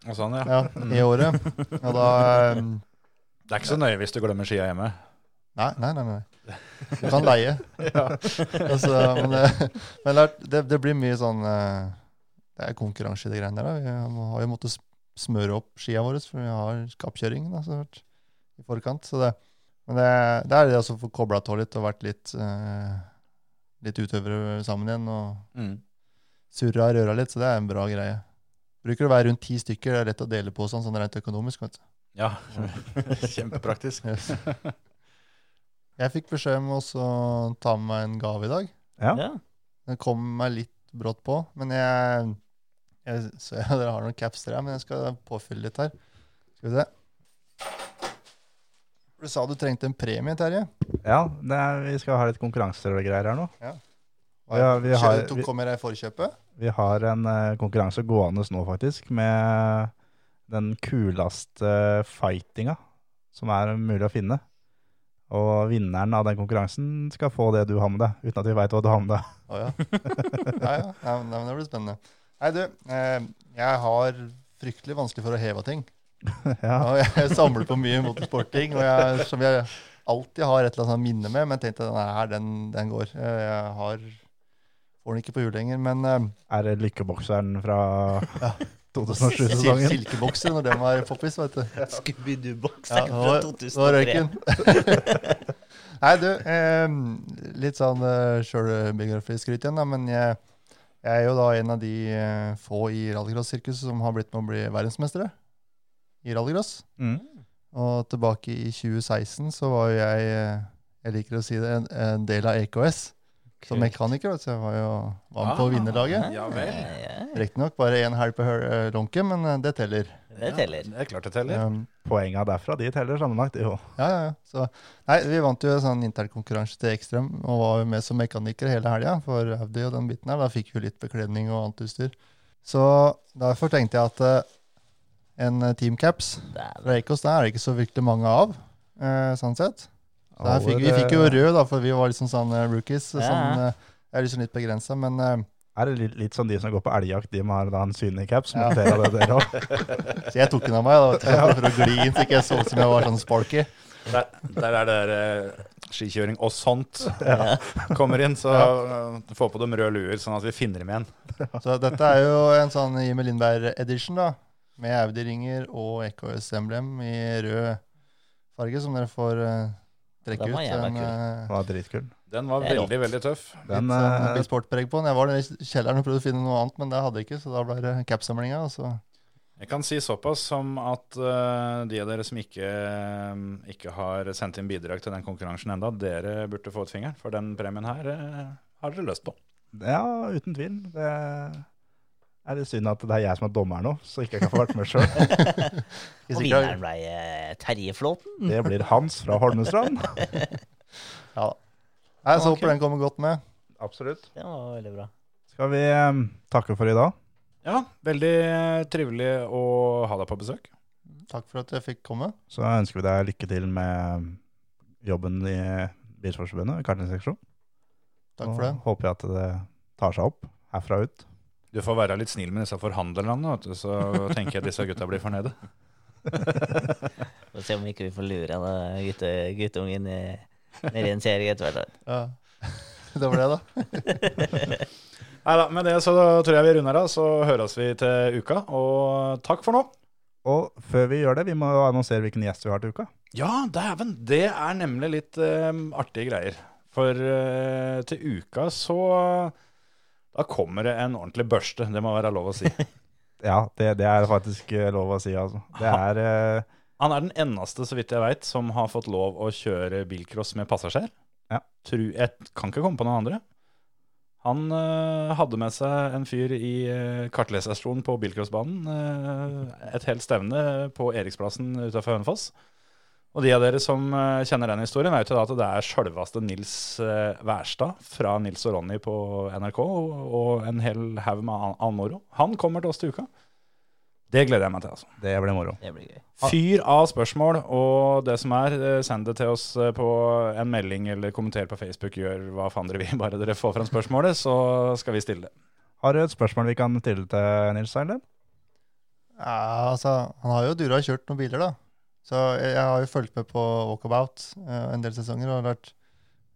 S1: Og sånn, ja.
S4: ja, i året. Og da Um,
S1: Det er ikke så nøye hvis du glemmer skia hjemme.
S4: Nei, nei, nei. nei. Du kan leie. altså, men det, men det, det, blir mye sånn eh, Det er konkurranse i det greiene der. Vi har jo måttet smøre opp skia våre, for vi har kappkjøring da, så vært i forkant. Så det, men det, det er det altså å få kobla av litt og vært litt, uh, litt utøvere sammen igjen. og
S1: Mm.
S4: surra og røra litt, så det er en bra greie. Bruker å være rundt ti stykker, det er lett å dele på sånn, sånn rent økonomisk. vet du.
S1: Ja, kjempepraktisk.
S4: Yes. Jeg fikk beskjed om også å ta med meg en gave i dag.
S2: Ja.
S3: Ja.
S4: Den kom meg litt brått på, men jeg, jeg ser at dere har noen capser her, men jeg skal påfylle litt her. Skal vi se. Du sa du trengte en premie, Terje.
S2: Ja, det er, vi skal ha litt konkurranser og greier her nå.
S4: Ja.
S2: Ja, vi har-
S4: tok- Kommer jeg forkjøpet?
S2: Vi har en uh, konkurranse gående nå, faktisk, med den kuleste fightinga som er mulig å finne. Og vinneren av den konkurransen skal få det du har med deg, uten at vi veit hva du har med deg.
S4: Oh, ja. ja, ja. ja men, det blir spennende. Nei, du. Eh, jeg har fryktelig vanskelig for å heve ting.
S2: ja.
S4: Og jeg samler på mye motorsporting, og jeg, som jeg alltid har et eller annet minne med. Men tenkte nei, den, den går. Eh, Jeg har, får den ikke på hjul lenger. Men eh,
S2: Er det lykkebokseren fra
S4: sil
S2: 2007-sesongen?
S4: silkebokser når den var poppis, vet du.
S3: Scooby-Doo-boks
S4: Ja,
S3: fra
S4: nå, nå røyk
S3: 2003.
S4: den. Nei, du. Eh, litt sånn eh, sjølbiografiskryt igjen, da. Men jeg, jeg er jo da en av de eh, få i rallycross-sirkuset som har blitt med å bli verdensmestere i rallycross.
S2: Mm.
S4: Og tilbake i 2016 så var jo jeg, eh, jeg liker å si det, en, en del av EKS som mekaniker. vet du, jeg var jo var med på
S1: Ah.
S4: vinnerlaget.
S1: Ja vel.
S3: Ja,
S4: Riktignok bare én helg på eh, men eh, det teller.
S3: det teller.
S1: Det er klart det teller.
S4: Um,
S2: Poenga derfra, de teller sammenlagt. Jo.
S4: ja, ja, ja. Så, nei, vi vant jo en sånn interkonkurranse til Ekstrøm og var jo med som mekaniker hele helga for Audi og den biten her. Da fikk vi litt bekledning og annet utstyr. Så derfor tenkte jeg at eh, en Team teamcaps
S3: Dæven.
S4: fra Ecos, der er det ikke så virkelig mange av, eh, sånn sett. Så her fikk, vi fikk jo rød, da, for vi var liksom sånn eh, rookies.
S3: Ja.
S4: Sånn, eh, jeg er liksom litt begrensa, men eh,
S2: Er det litt, litt sånn de som går på elgjakt, de må ha da en synlig caps?
S4: Ja.
S2: Ja. Dere, det, dere.
S4: Så jeg tok den av meg da, vet du, for å gli inn, så ikke jeg så ut som jeg var sånn sparky.
S1: Der, der er det der, skikjøring og sånt kommer inn, så eh, få på dem røde luer, sånn at vi finner dem igjen.
S4: Så dette er jo en sånn Jimmy Lindberg-edition, da. Med Audi-ringer og EKS-emblem i rød farge, som dere får uh, trekke
S3: Den var
S4: ut.
S3: Den
S4: uh,
S2: Den var dritkul.
S1: Den var
S3: er
S1: veldig, veldig tøff.
S2: Den,
S4: litt
S2: uh,
S4: Big på den. Jeg var nede i kjelleren og prøvde å finne noe annet, men det hadde jeg ikke, så da ble det capsamlinga.
S1: Jeg kan si såpass som at uh, de av dere som ikke, eh, ikke har sendt inn bidrag til den konkurransen enda, dere burde få ut fingeren, for den premien her uh, har dere lyst på.
S2: Ja, uten tvil. Det er det synd at det er jeg som er dommer nå, så ikke jeg kan få vært med sjøl.
S3: Og vinneren ble eh, Terje Flåten.
S2: Det blir Hans fra Holmestrand.
S4: Ja. Nei, så håper den kommer godt med.
S2: Absolutt.
S3: Det var veldig bra.
S2: Skal vi eh, takke for i dag?
S1: Ja, veldig trivelig å ha deg på besøk.
S4: Takk for at jeg fikk komme.
S2: Så ønsker vi deg lykke til med jobben i Bilsportsforbundet, kartingseksjonen.
S4: Takk for det.
S2: Og håper jeg at det tar seg opp herfra ut.
S1: Du får være litt snill med disse forhandlerne, så tenker jeg at disse gutta blir fornøyde.
S3: Får se om ikke vi får denne gutte, guttungen ned i en serie etter hvert.
S4: Ja. Det var det, da.
S1: Nei da, med det så tror jeg vi runder av, så høres vi til uka. Og takk for nå.
S2: Og før vi gjør det, vi må annonsere hvilken gjest vi har til uka.
S1: Ja, dæven, det er nemlig litt uh, artige greier. For uh, til uka så Da kommer det en ordentlig børste, det må være lov å si.
S2: Ja, det, det er faktisk eh, lov å si, altså. Det er eh,
S1: Han er den eneste, så vidt jeg veit, som har fått lov å kjøre bilcross med passasjer.
S2: Ja.
S1: Tru, jeg kan ikke komme på noen andre. Han øh, hadde med seg en fyr i øh, kartleserstolen på bilcrossbanen. Øh, et helt stevne på Eriksplassen utenfor Hønefoss. Og de av dere som eh, kjenner den historien, vet jo da at det er sjølveste Nils uh, Wærstad fra Nils og Ronny på NRK og, en hel haug med an- annen moro. Han kommer til oss til uka. Det gleder jeg meg til. altså.
S2: Det blir moro.
S3: Det blir gøy.
S1: Fyr av spørsmål, og det som er, eh, send det til oss eh, på en melding eller kommenter på Facebook. Gjør hva faen dere vil, bare dere får fram spørsmålet, så skal vi stille det.
S2: Har du et spørsmål vi kan stille til Nils Eilen?
S4: Ja, altså, han har jo dura kjørt noen biler, da. Så jeg, har jo fulgt med på Walkabout uh, en del sesonger og lært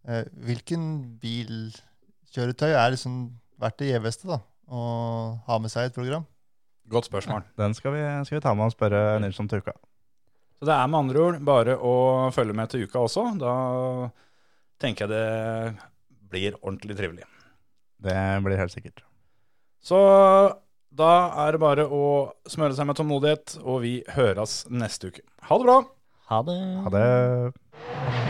S4: uh, hvilken bilkjøretøy er liksom verdt det gjeveste da, å ha med seg i et program.
S1: Godt spørsmål.
S2: Den skal vi, skal vi ta med og spørre Nilsson til uka.
S1: Så det er med andre ord bare å følge med til uka også. Da tenker jeg det blir ordentlig trivelig.
S2: Det blir helt sikkert.
S1: Så da er det bare å smøre seg med tålmodighet, og vi høres neste uke. Ha det bra!
S3: Ha det.
S2: Ha det.